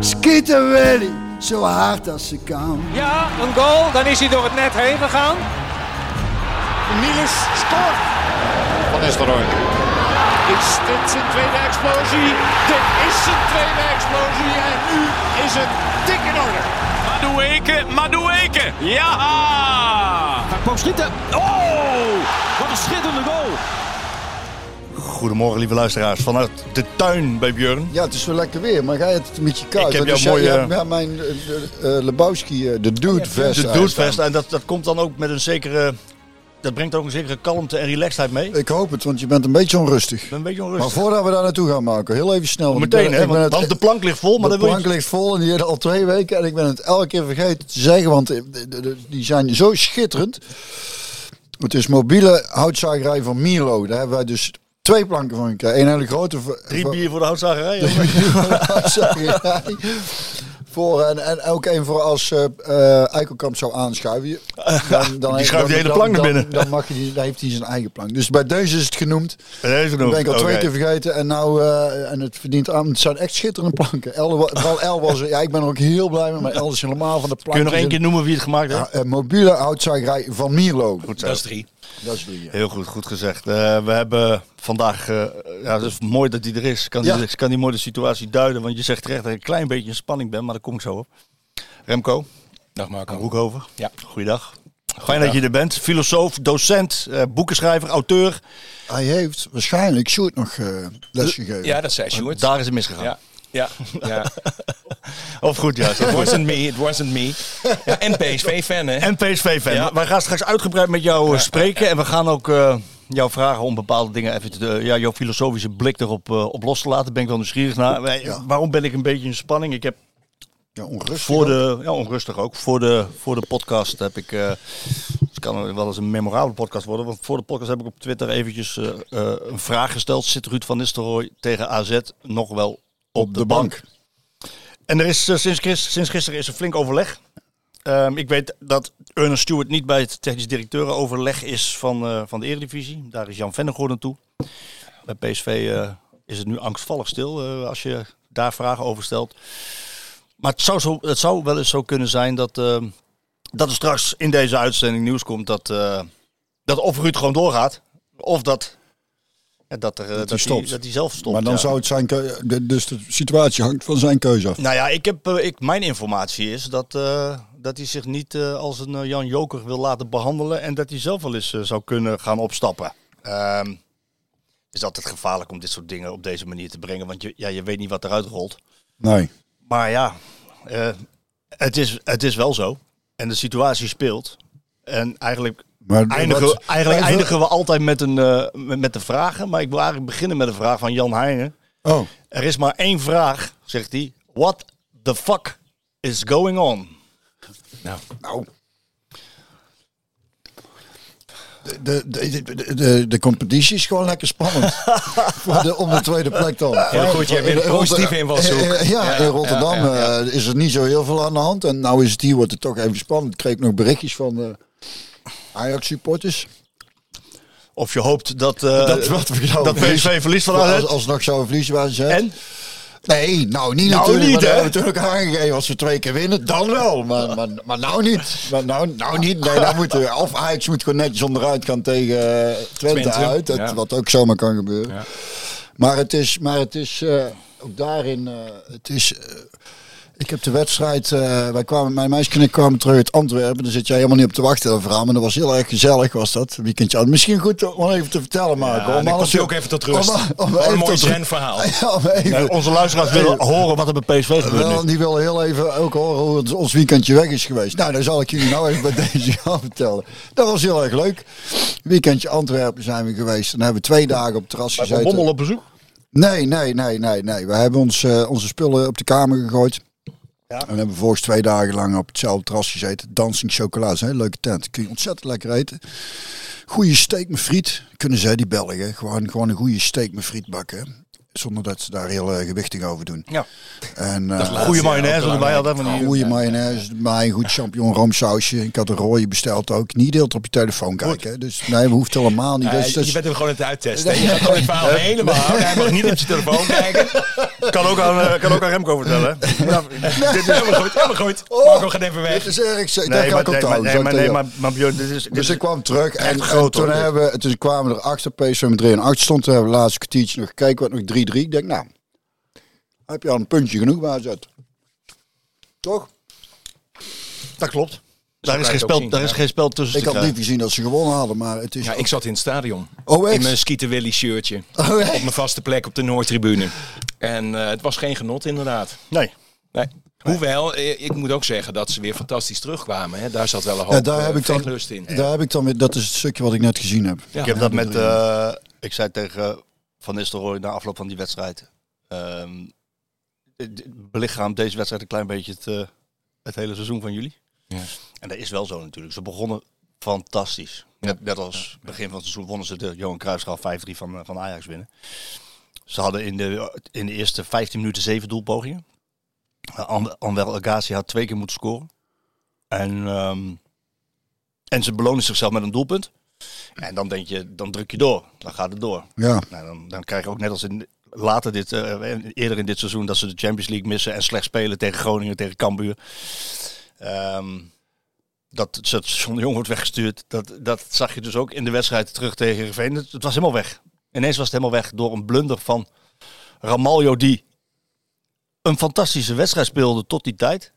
Schieten Willy, zo hard als ze kan. Ja, een goal, dan is hij door het net heen gegaan. Niels scoort. Van Nistelrooy. Is dit zijn tweede explosie? Dit is zijn tweede explosie en nu is het dik in orde. Madueke, Madueke, ja! Hij kwam schieten. Oh, wat een schitterende goal. Goedemorgen lieve luisteraars vanuit de tuin bij Björn. Ja, het is wel lekker weer, maar jij hebt het een beetje koud. Ik heb jouw dus jij- mooie- Ja, mijn uh, Lebowski, eh, de Dude Vest. De staan. en dat, dat komt dan ook met een zekere... Dat brengt ook een zekere kalmte en relaxedheid mee. Ik hoop het, want je bent een beetje onrustig. ben een beetje Maar onrustig. voordat we daar naartoe gaan maken, heel even snel. want Meteen hè, want, de plank ligt vol, maar de dat wil plank je... ligt vol en die al twee weken. En ik ben het elke keer vergeten te zeggen, want die zijn zo schitterend. Het is mobiele houtzagerij van Milo. Daar hebben wij dus twee planken van gekregen. Eén hele grote. voor- Drie voor- bier voor de houtzagerij. hè? houtzagerij. Voor, en, en ook één voor als eh eh, Eikelkamp zou aanschuiven. Dan, dan, Die schuift die hele plank naar binnen. Dan, mag je die, dan heeft hij zijn eigen plank. Dus bij deze is het genoemd. Even Dat doen. ben ik al twee keer vergeten. En nou, eh, en het verdient aan. Het zijn echt schitterende planken. El, vooral El was. Ja, ik ben er ook heel blij mee. Maar El is helemaal van de plank. Kun je nog één keer noemen wie het gemaakt heeft? Ja, mobiele houtzagerij van Mierlo. Goed zo. Dat is drie. Dat is drie. ja. Heel goed, goed gezegd. Eh, we hebben vandaag, eh, ja, het is mooi dat hij er is. Kan, Ja. die, kan die mooi de situatie duiden. Want je zegt terecht dat ik een klein beetje in spanning ben, maar daar kom ik zo op. Remco, Dag Marco. Roekhoven. Ja. Goeiedag. Fijn dat je er bent. Filosoof, docent, eh, boekenschrijver, auteur. Hij heeft waarschijnlijk Sjoerd nog eh lesgegeven. Ja, dat zei Sjoerd. Daar is het misgegaan. Ja, ja, ja. Of goed, ja. It wasn't me, it wasn't me. Ja, en PSV-fan, hè? En PSV-fan. Ja. Wij gaan straks uitgebreid met jou eh, spreken. En we gaan ook eh, jou vragen om bepaalde dingen even te, ja, jouw filosofische blik erop eh, op los te laten. Daar ben ik wel nieuwsgierig naar. Ja. Waarom ben ik een beetje in spanning? Ik heb Ja, onrustig. voor ook. de, ja, onrustig ook. Voor de, voor de podcast heb ik, eh, het kan wel eens een memorabele podcast worden. Want voor de podcast heb ik op Twitter eventjes eh, eh, een vraag gesteld. Zit Ruud van Nistelrooy tegen AZ nog wel op, de, bank? En er is eh, sinds, sinds gisteren is er flink overleg. Ehm, ik weet dat Ernest Stewart niet bij het technisch directeurenoverleg is van, eh, van de Eredivisie. Daar is Jan Vennegoor naartoe. Bij PSV eh, is het nu angstvallig stil als je daar vragen over stelt. Maar het zou, zo, het zou wel eens zo kunnen zijn dat, ehm, dat er straks in deze uitzending nieuws komt dat, dat of Ruud gewoon doorgaat. Of dat, ja, dat, er, eh, dat, hij stopt. dat hij zelf stopt. Maar dan ja. zou het zijn keu- de- Dus de situatie hangt van zijn keuze af. Nou ja, ik heb, eh, ik, mijn informatie is dat, eh, dat hij zich niet als een Jan Joker wil laten behandelen. En dat hij zelf wel eens zou kunnen gaan opstappen. Ehm, is altijd gevaarlijk om dit soort dingen op deze manier te brengen. Want je, ja, je weet niet wat eruit rolt. Nee. Maar ja, het, is, het is wel zo. En de situatie speelt. En eigenlijk, Maar eindigen, wat- eigenlijk even- eindigen we altijd met, een, eh, met, met de vragen. Maar ik wil eigenlijk beginnen met een vraag van Jan Heijnen. Oh, Er is maar één vraag, zegt hij. What the fuck is going on? nou. De, de, de, de, de, de competitie is gewoon lekker spannend. Voor de, om de tweede plek dan. Heel goed, jij bent In- in positieve Rotter- invalshoek. Eh, eh, Ja, in Rotterdam eh, is er niet zo heel veel aan de hand. En nou is het hier, wordt het toch even spannend. Ik kreeg nog berichtjes van Ajax supporters. Of je hoopt dat, eh, Dat wat we dat PSV verliest van Als, AZ. alsnog zouden verliezen waar ze. En? Nee, nou niet Nou natuurlijk. niet, hè? hebben ook aangegeven. Als we twee keer winnen, dan wel. Maar, maar, maar nou niet. Maar nou, nou niet. Nee, moeten we, of Ajax moet gewoon netjes onderuit gaan tegen eh, Twente, Twente, uit. Ja. Wat ook zomaar kan gebeuren. Ja. Maar het is, maar het is eh, ook daarin, het is... ik heb de wedstrijd, eh, wij kwamen, mijn meisje en ik kwamen terug uit Antwerpen. Daar zit jij helemaal niet op te wachten, dat verhaal. Maar dat was heel erg gezellig, was dat. Een weekendje. Misschien goed om even te vertellen, Marco. Ja, om alles te- ook even tot rust. om- een mooi tot- zen-verhaal. Ja, om even- Nee, onze luisteraars willen horen wat er bij PSV gebeurt wel, die willen heel even ook horen hoe het ons weekendje weg is geweest. Nou, dan zal ik jullie nou even bij deze gaan vertellen. Dat was heel erg leuk. Weekendje Antwerpen zijn we geweest. Dan hebben we twee dagen op het terras gezeten. Bommel op bezoek. Nee, nee, nee, nee, nee. We hebben ons, eh, onze spullen op de kamer gegooid. En we hebben volgens twee dagen lang op hetzelfde terras gezeten. Dancing chocolade, is een hele leuke tent. Kun je ontzettend lekker eten. Goeie steak met friet, kunnen zij die Belgen. Gewoon, gewoon een goede steak met friet bakken. Zonder dat ze daar heel eh, gewichtig over doen. Ja. En, eh, Goede mayonaise erbij hadden. Van die, Goede mayonaise, maar een goed champignon roomsausje. Ik had een rode besteld ook. Niet deelt op je telefoon kijken. hè. Dus nee, we hoeft helemaal niet. Ja, Dus, dus- je bent hem gewoon aan het uittesten. hè? Je gaat gewoon het verhaal helemaal houden. Hij mag niet op zijn telefoon kijken. kan, ook aan, eh, kan ook aan Remco vertellen. Nou, Dit is helemaal goed. Helemaal goed. Oh, Marco gaat even weg. dit is erg. Dat nee, ga maar, ik onthouden. nee, maar, ik nee, maar, maar Björn, dit is... Dit Dus is ik kwam terug en, toen, hebben, toen kwamen we erachter, PSV met 3 en 8 stond. Toen hebben we laatste kwartiertje nog gekeken, wat nog 3-3. Ik denk, nou, heb je al een puntje genoeg bij zet. Toch? dat klopt. Daar is, geen spel, zien, daar is geen spel tussen Ik had krijgen. niet gezien dat ze gewonnen hadden, maar het is... Ja, ik zat in het stadion. Oh, echt? In mijn Skeeter Willy shirtje. Oh, echt? Op mijn vaste plek op de Noordtribune. En eh, het was geen genot inderdaad. Nee. Nee. Hoewel, eh, ik moet ook zeggen dat ze weer fantastisch terugkwamen. Hè. Daar zat wel een hoop Ja, daar eh, heb ik dan, vechtlust in. daar heb ik dan weer, dat is het stukje wat ik net gezien heb. Ja. Ik heb dat met... eh, ik zei tegen Van Nistelrooy na afloop van die wedstrijd... het belichaamt deze wedstrijd een klein beetje het, eh, het hele seizoen van jullie. Ja. En dat is wel zo natuurlijk. Ze begonnen fantastisch. Net, net als begin van het seizoen wonnen ze de Johan Cruijffschaal 5-3 van, eh, van Ajax winnen. Ze hadden in de, in de eerste 15 minuten zeven doelpogingen. Uh, An- Anwel Agassi had twee keer moeten scoren. En, ehm, en ze belonen zichzelf met een doelpunt. En dan denk je, dan druk je door. Dan gaat het door. Ja, Nou, dan, dan krijg je ook net als in, later dit, eh, eerder in dit seizoen dat ze de Champions League missen en slecht spelen tegen Groningen, tegen Cambuur. Ehm, dat het John de Jong wordt weggestuurd. Dat, dat zag je dus ook in de wedstrijd terug tegen Heerenveen. Het, het was helemaal weg. Ineens was het helemaal weg door een blunder van Ramaljo die een fantastische wedstrijd speelde tot die tijd.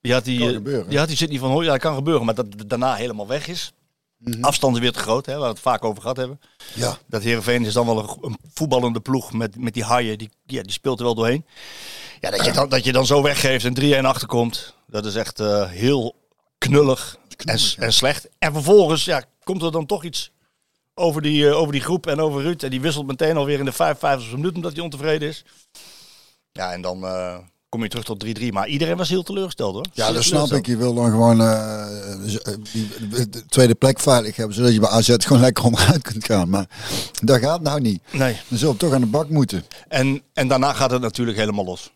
Die had die, Kan gebeuren. die, had die zit niet van, oh ja, dat kan gebeuren, maar dat daarna helemaal weg is. Afstanden weer te groot, hè, waar we het vaak over gehad hebben. ja. Dat Heerenveen is dan wel een, een voetballende ploeg met, met die haaien. Die, ja, die speelt er wel doorheen. Ja, dat je dan, dat je dan zo weggeeft en 3-1 achterkomt. Dat is echt eh, heel knullig, en, en slecht. En vervolgens ja, komt er dan toch iets over die, eh, over die groep en over Ruud. En die wisselt meteen alweer in de 55 minuut omdat hij ontevreden is. Ja, en dan eh, kom je terug tot 3-3. Maar iedereen was heel teleurgesteld hoor. Ja, dat snap ik. Je wil dan gewoon eh, z- eh, de tweede plek veilig hebben, zodat je bij AZ gewoon lekker onderuit kunt gaan. Maar dat gaat nou niet. Nee. Dan zullen we toch aan de bak moeten. En, en daarna gaat het natuurlijk helemaal los.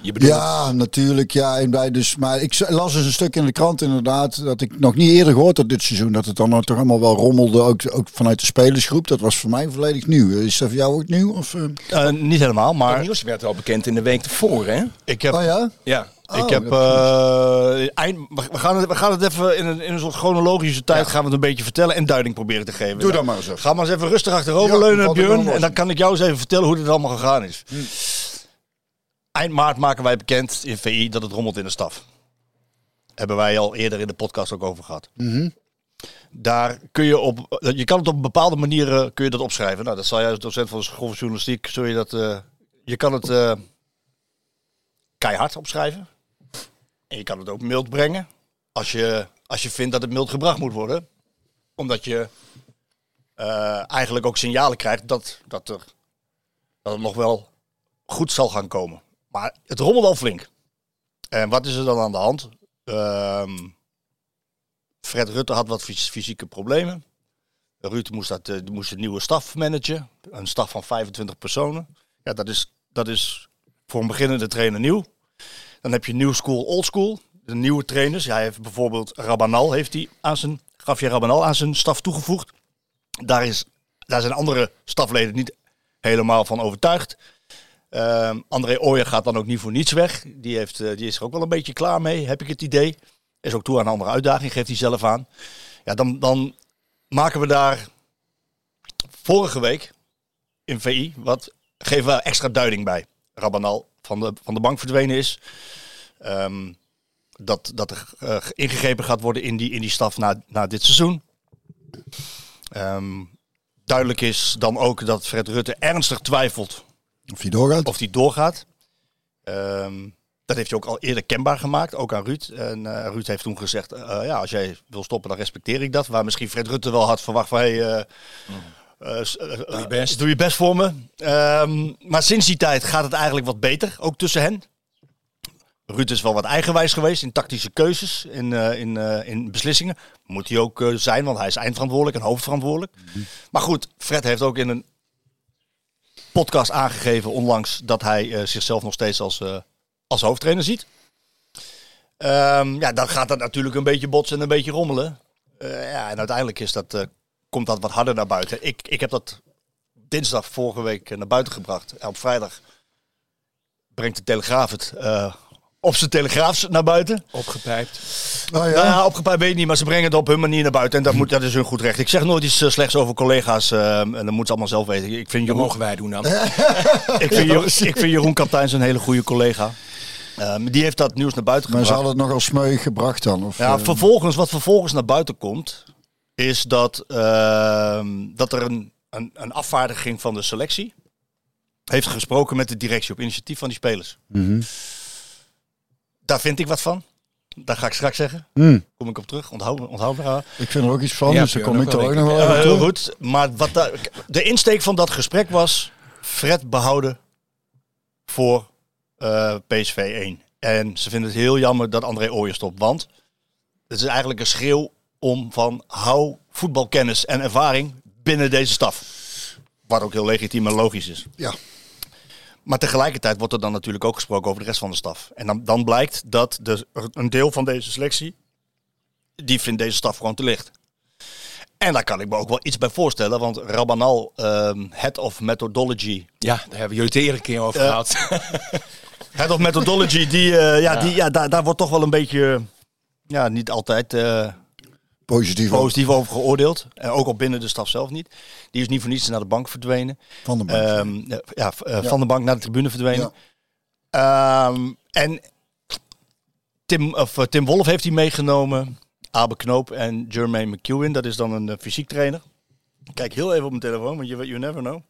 Je bedoelt, Ja, natuurlijk. Ja, en bij dus, maar ik las eens een stuk in de krant inderdaad dat ik nog niet eerder gehoord had dit seizoen. Dat het dan nou toch allemaal wel rommelde, ook, ook vanuit de spelersgroep. Dat was voor mij volledig nieuw. Is dat voor jou ook nieuw? Of, eh? Eh, niet helemaal, maar maar nieuws werd al bekend in de week ervoor, hè? ik heb Oh ja? Ja. Oh, ik heb eh, eind, we, gaan het, we gaan het even in een, in een soort chronologische tijd gaan we het een beetje vertellen en duiding proberen te geven. Doe dat maar eens even. Ga maar eens even rustig achterover Ja, leunen, Björn. En dan kan ik jou eens even vertellen hoe dit allemaal gegaan is. Hm. Eind maart maken wij bekend in VI dat het rommelt in de staf. Hebben wij al eerder in de podcast ook over gehad. Mhm. Daar kun je op, je kan het op bepaalde manieren kun je dat opschrijven. Nou, dat zal jij als docent van de school van journalistiek, zul je dat, eh, je kan het eh, keihard opschrijven. En je kan het ook mild brengen. Als je, als je vindt dat het mild gebracht moet worden. Omdat je eh, eigenlijk ook signalen krijgt dat, dat, er, dat het nog wel goed zal gaan komen. Maar het rommelt al flink. En wat is er dan aan de hand? Ehm, Fred Rutte had wat fys- fysieke problemen. Ruud moest, dat, eh, moest een nieuwe staf managen. Een staf van 25 personen. Ja, dat is, dat is voor een beginnende trainer nieuw. Dan heb je new school, old school. De nieuwe trainers. Ja, hij heeft bijvoorbeeld Rabanal heeft hij aan zijn, Javier Rabanal aan zijn staf toegevoegd. Daar, is, daar zijn andere stafleden niet helemaal van overtuigd. Ehm, André Ooyer gaat dan ook niet voor niets weg. Die, heeft, eh, die is er ook wel een beetje klaar mee, heb ik het idee. Is ook toe aan een andere uitdaging, geeft hij zelf aan. Ja, dan, dan maken we daar vorige week in VI wat geven we extra duiding bij. Rabanal van de, van de bank verdwenen is. Ehm, dat, dat er eh, ingegrepen gaat worden in die, in die staf na, na dit seizoen. Ehm, duidelijk is dan ook dat Fred Rutte ernstig twijfelt Of die doorgaat? of die doorgaat. Ehm, dat heeft hij ook al eerder kenbaar gemaakt, ook aan Ruud. En eh, Ruud heeft toen gezegd, eh, ja, als jij wil stoppen, dan respecteer ik dat. Waar misschien Fred Rutte wel had verwacht van, hey, eh, eh, eh, Doe je best. doe je best voor me. Ehm, maar sinds die tijd gaat het eigenlijk wat beter, ook tussen hen. Ruud is wel wat eigenwijs geweest in tactische keuzes, in, eh, in, eh, in beslissingen. Moet hij ook eh, zijn, want hij is eindverantwoordelijk en hoofdverantwoordelijk. Maar goed, Fred heeft ook in een podcast aangegeven onlangs dat hij eh, zichzelf nog steeds als, eh, als hoofdtrainer ziet. Ehm, ja, dan gaat dat natuurlijk een beetje botsen en een beetje rommelen. Eh, ja, en uiteindelijk is dat, komt dat wat harder naar buiten. Ik, ik heb dat dinsdag vorige week naar buiten gebracht. En op vrijdag brengt de Telegraaf het op zijn Telegraafs naar buiten. Opgepijpt. Oh Nou ja, opgepakt weet ik niet, maar ze brengen het op hun manier naar buiten. En dat, moet, dat is hun goed recht. Ik zeg nooit iets eh, slechts over collega's. eh, en dat moeten ze allemaal zelf weten. Ik vind Dat Jeroen, mogen wij doen dan. ik vind Jeroen, ik vind Jeroen Kapteins een hele goede collega. Ehm, die heeft dat nieuws naar buiten Maar ze gebracht. hadden het nogal smeuig gebracht dan? Of, Ja, eh, vervolgens, wat vervolgens naar buiten komt, is dat, ehm, dat er een, een, een afvaardiging van de selectie heeft gesproken met de directie op initiatief van die spelers. mhm. Daar vind ik wat van. Daar ga ik straks zeggen. Hmm. Kom ik op terug. Onthoud, onthoud me. Ik vind er ook iets van, Ja, dus daar kom ook ik er ook nog wel heel toe. goed. Maar wat de insteek van dat gesprek was Fred behouden voor eh, PSV 1. En ze vinden het heel jammer dat André Ooyer stopt. Want het is eigenlijk een schreeuw om van hou voetbalkennis en ervaring binnen deze staf. Wat ook heel legitiem en logisch is. Ja. Maar tegelijkertijd wordt er dan natuurlijk ook gesproken over de rest van de staf. En dan, dan blijkt dat de, een deel van deze selectie, die vindt deze staf gewoon te licht. En daar kan ik me ook wel iets bij voorstellen, want Rabanal, ehm, Head of Methodology, Ja, daar hebben jullie het de eerder keer over Ja. gehad. Head of Methodology, die, eh, ja, Die, ja daar, daar wordt toch wel een beetje, ja, niet altijd eh, Positief positief over geoordeeld. En ook al binnen de staf zelf niet. Die is niet voor niets naar de bank verdwenen. Van de bank. Ehm, ja, eh, van de bank naar de tribune verdwenen. Ja. Ehm, en Tim, of, eh, Tim Wolf heeft hij meegenomen. Abe Knoop en Jermaine McEwen. Dat is dan een eh, fysiek trainer. Ik Kijk heel even op mijn telefoon, want you, you never know.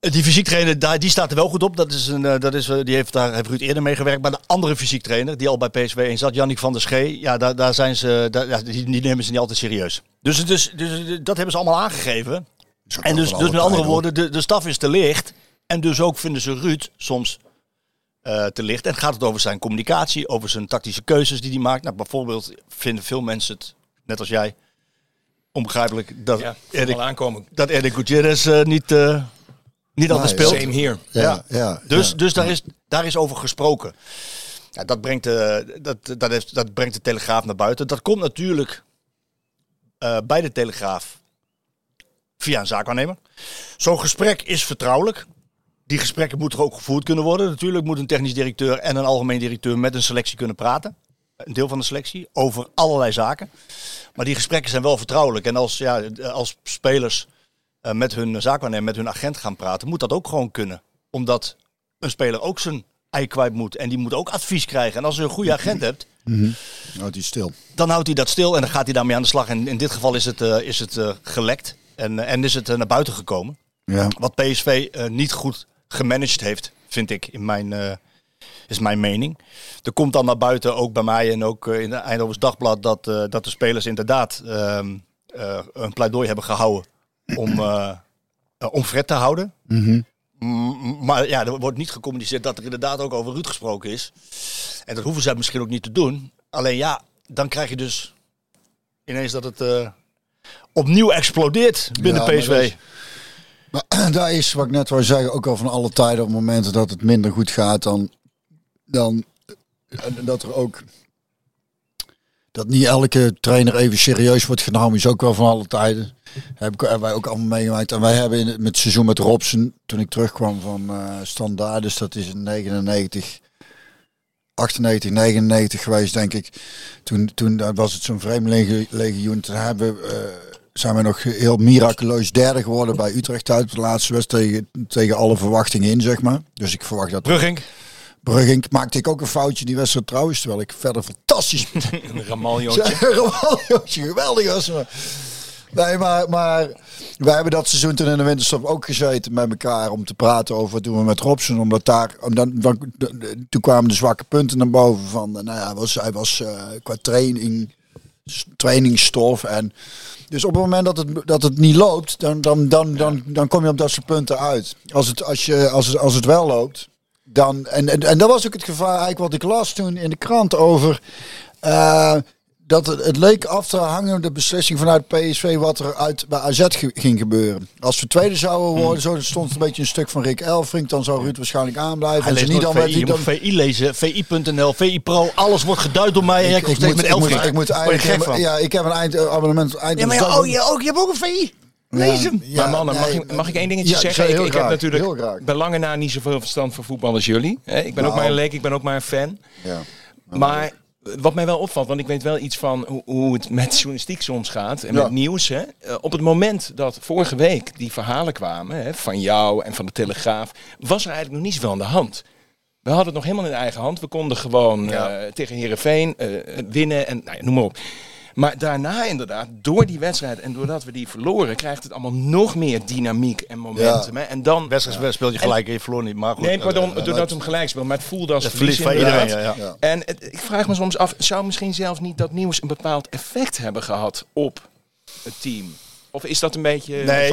Eh, Die fysiek trainer, daar, die staat er wel goed op. Dat is een, eh, dat is, eh, die heeft, daar heeft Ruud eerder mee gewerkt. Maar de andere fysiek trainer, die al bij PSV 1 zat, Jannik van der Schee. Ja, daar, daar zijn ze, daar, ja, die, die nemen ze niet altijd serieus. Dus, het is, dus dat hebben ze allemaal aangegeven. En dus, dus met andere woorden, de, de staf is te licht. En dus ook vinden ze Ruud soms eh, te licht. En gaat het over zijn communicatie, over zijn tactische keuzes die hij maakt. Nou, bijvoorbeeld vinden veel mensen het, net als jij, onbegrijpelijk dat, Ja, Erik, al aankomen. dat Erik Gutierrez eh, niet, eh, niet altijd Nee, speelt. Same hier. Ja, Ja. ja. Dus, ja. dus daar, is, daar is over gesproken. Ja, dat, brengt, de, dat, dat, heeft, dat brengt de Telegraaf naar buiten. Dat komt natuurlijk eh, bij de Telegraaf via een zaakwaarnemer. Zo'n gesprek is vertrouwelijk. Die gesprekken moeten er ook gevoerd kunnen worden. Natuurlijk moet een technisch directeur en een algemeen directeur met een selectie kunnen praten. Een deel van de selectie over allerlei zaken. Maar die gesprekken zijn wel vertrouwelijk. En als, ja, als spelers eh, met hun zaakwaarnemer, met hun agent gaan praten, moet dat ook gewoon kunnen. Omdat een speler ook zijn ei kwijt moet. En die moet ook advies krijgen. En als je een goede agent hebt, Houdt hij stil. dan houdt hij dat stil en dan gaat hij daarmee aan de slag. En in dit geval is het, eh, is het eh, gelekt en, en is het naar buiten gekomen. Ja. Wat PSV niet goed gemanaged heeft, vind ik, in mijn, is mijn mening. Er komt dan naar buiten, ook bij mij en ook in het Eindhovens Dagblad, dat, dat de spelers inderdaad ehm, eh, een pleidooi hebben gehouden om, eh, eh, om Fred te houden. Mhm. Maar ja, er wordt niet gecommuniceerd dat er inderdaad ook over Ruud gesproken is. En dat hoeven zij misschien ook niet te doen. Alleen ja, dan krijg je dus ineens dat het eh, opnieuw explodeert binnen Ja, PSV. is- Maar daar is, wat ik net wou zeggen, ook al van alle tijden op momenten dat het minder goed gaat, dan, dan dat er ook dat niet elke trainer even serieus wordt genomen, is ook wel van alle tijden. Heb ik, hebben wij ook allemaal meegemaakt. En wij hebben in het, met seizoen met Robson, toen ik terugkwam van eh Standaard, dus dat is in 99, 98, 99 geweest, denk ik. Toen, toen was het zo'n vreemdelingenlegioen. Toen hebben eh, zijn we nog heel miraculeus derde geworden bij Utrecht uit de laatste wedstrijd tegen, tegen alle verwachtingen in, zeg maar. Dus ik verwacht dat Brugging. Brugging maakte ik ook een foutje die wedstrijd trouwens, terwijl ik verder fantastisch Een Ramaljootje. Ramaljootje, geweldig was. Maar. Nee, maar, maar wij hebben dat seizoen toen in de winterstop ook gezeten met elkaar om te praten over wat doen we met Robson. Omdat daar, omdat, dan, toen kwamen de zwakke punten naar boven van, nou ja, hij was, hij was eh, qua training, trainingsstof en dus op het moment dat het, dat het niet loopt, dan, dan, dan, dan, dan kom je op dat soort punten uit. Als het, als je, als het, als het wel loopt, dan, en, en, en dat was ook het gevaar eigenlijk wat ik las toen in de krant over. eh, dat het, het leek af te hangen, de beslissing vanuit PSV, wat er uit, bij AZ ge- ging gebeuren. Als we tweede zouden worden, zo stond een beetje een stuk van Rick Elfrink, dan zou Ruud waarschijnlijk aanblijven. Hij En leest niet, dan VI, hij je moet dan... VI lezen, VI.nl, VI Pro, alles wordt geduid door mij en jij komt steeds met ik, moet, Elfrink. ik moet gek eigenlijk, van? ja, ik heb een eindabonnement. Eind Ja, maar ja, oh, je, ook, je hebt ook een VI. Lees hem. Ja, maar mannen, mag, ik, mag ik één dingetje ja, zeggen? heel Ik, heb natuurlijk heel graag. bij lange na niet zoveel verstand van voetbal als jullie. hè. Ik ben ook Nou. maar een leek, ik ben ook maar een fan. Ja. Maar wat mij wel opvalt, want ik weet wel iets van hoe, hoe het met journalistiek soms gaat en Ja. met nieuws. Hè. Eh, op het moment dat vorige week die verhalen kwamen hè, van jou en van de Telegraaf, was er eigenlijk nog niet zoveel aan de hand. We hadden het nog helemaal in eigen hand. We konden gewoon eh, tegen Herenveen winnen en nou ja, noem maar op. Maar daarna inderdaad, door die wedstrijd en doordat we die verloren, krijgt het allemaal nog meer dynamiek en momentum. Hè. En dan Wedstrijd speelt je gelijk en je verloor niet. Maar goed, Nee, pardon, eh, doordat we hem gelijk speelt. Maar het voelde als Dat verlies van inderdaad. iedereen, ja, ja. En het- ik vraag me soms af, zou misschien zelfs niet dat nieuws een bepaald effect hebben gehad op het team? Of is dat een beetje... Nee,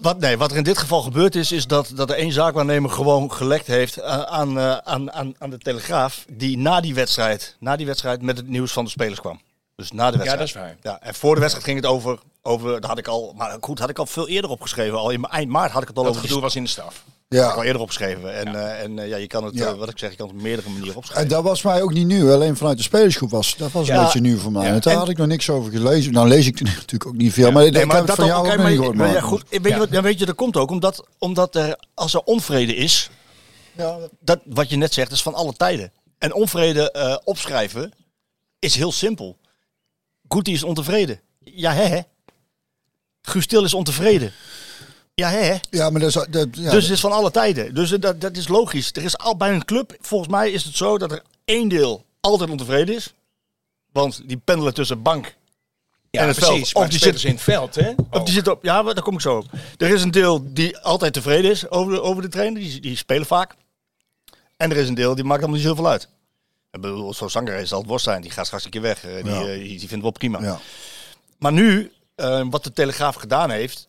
wat, nee, wat er in dit geval gebeurd is, is dat, dat er één zaakwaarnemer gewoon gelekt heeft eh, aan, eh, aan, aan, aan de Telegraaf. Die na die, wedstrijd, na die wedstrijd met het nieuws van de spelers kwam. Dus na de Ja, wedstrijd. dat is waar. Ja, en voor de wedstrijd ging het over, over dat had ik al, maar goed, had ik al veel eerder opgeschreven. Al in eind maart had ik het al Dat over. gedoe die- was in de staf. had ik al Ja. eerder opgeschreven. En, ja. en eh, ja, je kan het, Ja. eh, wat ik zeg, je kan het op meerdere manieren opschrijven. En dat was mij ook niet nieuw, alleen vanuit de spelersgroep was. Dat was een Ja. beetje nieuw voor mij. Ja. Want daar En- had ik nog niks over gelezen. Nou lees ik er natuurlijk ook niet veel. Maar, ik Nee, heb het van ook- jou ook maar- niet gehoord. maar ja, goed, weet, je wat, ja, weet je, dat komt ook omdat, omdat er, als er onvrede is, Ja, dat, wat je net zegt, is van alle tijden. En onvrede eh, opschrijven is heel simpel. Goetie is ontevreden. Ja, hè? hè. Guus Til is ontevreden. Ja, hè? hè. ja, maar dat is, dat, ja, dus het is van alle tijden. Dus eh, dat, dat is logisch. Er is al bij een club, volgens mij is het zo dat er één deel altijd ontevreden is. Want die pendelen tussen bank Ja, En het precies. veld. Of die zitten in het veld, hè? Of die zit op, ja, daar kom ik zo op. Er is een deel die altijd tevreden is over de, over de trainer. Die, die spelen vaak. En er is een deel die maakt allemaal niet zoveel uit. Ik bedoel, zo'n zanger is al worst zijn. Die gaat straks een keer weg. Eh, Die, Ja. eh, die, die vinden we wel prima. ja. Maar nu, eh, wat de Telegraaf gedaan heeft...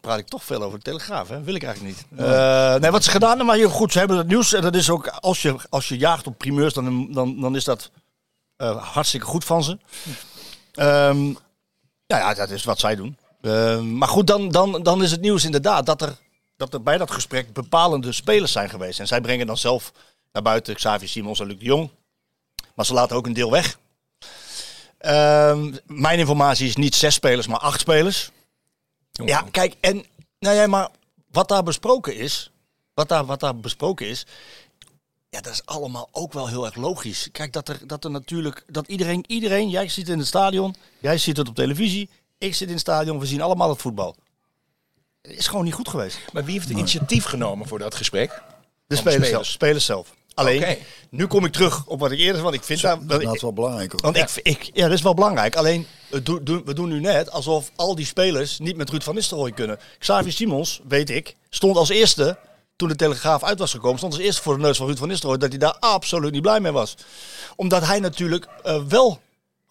praat ik toch veel over de Telegraaf, hè? Wil ik eigenlijk niet. Eh, nee, wat ze gedaan hebben, maar heel goed, ze hebben het nieuws. En dat is ook, als je, als je jaagt op primeurs, dan, dan, dan is dat hartstikke goed van ze. Ehm, ja, ja, dat is wat zij doen. Ehm, maar goed, dan, dan, dan is het nieuws inderdaad dat er, dat er bij dat gesprek bepalende spelers zijn geweest. En zij brengen dan zelf naar buiten Xavier Simons en Luc de Jong. Maar ze laten ook een deel weg. Ehm, mijn informatie is niet zes spelers, maar acht spelers. Ja, kijk, en nou ja, maar wat daar besproken is, wat daar, wat daar besproken is, ja, dat is allemaal ook wel heel erg logisch. Kijk, dat er, dat er natuurlijk, dat iedereen, iedereen, jij zit in het stadion, jij ziet het op televisie, ik zit in het stadion, we zien allemaal het voetbal. Het is gewoon niet goed geweest. Maar wie heeft het initiatief genomen voor dat gesprek? De de spelers. zelf. Spelers zelf. Alleen, nu kom ik terug op wat ik eerder, want ik vind daar, Dat is wel belangrijk hoor. Want ik, ik, ja, dat is wel belangrijk. Alleen, we doen, doen- we doen nu net alsof al die spelers niet met Ruud van Nistelrooy kunnen. Xavier Simons, weet ik, stond als eerste, toen de Telegraaf uit was gekomen, stond als eerste voor de neus van Ruud van Nistelrooy dat hij daar absoluut niet blij mee was. Omdat hij natuurlijk eh, wel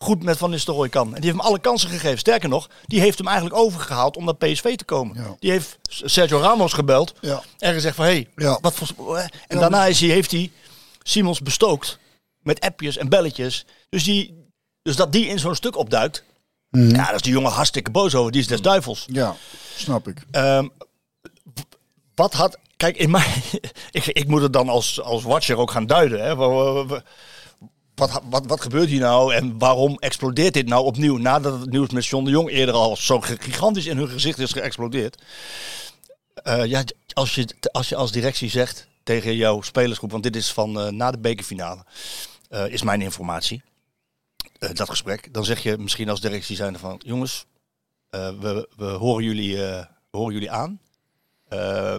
goed met Van Nistelrooy kan. En die heeft hem alle kansen gegeven. Sterker nog, die heeft hem eigenlijk overgehaald om naar PSV te komen. Ja. Die heeft Sergio Ramos gebeld Ja. en gezegd van, hé, hey, Ja. wat voor... En daarna is hij, heeft hij Simons bestookt met appjes en belletjes. Dus, die, dus dat die in zo'n stuk opduikt, ja, daar is die jongen hartstikke boos over. Die is des duivels. Ja, snap ik. Ehm, wat had... Kijk, in mij... ik, ik moet het dan als, als watcher ook gaan duiden. Hè. Wa- wa- wa- Wat, wat, wat gebeurt hier nou en waarom explodeert dit nou opnieuw? Nadat het nieuws met John de Jong eerder al zo gigantisch in hun gezicht is geëxplodeerd. Eh, ja, als je, als je als directie zegt tegen jouw spelersgroep, want dit is van eh, na de bekerfinale, eh, is mijn informatie, dat gesprek. Dan zeg je misschien als directie zijn van, jongens, we, we, horen jullie, horen jullie aan.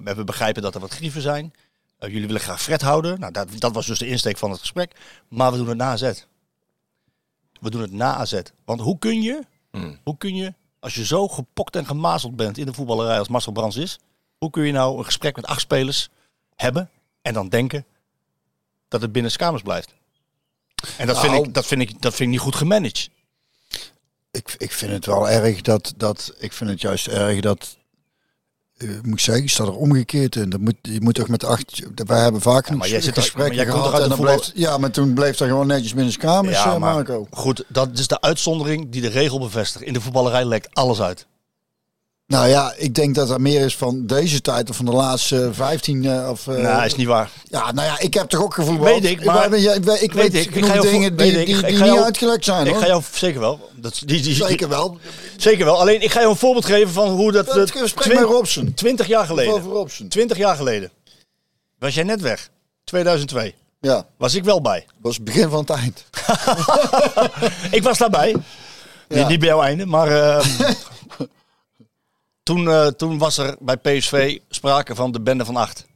We begrijpen dat er wat grieven zijn. Eh, jullie willen graag Fred houden. Nou, dat, dat was dus de insteek van het gesprek. Maar we doen het na AZ. We doen het na AZ. Want hoe kun je, hoe kun je, als je zo gepokt en gemazeld bent in de voetballerij als Marcel Brands is, hoe kun je nou een gesprek met acht spelers hebben en dan denken dat het binnen kamers blijft? En dat, vind Nou. ik, dat, vind ik, dat vind ik niet goed gemanaged. Ik, ik vind het wel erg dat, dat. Ik vind het juist erg dat. Eh, moet ik zeggen, staat er omgekeerd in. Dat moet, je moet toch met acht. Wij hebben vaak genoeg gesprekken jij komt gehad. En dan bleef, ja, maar toen bleef er gewoon netjes binnen kamers, Ja, eh, maar Marco. goed, dat is de uitzondering die de regel bevestigt. In de voetballerij lekt alles uit. Nou ja, ik denk dat er meer is van deze tijd of van de laatste 15 eh, of. eh, nou, is niet waar. Ja, nou ja, ik heb toch ook gevoel. Weet ik, maar- ik, ik, weet, ik Weet weet ik, ik genoeg ga jou dingen die, ik, die, ik niet uitgelekt zijn. Ik hoor. ga jou zeker wel. Dat, die, die, Zeker wel. Zeker wel. Alleen ik ga jou een voorbeeld geven van hoe dat. Dat twin- met Robson. 20 jaar geleden. Over Robson. 20 jaar geleden. Was jij net weg? 2002. Ja, Was ik wel bij. was het begin van het eind. Ik was daarbij. Ja. Niet, niet bij jouw einde, maar eh, toen, eh, toen was er bij PSV sprake van de bende van acht.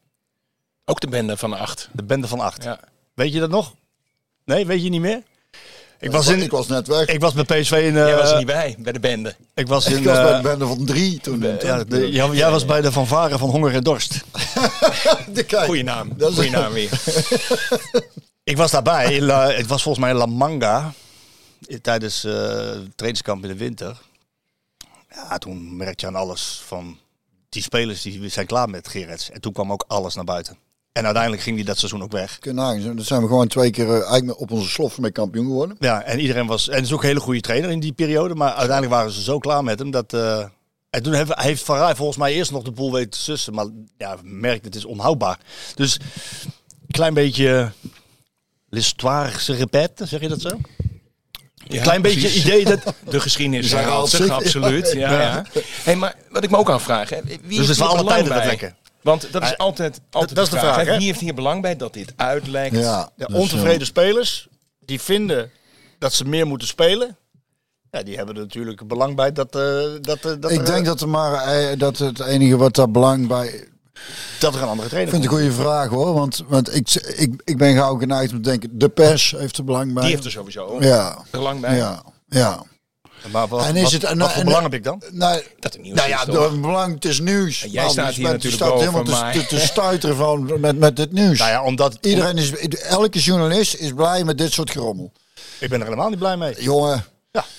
Ook de bende van acht. De bende van acht. Ja. Weet je dat nog? Nee, weet je niet meer? Ik was, in, ik was net weg. ik was bij PSV in... eh, Jij was er niet bij, bij de bende. ik was in... Ik was bij eh, de bende van drie toen. toen- ja, de- jij, jij was bij de Van Varen van Honger en Dorst. de kijk. Goeie naam. Dat is- Goeie naam weer. Ik was daarbij. in het was volgens mij La Manga. eh, Tijdens eh trainingskamp in de winter. Ja, toen merkte je aan alles van... Die spelers die zijn klaar met Gerrits. En toen kwam ook alles naar buiten. En uiteindelijk ging die dat seizoen ook weg. Kun je nagaan, Dan zijn we gewoon twee keer eh, eigenlijk op onze slof mee kampioen geworden. Ja, en iedereen was... En is ook een hele goede trainer in die periode. Maar uiteindelijk waren ze zo klaar met hem dat... eh, en toen heeft, heeft Van Rij volgens mij eerst nog de boel weten te sussen. Maar ja, merkte het is onhoudbaar. Dus klein beetje... L'histoire se répète, zeg je dat zo? Ja, klein beetje precies. idee dat... De geschiedenis Zijn herhaalt absoluut. Ja, ja. Hey, maar wat ik me ook afvraag, hè, wie Dus is voor hier alle belang tijden dat. Want dat is Ja, altijd, altijd dat is de vraag, hè. hè? Wie heeft hier belang bij dat dit uitlekt? Ja, De dus, ontevreden spelers die vinden dat ze meer moeten spelen. Ja, die hebben er natuurlijk belang bij dat, eh, dat, eh, dat, Ik er, denk dat, er maar, eh, dat het enige wat daar belang bij... dat er een andere Ik trainer vind het een goede vraag hoor. Want, want ik, ik, ik ben gauw geneigd om te denken, de pers heeft er belang bij. Die heeft er sowieso Ja, belang bij. ja, ja. Maar wat, En is wat, het- en- wat voor en- belang heb ik dan? Nou, Dat het nieuws nou ja, door belang, het is nieuws. En jij Nou, staat dus hier natuurlijk staat boven helemaal te, mij. te, te stuiteren van, met, met dit nieuws. Nou ja, omdat Iedereen is, elke journalist is blij met dit soort gerommel. ik ben er helemaal niet blij mee. Jongen,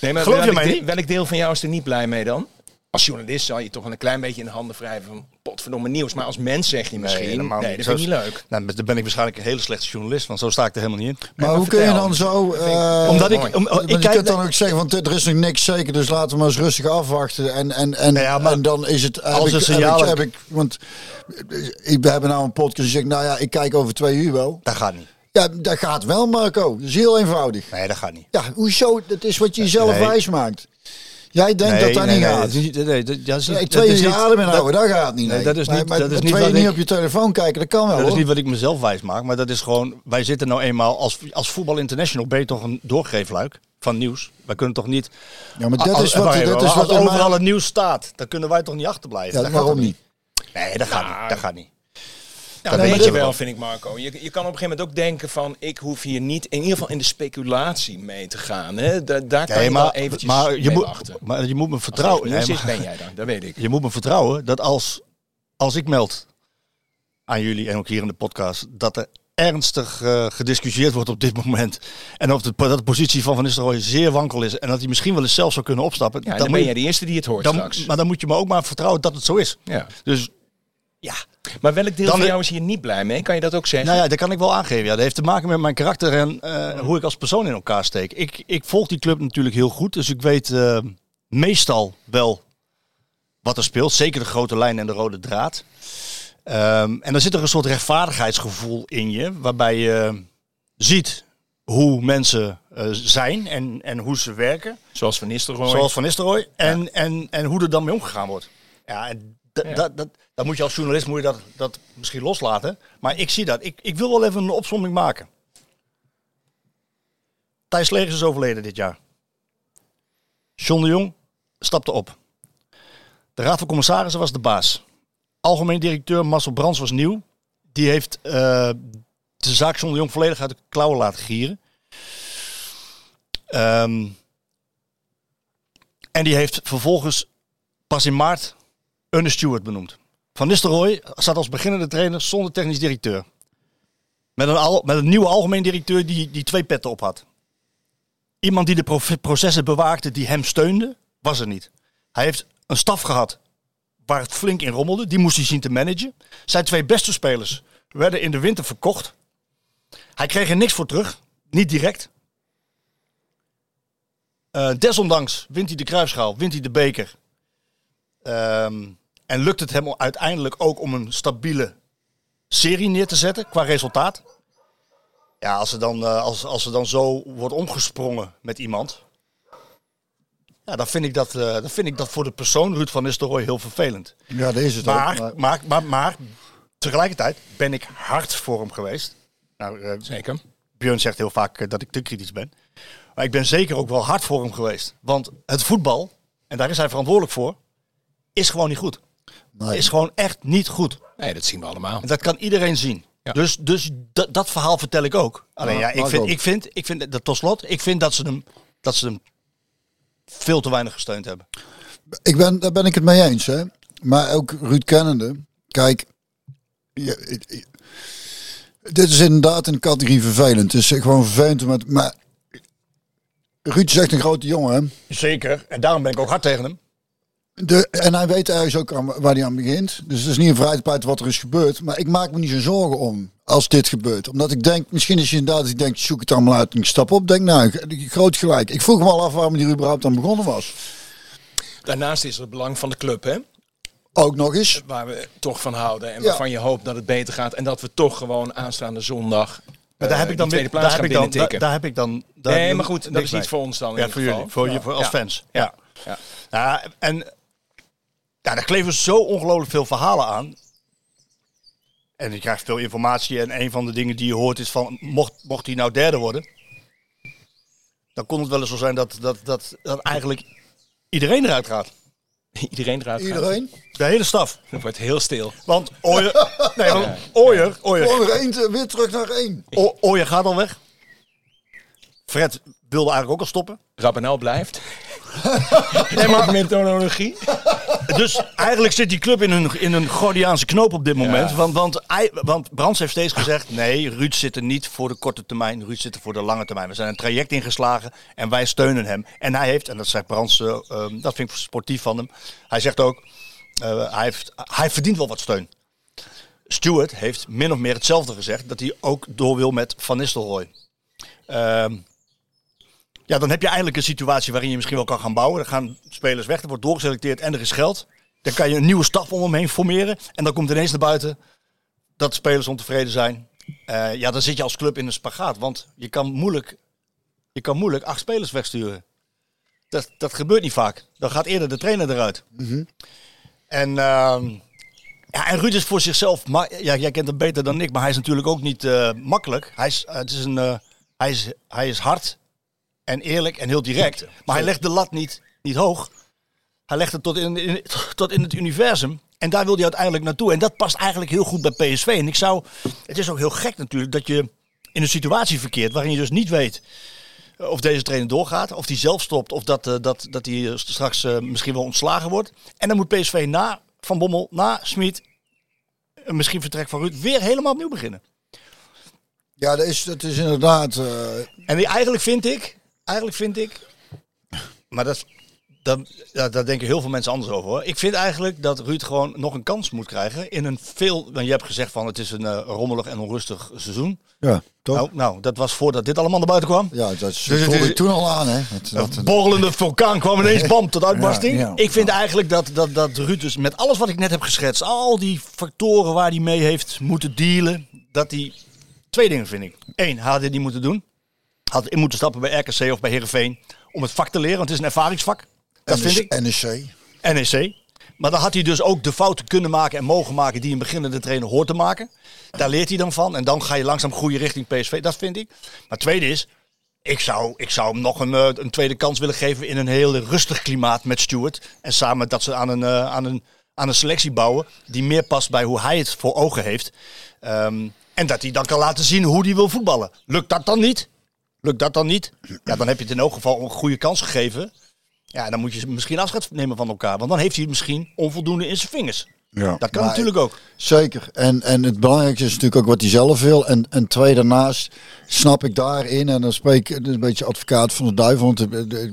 Nee, maar Geloof je mij niet? welk deel van jou is er niet blij mee dan? Als journalist zal je toch een klein beetje in de handen wrijven van potverdomme nieuws. Maar als mens zeg je misschien, nee, helemaal dat niet. vind ik niet leuk. Nou, dan ben ik waarschijnlijk een hele slechte journalist, want zo sta ik er helemaal niet in. maar, maar hoe kun je dan zo... eh, Omdat ik, om, ik je kijk, kunt dan ook zeggen, want er is nog niks zeker, dus laten we maar eens rustig afwachten. En, en, en, Nou ja, maar en dan is het... Heb als ik, er heb ik, heb ik, want ik, we hebben nou een podcast die zegt, nou ja, ik kijk over twee uur wel. dat gaat niet. Ja, dat gaat wel, Marco. Dat is heel eenvoudig. Nee, dat gaat niet. Ja, hoezo? Dat is wat je jezelf Nee. wijs maakt. Jij denkt nee, dat dat nee, niet nee, gaat. dat nee, nee, dat- dat is niet- Nee, dat twee is uur niet- adem dat- inhouden, dat gaat niet. Nee, Nee, dat is niet- maar dat is niet twee niet ik- op je telefoon kijken, dat kan wel Dat is niet wat ik mezelf wijs maak, maar dat is gewoon... Wij zitten nou eenmaal als, als Voetbal International ben je toch een doorgeefluik van nieuws. Wij kunnen toch niet... Ja, maar dat als, is wat, dat is wat er overal maar- het nieuws staat, dan kunnen wij toch niet achterblijven? Ja, Dat gaat waarom niet? Nee, dat gaat niet. Dat gaat niet. Ja, Dat weet je wel, vind ik Marco. Je, je kan op een gegeven moment ook denken van... ik hoef hier niet, in ieder geval in de speculatie mee te gaan. Hè. Da- daar kan Nee, je maar, wel eventjes maar, je moet, wachten. maar je moet me vertrouwen. is, maar- ben jij dan, dat weet ik. je moet me vertrouwen dat als, als ik meld aan jullie en ook hier in de podcast... dat er ernstig eh, gediscussieerd wordt op dit moment... en of de, dat de positie van Van Nistelrooy zeer wankel is... en dat hij misschien wel eens zelf zou kunnen opstappen... Ja, dan, dan ben jij de eerste die het hoort dan, straks. maar dan moet je me ook maar vertrouwen dat het zo is. Ja. Dus ja, Maar welk deel Dan- van jou is hier niet blij mee? Kan je dat ook zeggen? Nou ja, dat kan ik wel aangeven. Ja, dat heeft te maken met mijn karakter en eh, hoe ik als persoon in elkaar steek. Ik, ik volg die club natuurlijk heel goed, dus ik weet eh, meestal wel wat er speelt. Zeker de grote lijn en de rode draad. Ehm, en dan zit er een soort rechtvaardigheidsgevoel in je, waarbij je ziet hoe mensen eh, zijn en, en hoe ze werken. Zoals Van Nistelrooy. Zoals Van Nistelrooy. En, en, en hoe er dan mee omgegaan wordt. Ja, en Ja. Dat, dat, dan moet je als journalist moet je dat, dat misschien loslaten. Maar ik zie dat. Ik, ik wil wel even een opzomming maken. Thijs Legers is overleden dit jaar. John de Jong stapte op. De Raad van Commissarissen was de baas. Algemeen directeur Marcel Brands was nieuw. Die heeft eh, de zaak John de Jong volledig uit de klauwen laten gieren. Ehm, en die heeft vervolgens pas in maart een steward benoemd. Van Nistelrooy zat als beginnende trainer zonder technisch directeur. Met een, al, met een nieuwe algemeen directeur die, die twee petten op had. Iemand die de pro- processen bewaakte die hem steunde, was er niet. Hij heeft een staf gehad waar het flink in rommelde. Die moest hij zien te managen. Zijn twee beste spelers werden in de winter verkocht. Hij kreeg er niks voor terug. Niet direct. Eh, desondanks wint hij de kruisschaal, wint hij de beker. Ehm, en lukt het hem uiteindelijk ook om een stabiele serie neer te zetten qua resultaat. Ja, als er dan, eh, als, als er dan zo wordt omgesprongen met iemand. Ja, dan vind, ik dat, eh, dan vind ik dat voor de persoon Ruud van Nistelrooy heel vervelend. Ja, dat is het Maar, ook. maar, maar, maar, tegelijkertijd ben ik hard voor hem geweest. Nou, eh, Zeker. Björn zegt heel vaak dat ik te kritisch ben. Maar ik ben zeker ook wel hard voor hem geweest. Want het voetbal, en daar is hij verantwoordelijk voor, is gewoon niet goed. Nee. Is gewoon echt niet goed. Nee, dat zien we allemaal. En dat kan iedereen zien. Ja. Dus, dus dat- dat verhaal vertel ik ook. Alleen Ja, ja, ik vind, ook. ik vind, ik vind dat tot slot, ik vind dat ze hem, dat ze hem veel te weinig gesteund hebben. Ik ben, daar ben ik het mee eens, hè. Maar ook Ruud kennende. Kijk, je- dit is inderdaad een categorie vervelend. Het is gewoon vervelend. om het- Maar Ruud is echt een grote jongen, hè. Zeker. En daarom ben ik ook hard tegen hem. De, en hij weet ergens ook aan, waar hij aan begint. Dus het is niet een vrijheid wat er is gebeurd. Maar ik maak me niet zo zorgen om als dit gebeurt. Omdat ik denk, misschien is je inderdaad, ik denk, zoek het allemaal uit en ik stap op. Denk nou, groot gelijk. Ik vroeg me al af waarom hij er überhaupt aan begonnen was. Daarnaast is er het belang van de club, hè? Ook nog eens. Waar we toch van houden. En Ja. waarvan je hoopt dat het beter gaat. En dat we toch gewoon aanstaande zondag. Maar daar eh, heb ik dan die weer, daar heb ik dan, daar, heb ik dan. Daar Nee, maar goed, dat is iets voor ons dan. in Ja, voor geval. jullie, voor, je, voor als Ja. fans. Ja. Ja. Ja, en daar kleven zo ongelooflijk veel verhalen aan. En je krijgt veel informatie. En een van de dingen die je hoort is van, mocht, mocht hij nou derde worden, dan kon het wel eens zo zijn dat, dat, dat, dat eigenlijk iedereen eruit gaat. Iedereen eruit gaat. Iedereen. De hele staf. Het wordt heel stil. Want Ooyer, nee, want Ooyer, Ooyer, één, te- weer terug naar één. O- Ooyer gaat al weg. Fred wilde eigenlijk ook al stoppen. Rabbenel blijft. nee, maar methodologie. Dus eigenlijk zit die club in een, in een Gordiaanse knoop op dit moment. Want, want Brands heeft steeds gezegd: nee, Ruud zit er niet voor de korte termijn. Ruud zit er voor de lange termijn. We zijn een traject ingeslagen en wij steunen hem. En hij heeft, en dat zegt Brands, eh, ehm, dat vind ik sportief van hem. Hij zegt ook: eh, hij, heeft, hij verdient wel wat steun. Stewart heeft min of meer hetzelfde gezegd: dat hij ook door wil met Van Nistelrooy. Ehm, ja, dan heb je eigenlijk een situatie waarin je misschien wel kan gaan bouwen. Er gaan spelers weg, er wordt doorgeselecteerd en er is geld. Dan kan je een nieuwe staf om hem heen formeren. En dan komt ineens naar buiten dat de spelers ontevreden zijn. Eh, ja, dan zit je als club in een spagaat. Want je kan moeilijk, je kan moeilijk acht spelers wegsturen. Dat, dat gebeurt niet vaak. Dan gaat eerder de trainer eruit. En, ehm, ja, en Ruud is voor zichzelf, maar ja, jij kent hem beter dan ik, maar hij is natuurlijk ook niet eh, makkelijk. Hij is, het is een, eh, hij, is, hij is hard en eerlijk en heel direct. Maar hij legt de lat niet, niet hoog. Hij legt het tot in, in- tot in het universum. En daar wil hij uiteindelijk naartoe. En dat past eigenlijk heel goed bij PSV. En ik zou. Het is ook heel gek natuurlijk dat je in een situatie verkeert waarin je dus niet weet of deze trainer doorgaat, of die zelf stopt, of dat, eh, dat, dat hij eh, straks eh, misschien wel ontslagen wordt. En dan moet PSV na Van Bommel, na Smit, eh, misschien vertrek van Ruud, weer helemaal opnieuw beginnen. Ja, dat is, dat is inderdaad... eh, En eigenlijk vind ik, eigenlijk vind ik, maar dat, dat, ja, daar denken heel veel mensen anders over hoor. Ik vind eigenlijk dat Ruud gewoon nog een kans moet krijgen in een veel, want je hebt gezegd van het is een eh, rommelig en onrustig seizoen. ja, toch? Nou, nou, dat was voordat dit allemaal naar buiten kwam. ja, dat Dus het is- ik toen al aan, hè. Dat, Een borrelende vulkaan kwam ineens bam tot uitbarsting. Ja, ja. Ik vind eigenlijk dat, dat, dat Ruud dus met alles wat ik net heb geschetst, al die factoren waar hij mee heeft moeten dealen, dat hij twee dingen vind ik. Eén, hij had dit niet moeten doen. Had in moeten stappen bij RKC of bij Heerenveen om het vak te leren, want het is een ervaringsvak. Dat vind ik. NEC. NEC. Maar dan had hij dus ook de fouten kunnen maken en mogen maken die een beginnende trainer hoort te maken. Daar leert hij dan van. En dan ga je langzaam groeien richting PSV. Dat vind ik. Maar tweede is, ik zou, ik zou hem nog een, eh, een tweede kans willen geven in een heel rustig klimaat met Stuart. En samen dat ze aan een, eh, aan een, aan een selectie bouwen die meer past bij hoe hij het voor ogen heeft. Ehm, en dat hij dan kan laten zien hoe hij wil voetballen. Lukt dat dan niet? Lukt dat dan niet? Ja, dan heb je het in elk geval een goede kans gegeven. Ja, dan moet je misschien afscheid nemen van elkaar. Want dan heeft hij het misschien onvoldoende in zijn vingers. Ja. Dat kan Maar- natuurlijk ook. Zeker. En, en het belangrijkste is natuurlijk ook wat hij zelf wil. En, en twee, daarnaast snap ik daarin, en dan spreek ik een beetje advocaat van de duivel, want ik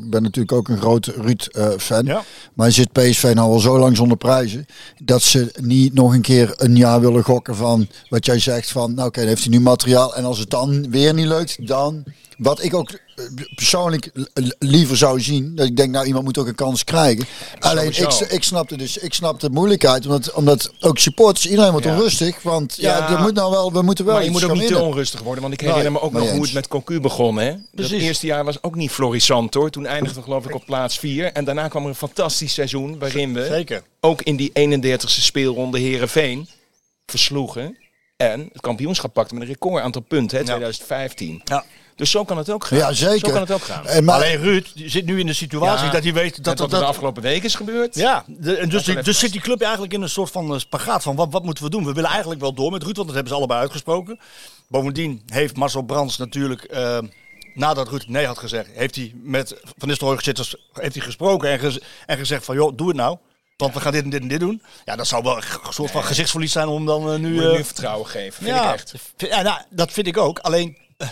ben- natuurlijk ook een grote Ruud-fan. Ja. maar zit PSV nou al zo lang zonder prijzen, dat ze niet nog een keer een jaar willen gokken van wat jij zegt van, nou oké, dan heeft hij nu materiaal. En als het dan weer niet lukt, dan... Wat ik ook eh, persoonlijk liever zou zien, dat ik denk, nou iemand moet ook een kans krijgen. Alleen ik, ik snapte dus, ik snapte de moeilijkheid, omdat, omdat ook supporters, iedereen wordt Ja. onrustig, want ja, Ja. er moet nou wel, we moeten wel Maar je moet ook niet te onrustig worden. Want ik herinner me ook nog hoe het met Cocu begon. Hè? Precies. eerste jaar was ook niet florissant hoor. Toen eindigden we geloof ik op plaats 4. En daarna kwam er een fantastisch seizoen. Waarin we Zeker. ook in die 31ste speelronde Herenveen versloegen. En het kampioenschap pakten met een record aantal punten. Hè, 2015. Ja. Dus zo kan het ook gaan. Ja, zeker. Zo kan het ook gaan. En maar, Alleen Ruud zit nu in de situatie Ja, dat hij weet Dat, dat wat dat, er de afgelopen week is gebeurd. Ja, de- en dus, die- dus zit die club eigenlijk in een soort van eh, spagaat van wat, wat moeten we doen? We willen eigenlijk wel door met Ruud, want dat hebben ze allebei uitgesproken. Bovendien heeft Marcel Brands natuurlijk, eh, nadat Ruud nee had gezegd, heeft hij met Van Nistelrooy gezeten, heeft hij gesproken en, gez- en gezegd van joh, doe het nou. Want we gaan dit en dit en dit doen. Ja, dat zou wel een soort van gezichtsverlies zijn om dan eh, nu... Moet je eh, nu vertrouwen geven. Vind ja, ik echt. ja nou, dat vind ik ook. Alleen eh,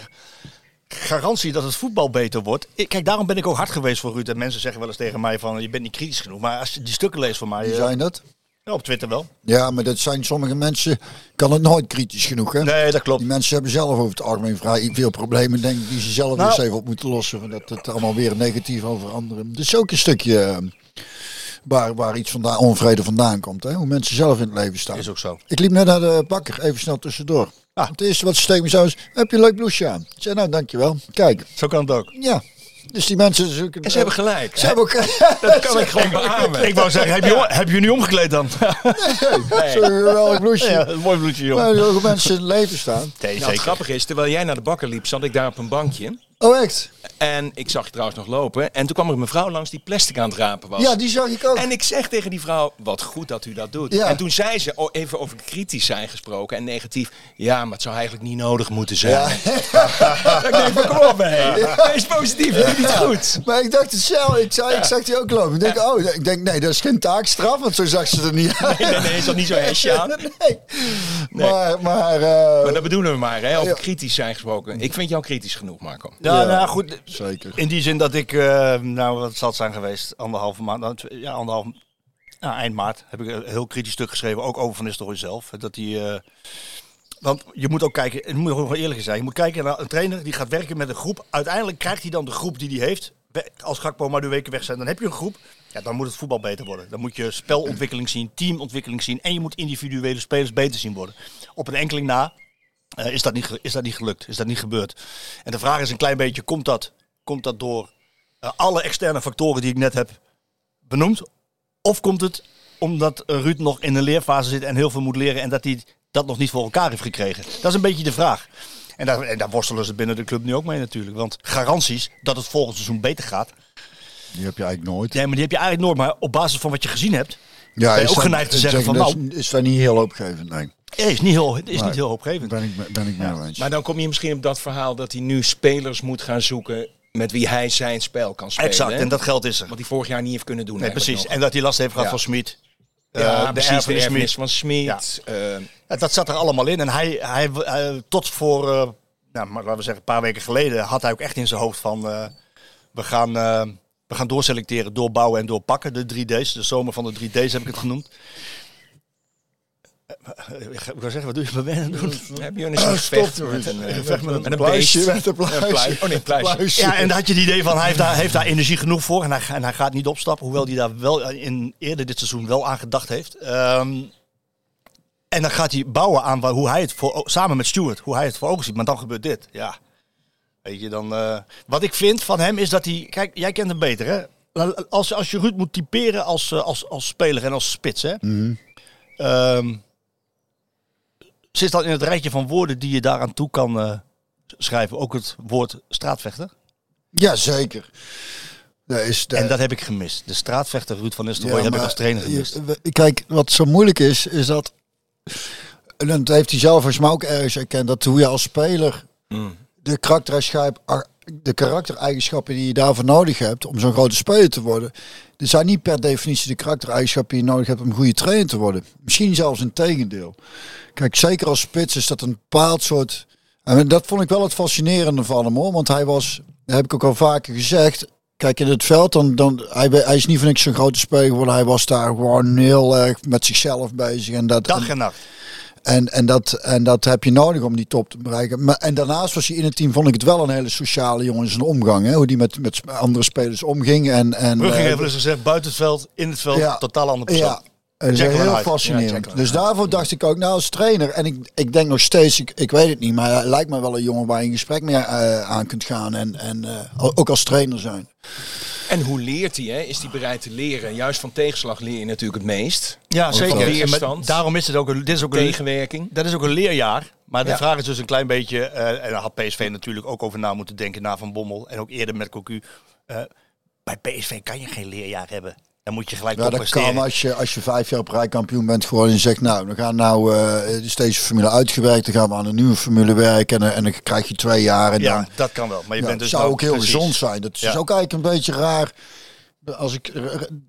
garantie dat het voetbal beter wordt. Ik, kijk, daarom ben ik ook hard geweest voor Ruud. En mensen zeggen wel eens tegen mij van je bent niet kritisch genoeg. Maar als je die stukken leest van mij, wie eh, zijn dat? ja, op Twitter wel. Ja, maar dat zijn sommige mensen, kan het nooit kritisch genoeg hè? Nee, dat klopt. Die mensen hebben zelf over het algemeen vrij veel problemen, denk ik, die ze zelf Nou. eens even op moeten lossen. Dat het allemaal weer negatief over anderen. Dus ook een stukje eh, waar, waar iets vandaan, onvrede vandaan komt. Hè? Hoe mensen zelf in het leven staan. Is ook zo. Ik liep net naar de bakker, even snel tussendoor. Ah. Het eerste wat ze tegen me zei was, heb je een leuk blouseje aan? Ik zei, nou dankjewel. Kijk, Zo kan het ook. ja. Dus die mensen zoeken... En ze hebben gelijk. Ze hebben ook... Dat kan ik gewoon beamen. Ik wou zeggen, heb je, heb je nu omgekleed dan? Zo'n geweldig blouseje. ja, een mooi bloedje, joh. Maar hoe mensen in het leven staan. Nee, Nou, het grappige is, terwijl jij naar de bakker liep, zat ik daar op een bankje. Oh echt? En ik zag je trouwens nog lopen. En toen kwam er een mevrouw langs die plastic aan het rapen was. Ja, die zag ik ook. En ik zeg tegen die vrouw, wat goed dat u dat doet. Ja. En toen zei ze, oh, even over kritisch zijn gesproken en negatief. Ja, maar het zou eigenlijk niet nodig moeten zijn. Ja. ik denk van, kom op hé. Wees positief, doe niet goed. Maar ik dacht het zelf, ik, zei, ik zag die ook lopen. Ik denk, oh, ik denk, nee, dat is geen taakstraf, want zo zag ze er niet uit. Nee, nee, nee, is dat niet zo'n hesje aan? Nee. Maar, maar, eh, Maar dat bedoelen we maar, hè, over Ja. kritisch zijn gesproken. Ik vind jou kritisch genoeg, Marco. Ja, nou goed. zeker. In die zin dat ik, eh, nou wat zal het zijn geweest, anderhalve maand, nou, ja, anderhalf, nou, eind maart heb ik een heel kritisch stuk geschreven, ook over Van Nistelrooy zelf. Dat hij, eh, want je moet ook kijken, het moet wel eerlijk zijn, je moet kijken naar een trainer die gaat werken met een groep. Uiteindelijk krijgt hij dan de groep die hij heeft. Als Gakpo maar de weken weg zijn, dan heb je een groep. Ja, dan moet het voetbal beter worden. Dan moet je spelontwikkeling zien, teamontwikkeling zien en je moet individuele spelers beter zien worden. Op een enkeling na eh, is, dat niet, is dat niet gelukt, is dat niet gebeurd. En de vraag is een klein beetje, komt dat, komt dat door eh, alle externe factoren die ik net heb benoemd? Of komt het omdat Ruud nog in een leerfase zit en heel veel moet leren en dat hij dat nog niet voor elkaar heeft gekregen? Dat is een beetje de vraag. En daar, en daar worstelen ze binnen de club nu ook mee natuurlijk. Want garanties dat het volgend seizoen beter gaat, Die heb je eigenlijk nooit. nee, maar die heb je eigenlijk nooit. Maar op basis van wat je gezien hebt, Ja, ben je ook geneigd te zeggen zeg, van dat nou, is, is dat niet heel hoopgevend, nee. Is niet heel, is niet heel hoopgevend. Ben ik, ben ik mee eens. Maar dan kom je misschien op dat verhaal dat hij nu spelers moet gaan zoeken met wie hij zijn spel kan spelen. Exact, hè? en dat geld is er. Wat hij vorig jaar niet heeft kunnen doen. Nee, precies. nog. En dat hij last heeft gehad Ja. van Smit. ja, de precies. De erfenis erfenis Smit. van Smit. Ja. eh, Ja, dat zat er allemaal in. En hij, hij, hij- tot voor, eh, nou, maar laten we zeggen, een paar weken geleden had hij ook echt in zijn hoofd van eh, we, gaan, eh, we gaan doorselecteren, doorbouwen en doorpakken. De 3D's, de zomer van de 3D's heb ik het genoemd. Eh, Ik ga- ik wil zeggen, wat doe je bij mij aan doen? heb je een stop, vecht met een, eh, Vecht met een met een pluisje, met een pluisje. Een pluis- Oh nee, een pluisje. Pluisje. Ja, en dan had je het idee van hij heeft daar, heeft daar energie genoeg voor en hij, en hij gaat niet opstappen, hoewel hij daar wel in eerder dit seizoen wel aan gedacht heeft. Ehm, en dan gaat hij bouwen aan hoe hij het voor, samen met Stuart, hoe hij het voor ogen ziet. Maar dan gebeurt dit. Ja. Weet je, dan, eh, wat ik vind van hem is dat hij, kijk, jij kent hem beter hè. Als, als je Ruud moet typeren als, eh, als, als speler en als spits hè. Ehm, zit dat in het rijtje van woorden die je daaraan toe kan eh, schrijven, ook het woord straatvechter? Ja, zeker. Dat is de, En dat heb ik gemist. De straatvechter Ruud van Nistelrooy Ja, heb ik als trainer gemist. je- Kijk, wat zo moeilijk is, is dat. En dat heeft hij zelf volgens mij ook ergens erkend. Dat hoe je als speler Mm. de karaktereigenschap de karaktereigenschappen die je daarvoor nodig hebt om zo'n grote speler te worden, er zijn niet per definitie de karaktereigenschappen die je nodig hebt om een goede trainer te worden. Misschien zelfs een tegendeel. Kijk, zeker als spits is dat een bepaald soort. En dat vond ik wel het fascinerende van hem hoor. Want hij was, dat heb ik ook al vaker gezegd. Kijk, in het veld, dan, dan, hij, hij is niet van niks zo'n grote speler geworden. Hij was daar gewoon heel erg met zichzelf bezig. En dat, Dag en nacht. en, en, dat, en dat heb je nodig om die top te bereiken. Maar, en daarnaast was hij in het team, vond ik het wel een hele sociale jongen in zijn omgang. Hè? Hoe die met, met andere spelers omging. En, en, Brugge eh, heeft eens gezegd, buiten het veld, in het veld, Ja. totaal andere persoon. ja, dat is heel fascinerend. Ja, dus daarvoor dacht ik ook, nou als trainer, en ik, ik denk nog steeds, ik, ik weet het niet, maar hij lijkt me wel een jongen waar je in gesprek mee eh, aan kunt gaan. En, en eh, ook als trainer zijn. En hoe leert hij? Hè? Is hij bereid te leren? Juist van tegenslag leer je natuurlijk het meest. Ja, zeker. Weerstand. daarom is het ook een, dit is ook een, Tegenwerking. dat is ook een leerjaar. Maar de Ja. vraag is dus een klein beetje, eh, en daar had PSV natuurlijk ook over na moeten denken na Van Bommel. En ook eerder met Cocu. Eh, bij PSV kan je geen leerjaar hebben. Dan moet je gelijk Ja, dat kan als je, als je vijf jaar op rij kampioen bent gewoon en zegt, nou, we gaan nou eh is deze formule uitgewerkt, dan gaan we aan een nieuwe formule werken en, en dan krijg je twee jaar. En Ja, dan, dat kan wel. Maar je Ja, bent dus zou ook heel precies- gezond zijn. Dat is Ja. ook eigenlijk een beetje raar. Als ik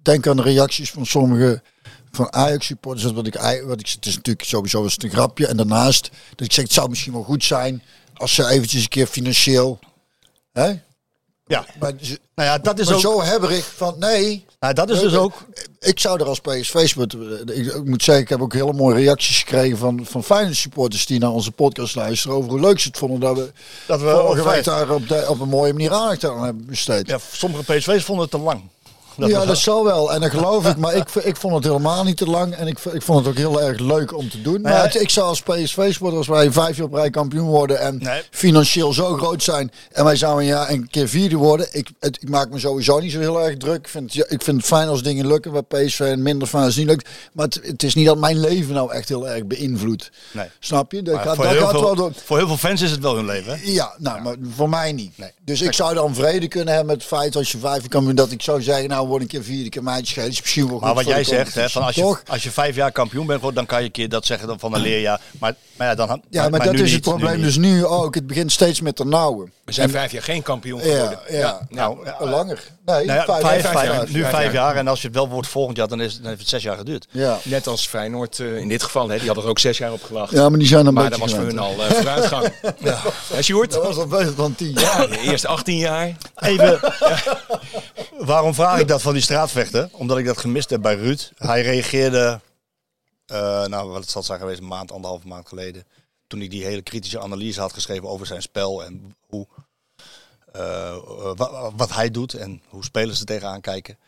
denk aan de reacties van sommige van Ajax supporters, wat ik, wat ik, het is natuurlijk sowieso eens een grapje. En daarnaast dat ik zeg, het zou misschien wel goed zijn als ze eventjes een keer financieel. Hè? Ja, Maar, nou ja, dat is maar ook. zo hebberig van nee. Nou, dat is dus ook. Ik zou er als PSV. Ik, moet zeggen, ik heb ook hele mooie reacties gekregen van, van Feyenoord supporters die naar onze podcast luisteren over hoe leuk ze het vonden dat we, Dat we vorige week daar op, de, op een mooie manier aandacht aan hebben besteed. Ja, sommige PSV's vonden het te lang. Dat ja, dat zal wel. En dat geloof ik. Maar ik, ik vond het helemaal niet te lang. En ik, ik vond het ook heel erg leuk om te doen. Maar ja, het- ik zou als PSV-sporter, als wij vijf jaar op rij kampioen worden en Nee. financieel zo groot zijn. En wij zouden een jaar een keer vierde worden. Ik, het, ik maak me sowieso niet zo heel erg druk. Ik vind, het- ik vind het fijn als dingen lukken bij PSV en minder fijn als het niet lukt. Maar het, het is niet dat mijn leven nou echt heel erg beïnvloedt. Nee. Snap je? Dat Maar gaat, voor, dat heel gaat wel veel, door. voor heel veel fans is het wel hun leven. Hè? Ja, nou, maar voor mij niet. Nee. Dus ik zou dan vrede kunnen hebben met het feit als je vijf kan doen dat ik zou zeggen, nou word een keer vierde, keer mij schelen. Is misschien wel goed Maar wat jij zegt, hè, van als, je, toch? als je vijf jaar kampioen bent, geworden, dan kan je een keer dat zeggen dan van een leerjaar. Maar, maar ja, dan, Ja, maar, dat is niet, het probleem nu dus nu ook. Het begint steeds met de nauwe. We zijn vijf jaar geen kampioen Ja, geworden. ja. Nou, ja, Langer. Nee, nou ja, vijf, vijf, vijf, vijf- jaar. nu vijf vijf jaar. jaar. En als je het wel wordt volgend jaar, dan, is, dan heeft het zes jaar geduurd. Ja. Net als Feyenoord eh, in dit geval. Hè, die hadden er ook zes jaar op gewacht. ja, maar die zijn een maar dat beetje was voor hun al eh, vooruitgang. ja. Hè, Sjoerd? Dat was al beter dan tien jaar. De eerste 18 jaar. Even, waarom vraag ik dat van die straatvechter? Omdat ik dat gemist heb bij Ruud. Hij reageerde, eh, nou wat het zal zijn geweest, een maand, anderhalve maand geleden. Toen ik die hele kritische analyse had geschreven over zijn spel en hoe, eh, eh, wa- wat hij doet en hoe spelers er tegenaan kijken.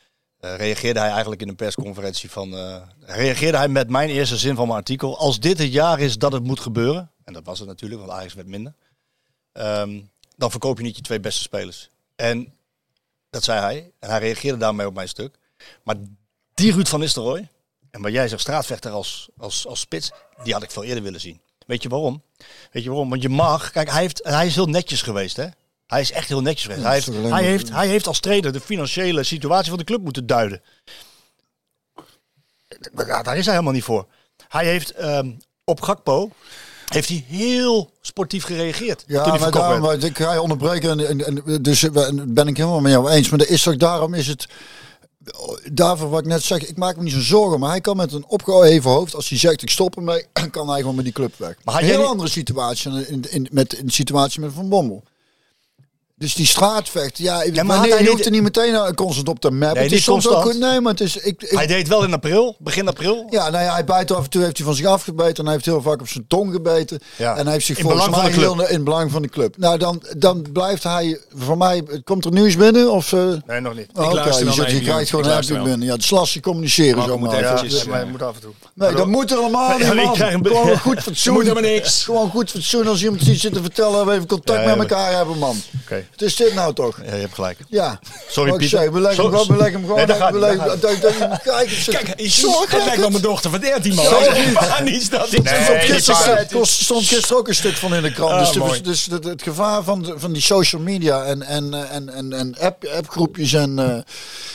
eh, reageerde hij eigenlijk in een persconferentie van. eh, reageerde hij met mijn eerste zin van mijn artikel. Als dit het jaar is dat het moet gebeuren. En dat was het natuurlijk, want Ajax werd minder. ehm, dan verkoop je niet je twee beste spelers. En dat zei hij. En hij reageerde daarmee op mijn stuk. Maar die Ruud van Nistelrooy. En waar jij zegt straatvechter als, als, als spits. Die had ik veel eerder willen zien. Weet je waarom? Weet je waarom? Want je mag. Kijk, hij, heeft, hij is heel netjes geweest hè. Hij is echt heel netjes geweest. Hij, heeft, hij, heeft, hij heeft als trainer de financiële situatie van de club moeten duiden. Daar is hij helemaal niet voor. Hij heeft ehm, op Gakpo heeft hij heel sportief gereageerd. Ja, maar daarom, werd. ik ga je onderbreken. En, en, en- dus eh, ben ik helemaal met jou eens. Maar is ook, daarom is het... Daarvoor wat ik net zeg, ik maak me niet zo zorgen. Maar hij kan met een opgeheven hoofd, als hij zegt ik stop ermee, kan hij gewoon met die club weg. Maar had een heel niet- andere situatie in, in, in- met in de situatie met Van Bommel. Dus die straatvecht, ja, maar maar nee, hij je hoeft er niet meteen uh, constant op te mappen. Nee, het is soms ook nee, maar het is... Ik, ik, Hij deed wel in april, begin april. ja, nou ja, hij bijt af en toe heeft hij van zich afgebeten. En hij heeft heel vaak op zijn tong gebeten. Ja. En hij heeft zich In volgens belang van mij de club. heel in belang van de club. Nou, dan, dan blijft hij, voor mij, komt er nieuws binnen? Of, eh Nee, nog niet. oh, oké, luister je, je krijgt gewoon een binnen. Ja, het is lastig communiceren Marco zo moet maar. even- Ja, eventjes, dus- maar je moet af en toe. Nee, dat moet niet, Ja, ik man. krijg een- Gewoon goed fatsoen. moet helemaal niks. Gewoon goed fatsoen als iemand iets zit te vertellen. We even contact Ja, ja, met maar- elkaar hebben, man. Oké, Het is dit nou toch? ja, je hebt gelijk. Ja. Sorry, Wat ik Pieter. zeg, we leggen hem we leggen hem gewoon. Nee, dat we leggen- dat dat- dat- dat- Kijk, is- Kijk, Zorg het lijkt wel mijn dochter van 13 man. Niet dat Nee, stond gisteren, paar- het kost- stond gisteren ook een stuk van in de krant. Ah, dus dus het, het gevaar van, de, van die social media en, en, en, en, en app, appgroepjes en eh,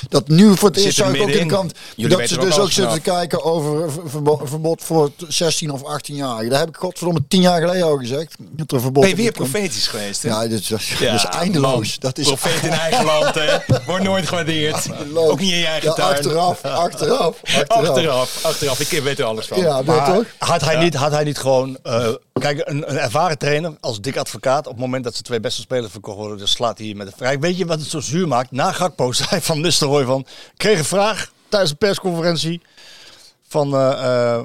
dat nu voor het eerst er zag ik ook in de krant dat ze dus ook zitten kijken over ver- verbod, voor 16 of 18 jaar. Daar heb ik godverdomme 10 jaar geleden al gezegd. Dat er verbod Ben je op weer profetisch geweest? Ja, dit is, dat eindeloos. Dat is Profeet in eigen land, hè. Wordt nooit gewaardeerd. eindeloos. Ook niet in je eigen Ja, tuin. Achteraf, achteraf, achteraf. Achteraf, achteraf. Ik weet er alles van. Ja, Maar toch? had hij, niet, had hij niet gewoon... eh, kijk, een, een ervaren trainer als dik advocaat... op het moment dat ze twee beste spelers verkocht worden... dan slaat hij hier met de vrij. Weet je wat het zo zuur maakt? Na Gakpo zei Van Nistelrooy van... kreeg een vraag tijdens de persconferentie... van... eh, eh,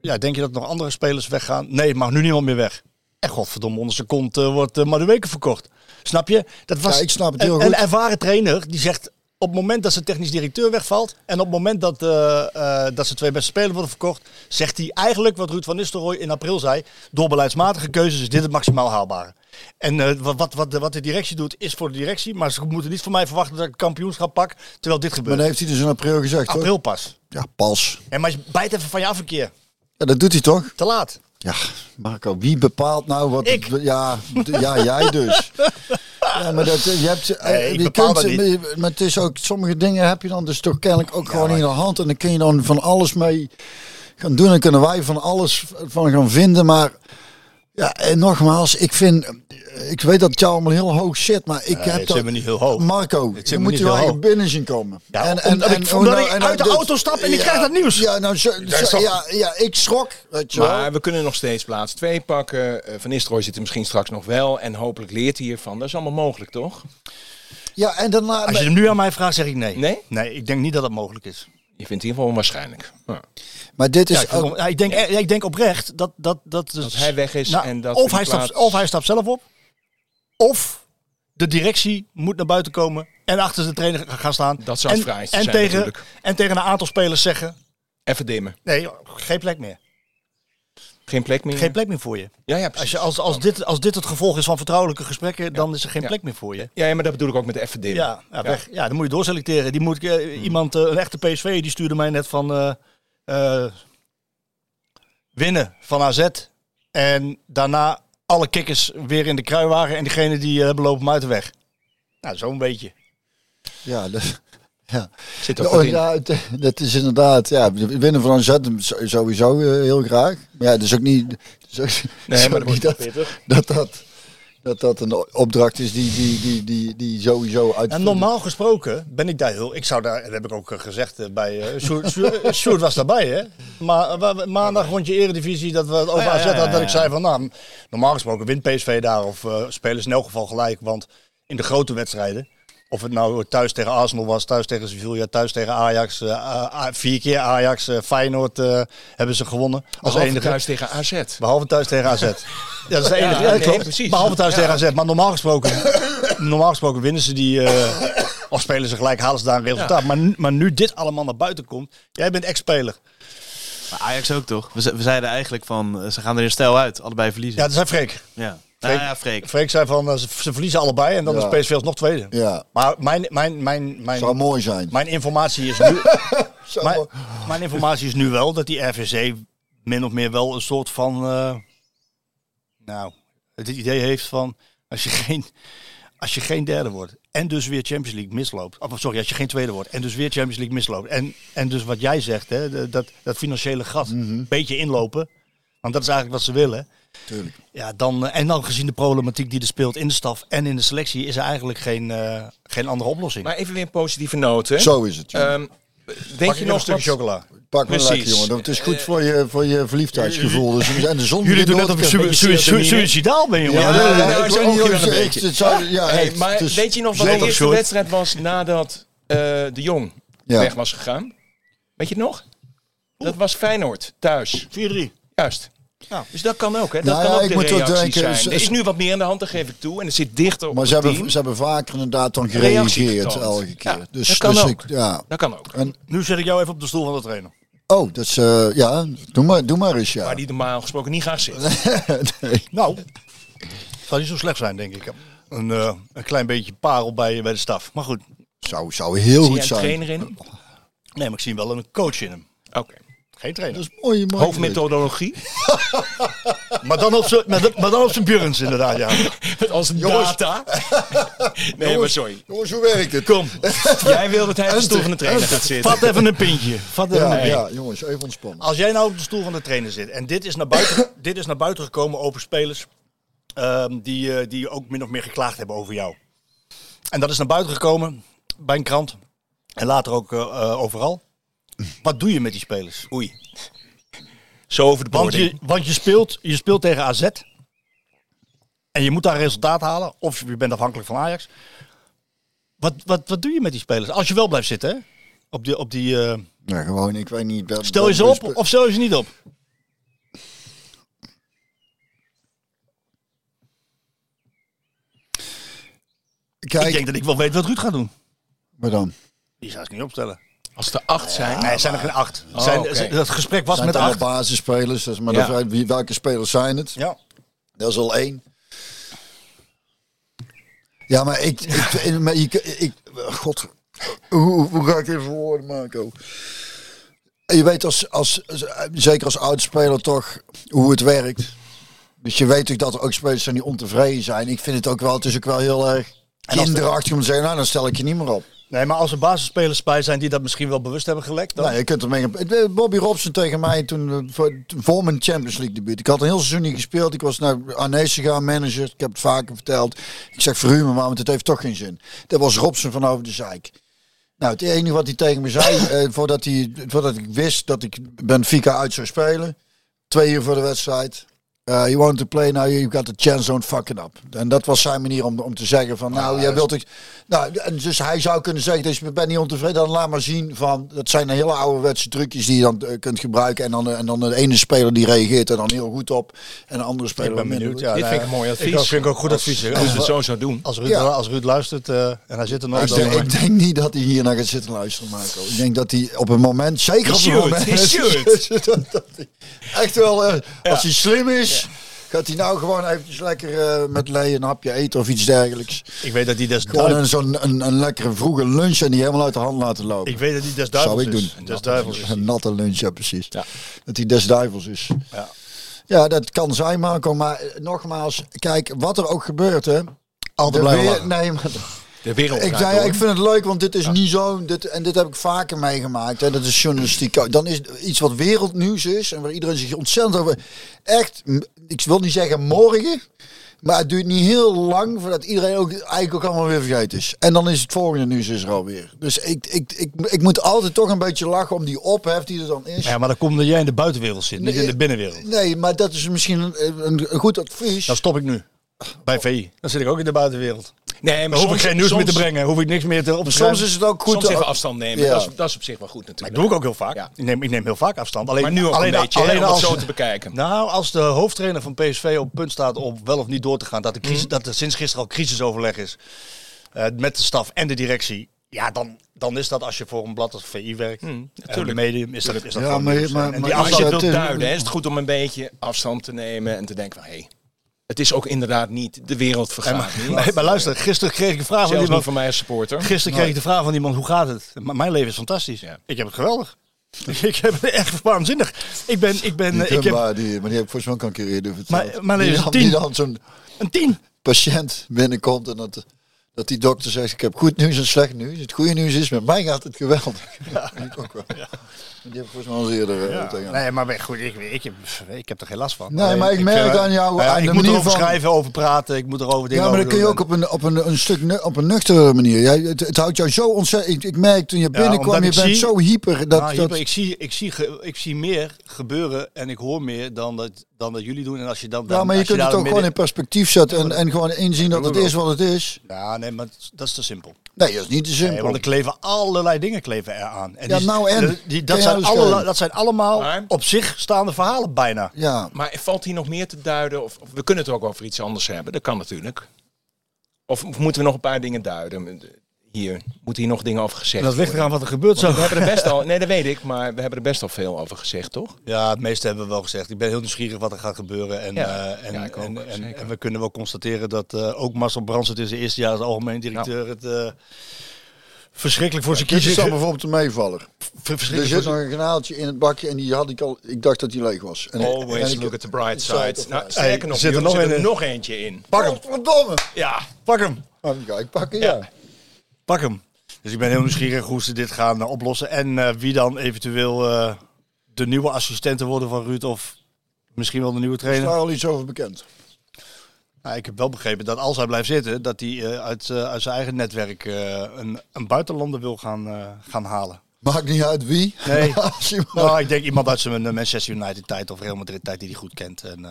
ja, denk je dat nog andere spelers weggaan? Nee, het mag nu niemand meer weg. En godverdomme, onder zijn kont eh, wordt uh, Madueke verkocht. Snap je? Dat was Ja, ik snap het heel een, goed. een ervaren trainer die zegt... op het moment dat zijn technisch directeur wegvalt... en op het moment dat, eh, dat ze twee beste spelers worden verkocht... zegt hij eigenlijk wat Ruud van Nistelrooy in april zei... door beleidsmatige keuzes is dit het maximaal haalbare. En eh, wat, wat, wat, de, wat de directie doet, is voor de directie... maar ze moeten niet van mij verwachten dat ik het kampioenschap pak... terwijl dit Maar gebeurt. dat heeft hij dus in april gezegd? April pas. Ja, pas. En maar bijt even van je af een keer. Ja, dat doet hij toch? Te laat. Ja, Marco, wie bepaalt nou wat... Ik. Ja, ja, jij dus. Ja, maar dat, je hebt, eh, Nee, ik je kunt, dat niet. maar- Maar het is ook, sommige dingen heb je dan dus toch kennelijk ook gewoon in de hand. En dan kun je dan van alles mee gaan doen. En kunnen wij van alles van gaan vinden. Maar ja, en nogmaals, ik vind... Ik weet dat het jou allemaal heel hoog zit, maar ik Nee, heb het dat... zit me niet heel hoog. Marco, je moet je hoog. binnen zien komen. Ja, omdat ik- hoe omdat nou- ik en uit de auto stap en ik krijg dat nieuws. Ja, nou, ja, ja, ik schrok, weet je wel. Maar we kunnen nog steeds plaats 2 pakken. Eh, Van Nistelrooy zit er misschien straks nog wel. En hopelijk leert hij hiervan. Dat is allemaal mogelijk, toch? Ja, en daarna... Als je hem nu aan mij vraagt, zeg ik nee. Nee? Nee, ik denk niet dat dat mogelijk is. Je vindt het in ieder geval onwaarschijnlijk. Ja. Maar dit is Ja, ik, ook- ik, denk, ja, ik denk oprecht dat, dat, dat, dus- Dat hij weg is Nou, en dat of, hij stapt, of hij stapt zelf op, of de directie moet naar buiten komen en achter de trainer ga- gaan staan. Dat zou het en, zijn tegen, natuurlijk. En tegen een aantal spelers zeggen, Even dimmen. nee, geen plek meer. Geen plek meer. Geen plek meer voor je. Ja, ja, Als, je als, als, dit, als dit het gevolg is van vertrouwelijke gesprekken, dan is er geen Ja. plek meer voor je. Ja, ja, maar dat bedoel ik ook met even dimmen. Ja, ja, weg. ja, dan moet je doorselecteren. Die moet, eh, iemand, eh, een echte PSV, die stuurde mij net van eh, eh, winnen van AZ. En daarna alle kikkers weer in de kruiwagen en diegene die hebben lopen hem uit de weg. Nou, zo'n beetje. Ja, de, ja. Zit Oh, ja, dat is inderdaad. Ja, winnen van een sowieso eh, heel graag. Maar ja, het is ook niet. Ook, Nee, maar dat dat, dat, dat, dat dat een opdracht is die, die, die, die, die sowieso uit. En normaal gesproken ben ik daar heel... Ik zou daar, dat heb ik ook eh, gezegd eh, bij... Sjoerd, was daarbij, hè? Maar maandag rondje eredivisie dat we het over AZ ja, hadden. Dat ik zei van, nou, normaal gesproken wint PSV daar of eh, spelen ze in elk geval gelijk. Want in de grote wedstrijden, of het nou thuis tegen Arsenal was, thuis tegen Sevilla, thuis tegen Ajax, eh, vier keer Ajax, eh, Feyenoord eh, hebben ze gewonnen. Als Behalve enige. thuis tegen AZ. Behalve thuis tegen AZ. Ja, dat is de enige. Ja, Ja, nee, klopt. precies. Behalve thuis Ja. tegen AZ. Maar normaal gesproken, normaal gesproken winnen ze die. eh, of spelen ze gelijk, halen ze daar een resultaat. Maar, nu, maar nu dit allemaal naar buiten komt. Jij bent ex-speler. Maar Ajax ook toch? We, ze- we zeiden eigenlijk van, ze gaan er in stijl uit. Allebei verliezen. Ja, dat zei Freek. Ja, Freek, ja, ja Freek. Freek zei van eh, ze, ze verliezen allebei en dan Ja. is PSV nog tweede. Ja, Maar mijn, mijn, mijn, mijn, zou mooi zijn. mijn informatie is nu. Mijn, mijn informatie is nu wel dat die RVC min of meer wel een soort van. eh, nou, het idee heeft van. Als je geen, als je geen derde wordt en dus weer Champions League misloopt. Of sorry, als je geen tweede wordt en dus weer Champions League misloopt. En, en dus wat jij zegt, hè, dat, dat financiële gat een beetje inlopen. Want dat is eigenlijk wat ze willen. Tuurlijk. Ja, dan, eh, en dan gezien de problematiek die er speelt in de staf en in de selectie, is er eigenlijk geen, eh, geen andere oplossing. Maar even weer een positieve noot, hè? Zo is het. jongen. Ehm, Pak weet je nog een stukje wat... chocola? Pak maar precies. lekker, jongen. Dat is goed voor je, voor je verliefdheidsgevoel. Dus, en de zon Jullie doen su- su- suicidaal ben, jongen. Ja, Ja, zo weet ook een je- beetje. ja, maar weet je nog wat de eerste wedstrijd was nadat eh, de Jong Ja. weg was gegaan? Weet je het nog? Dat was Feyenoord, thuis. 4-3. Juist. Nou. Dus dat kan ook, hè? Dat Nou kan ja, ook ik de moet wel reactie denken, zijn. ze- Er is nu wat meer aan de hand, dat geef ik toe. En het zit dichter op Maar het ze team. hebben, ze hebben vaker inderdaad dan gereageerd elke keer. Ja, dus, dat kan dus ook. ik, ja. Dat kan ook. En, Nu zet ik jou even op de stoel van de trainer. oh, dat is, eh, ja, doe maar, doe maar eens, ja. Waar die normaal gesproken niet graag zit. nee. Nou, zou niet zo slecht zijn, denk ik. Een, eh, een klein beetje parel bij, bij de staf. Maar goed, Zou, zou heel Zie goed zijn. trainer in? hem? nee, maar ik zie wel een coach in hem. Oké. Geen trainer. Dat is mooi, mooi. Hoofdmethodologie? Maar dan op zijn- met- maar dan op zijn Björns, inderdaad, ja. Als Jongens. data? nee, maar sorry. Jongens, hoe werkt het? Kom, Jij wil dat hij op de stoel van de trainer gaat zitten. vat even een pintje. Vat even Ja, een pintje. ja, jongens, even ontspannen. Als jij nou op de stoel van de trainer zit en dit is naar buiten, dit is naar buiten gekomen over spelers ehm, die, eh, die ook min of meer geklaagd hebben over jou. En dat is naar buiten gekomen bij een krant. En later ook eh, eh, overal. Wat doe je met die spelers? Oei. Zo over de Want boarding. je, want je, speelt, je speelt tegen AZ. En je moet daar resultaat halen. Of je bent afhankelijk van Ajax. Wat, wat, wat doe je met die spelers? Als je wel blijft zitten, hè? Op die, op die, eh, Ja, gewoon, ik weet niet. stel je ze op of stel je ze niet op? Kijk, Ik denk dat ik wel weet wat Ruud gaat doen. maar dan. Die zou ik niet opstellen. Als er acht zijn. Nee, zijn er geen acht. Oh, zijn. Dat gesprek was zijn met acht. basisspelers, dus, maar Ja. wie, welke spelers zijn het? Ja. Dat is al één. Ja, maar ik, ik, maar ik, ik, god, hoe, hoe ga ik dit voor woorden maken? Je weet als, als, zeker als oudspeler toch hoe het werkt. Dus je weet toch dat er ook spelers zijn die ontevreden zijn. Ik vind het ook wel, het is ook wel heel erg kinderachtig om te zeggen, nou dan stel ik je niet meer op. Nee, maar als er basisspelers bij zijn die dat misschien wel bewust hebben gelekt, dan... Nee, je kunt er mee. Bobby Robson tegen mij toen eh, voor, voor mijn Champions League debuut. Ik had een heel seizoen niet gespeeld. Ik was naar Arnees gegaan, manager. Ik heb het vaker verteld. Ik zeg verhuur me maar, want het heeft toch geen zin. Dat was Robson van over de Zeik. Nou, het enige wat hij tegen me zei, eh, voordat, hij, voordat ik wist dat ik Benfica uit zou spelen, twee uur voor de wedstrijd. Eh you want to play now, you got the chance, don't fuck it up. En dat was zijn manier om, om te zeggen van, nou, jij wilt ik... Nou, en dus hij zou kunnen zeggen, dus ik ben niet ontevreden, dan laat maar zien van, dat zijn hele ouderwetse trucjes die je dan eh, kunt gebruiken. En dan, eh, en dan de ene speler die reageert er dan heel goed op, en de andere speler Ik ben benieuwd. Ja, Dit vind ik een mooi advies. Ik ook- vind ik ook goed advies. Als we Als, het zo zou doen. als, Ruud, Ja. als Ruud luistert eh, en hij zit er nog, Ik dan... denk, ik denk niet dat hij hier naar gaat zitten luisteren, Marco. Ik denk dat hij op een moment, zeker op een moment, he should. dat, dat hij echt wel, als hij slim is, gaat hij nou gewoon eventjes lekker eh, met Lee een hapje eten of iets dergelijks. Ik weet dat hij des, Gewoon een, zo'n een, een lekkere vroege lunch en die helemaal uit de hand laten lopen. ik weet dat hij des Zou duivels ik is. doen. Des duivels is. Een natte lunch, ja precies. Ja. Dat hij des duivels is. Ja. Ja, dat kan zijn Marco, maar nogmaals, kijk, wat er ook gebeurt hè. Altijd de blijven weer-. Nee, maar De wereld ik, zei, ja, ik vind het leuk, want dit is niet zo. Dit, en dit heb ik vaker meegemaakt. Hè, dat is journalistiek. ook. Dan is iets wat wereldnieuws is. En waar iedereen zich ontzettend over. Echt, ik wil niet zeggen morgen. Maar het duurt niet heel lang voordat iedereen ook eigenlijk ook allemaal weer vergeten is. En dan is het volgende nieuws is er alweer. Dus ik, ik, ik, ik moet altijd toch een beetje lachen om die ophef die er dan is. Ja, maar dan komt dat jij in de buitenwereld zit, niet in de binnenwereld. Nee, maar dat is misschien een, een, een goed advies. Dan stop ik nu. Bij VI. Dan zit ik ook in de buitenwereld. Nee, maar hoef ik geen nieuws meer te brengen. Hoef ik niks meer te op Soms is het ook goed. Soms te- even afstand nemen. Ja. Dat, is, dat is op zich wel goed Dat natuurlijk. doe ik ook heel vaak. Ja. Ik, neem, ik neem heel vaak afstand. Alleen, Maar nu ook alleen, een beetje, alleen om het als, zo te bekijken. Nou, als de hoofdtrainer van PSV op het punt staat om wel of niet door te gaan, dat, de Mhm. crisis, dat er sinds gisteren al crisisoverleg is eh, met de staf en de directie, ja, dan, dan is dat als je voor een blad als VI werkt, en natuurlijk. een medium, is dat, is dat Ja, gewoon maar- maar- En maar die als Als je het wilt is- duiden, is het goed om een beetje afstand te nemen en te denken van... hé, hey, het is ook inderdaad niet de wereld vergaat niet. nee, maar luister, gisteren kreeg ik een vraag van iemand. van mij als supporter. Gisteren kreeg ik de vraag van iemand, hoe gaat het? Mijn leven is fantastisch. Ja. Ik heb het geweldig. ik heb het echt waanzinnig. Ik ben, ik ben, Die eh, ik heb maar, die, maar die heb ik volgens mij ook een keer eerder verteld. Maar- maar nee, die, tien. die dan zo'n een tien. patiënt binnenkomt en dat, dat die dokter zegt, ik heb goed nieuws en slecht nieuws. Het goede nieuws is, met mij gaat het geweldig. Ja. ik ook wel. Die heb ik volgens mij al eerder eh, tegen. Nee, maar goed, ik, ik, heb, ik heb er geen last van. Nee, maar ik merk eh, aan jou, aan ik de moet erover van- schrijven, over praten. Ik moet erover dingen Ja, maar dat kun je ook op een, op een, een stuk op een nuchtere manier. Jij, het, het houdt jou zo ontzettend. Ik, merk toen je binnenkwam, je bent zie- zo hyper. Dat, Nou, dat, ik, zie, ik, zie, ik zie meer gebeuren en ik hoor meer dan dat, dan dat jullie doen. En als je dan, ja, dan- maar je kunt het ook gewoon in perspectief zetten en, en gewoon inzien dat het is wat het is. Ja, nee, maar dat is te simpel. Nee, dat is niet te simpel. Nee, want er kleven allerlei dingen kleven eraan. En Ja, die- nou en? die- dat, zijn alles alle, dat zijn allemaal Maar- op zich staande verhalen bijna. ja, Maar valt hier nog meer te duiden? Of, of we kunnen het ook over iets anders hebben. Dat kan natuurlijk. Of, of moeten we nog een paar dingen duiden? Hier, moeten hier nog dingen over gezegd Dat ligt eraan wat er gebeurt zo. We hebben er best al, nee dat weet ik, maar we hebben er best al veel over gezegd, toch? Ja, het meeste hebben we wel gezegd. Ik ben heel nieuwsgierig wat er gaat gebeuren. En, Ja. eh, en, Ja, ik ook, en, en, zeker. en we kunnen wel constateren dat eh, ook Marcel Brands het in zijn eerste jaar als algemeen directeur het eh, verschrikkelijk voor zijn dit is kiezen. dan bijvoorbeeld een meevaller. Er Verschrikkelijk zit nog een kanaaltje in het bakje en die had ik al. Ik dacht dat die leeg was. En, en Always ik- look at the bright Side Nou, sterker nog, zit er nog zit er een- nog eentje in. Pak hem! Verdomme! Ja, Pak hem! Nou, ga ik pakken, Ja. ja. Pak hem! Dus ik ben heel nieuwsgierig hoe ze dit gaan eh, oplossen. En eh, wie dan eventueel eh, de nieuwe assistenten worden van Ruud. Of misschien wel de nieuwe Is trainer. daar al iets over bekend? Nou, ik heb wel begrepen dat als hij blijft zitten, dat hij uit, uit zijn eigen netwerk een, een buitenlander wil gaan, gaan halen. Maakt niet uit wie. Nee. Nou, ik denk iemand uit zijn Manchester United tijd of Real Madrid tijd die hij goed kent. En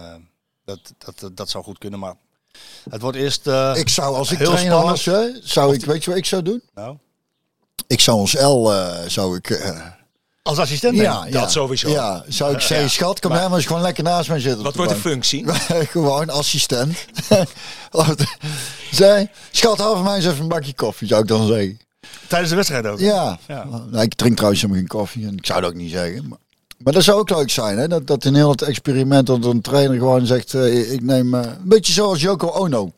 dat, dat, dat, dat zou goed kunnen, maar het wordt eerst... eh, ik zou, als ik heel trainer spannend. was, hè, zou ik, weet je wat ik zou doen? Nou, Ik zou ons L, eh, zou ik... eh, als assistent ja, ja, dat sowieso. Ja, zou ik zeggen, schat, kom maar, maar eens gewoon lekker naast mij zitten. Wat wordt de functie? gewoon assistent. Zij, schat, haal voor mij eens even een bakje koffie, zou ik dan zeggen. Tijdens de wedstrijd ook. Ja. Ja. Nou, ik drink trouwens helemaal geen koffie en ik zou dat ook niet zeggen. Maar, maar dat zou ook leuk zijn, hè? Dat, dat in heel het experiment dat een trainer gewoon zegt, eh, ik neem eh, een beetje zoals Joko Ono.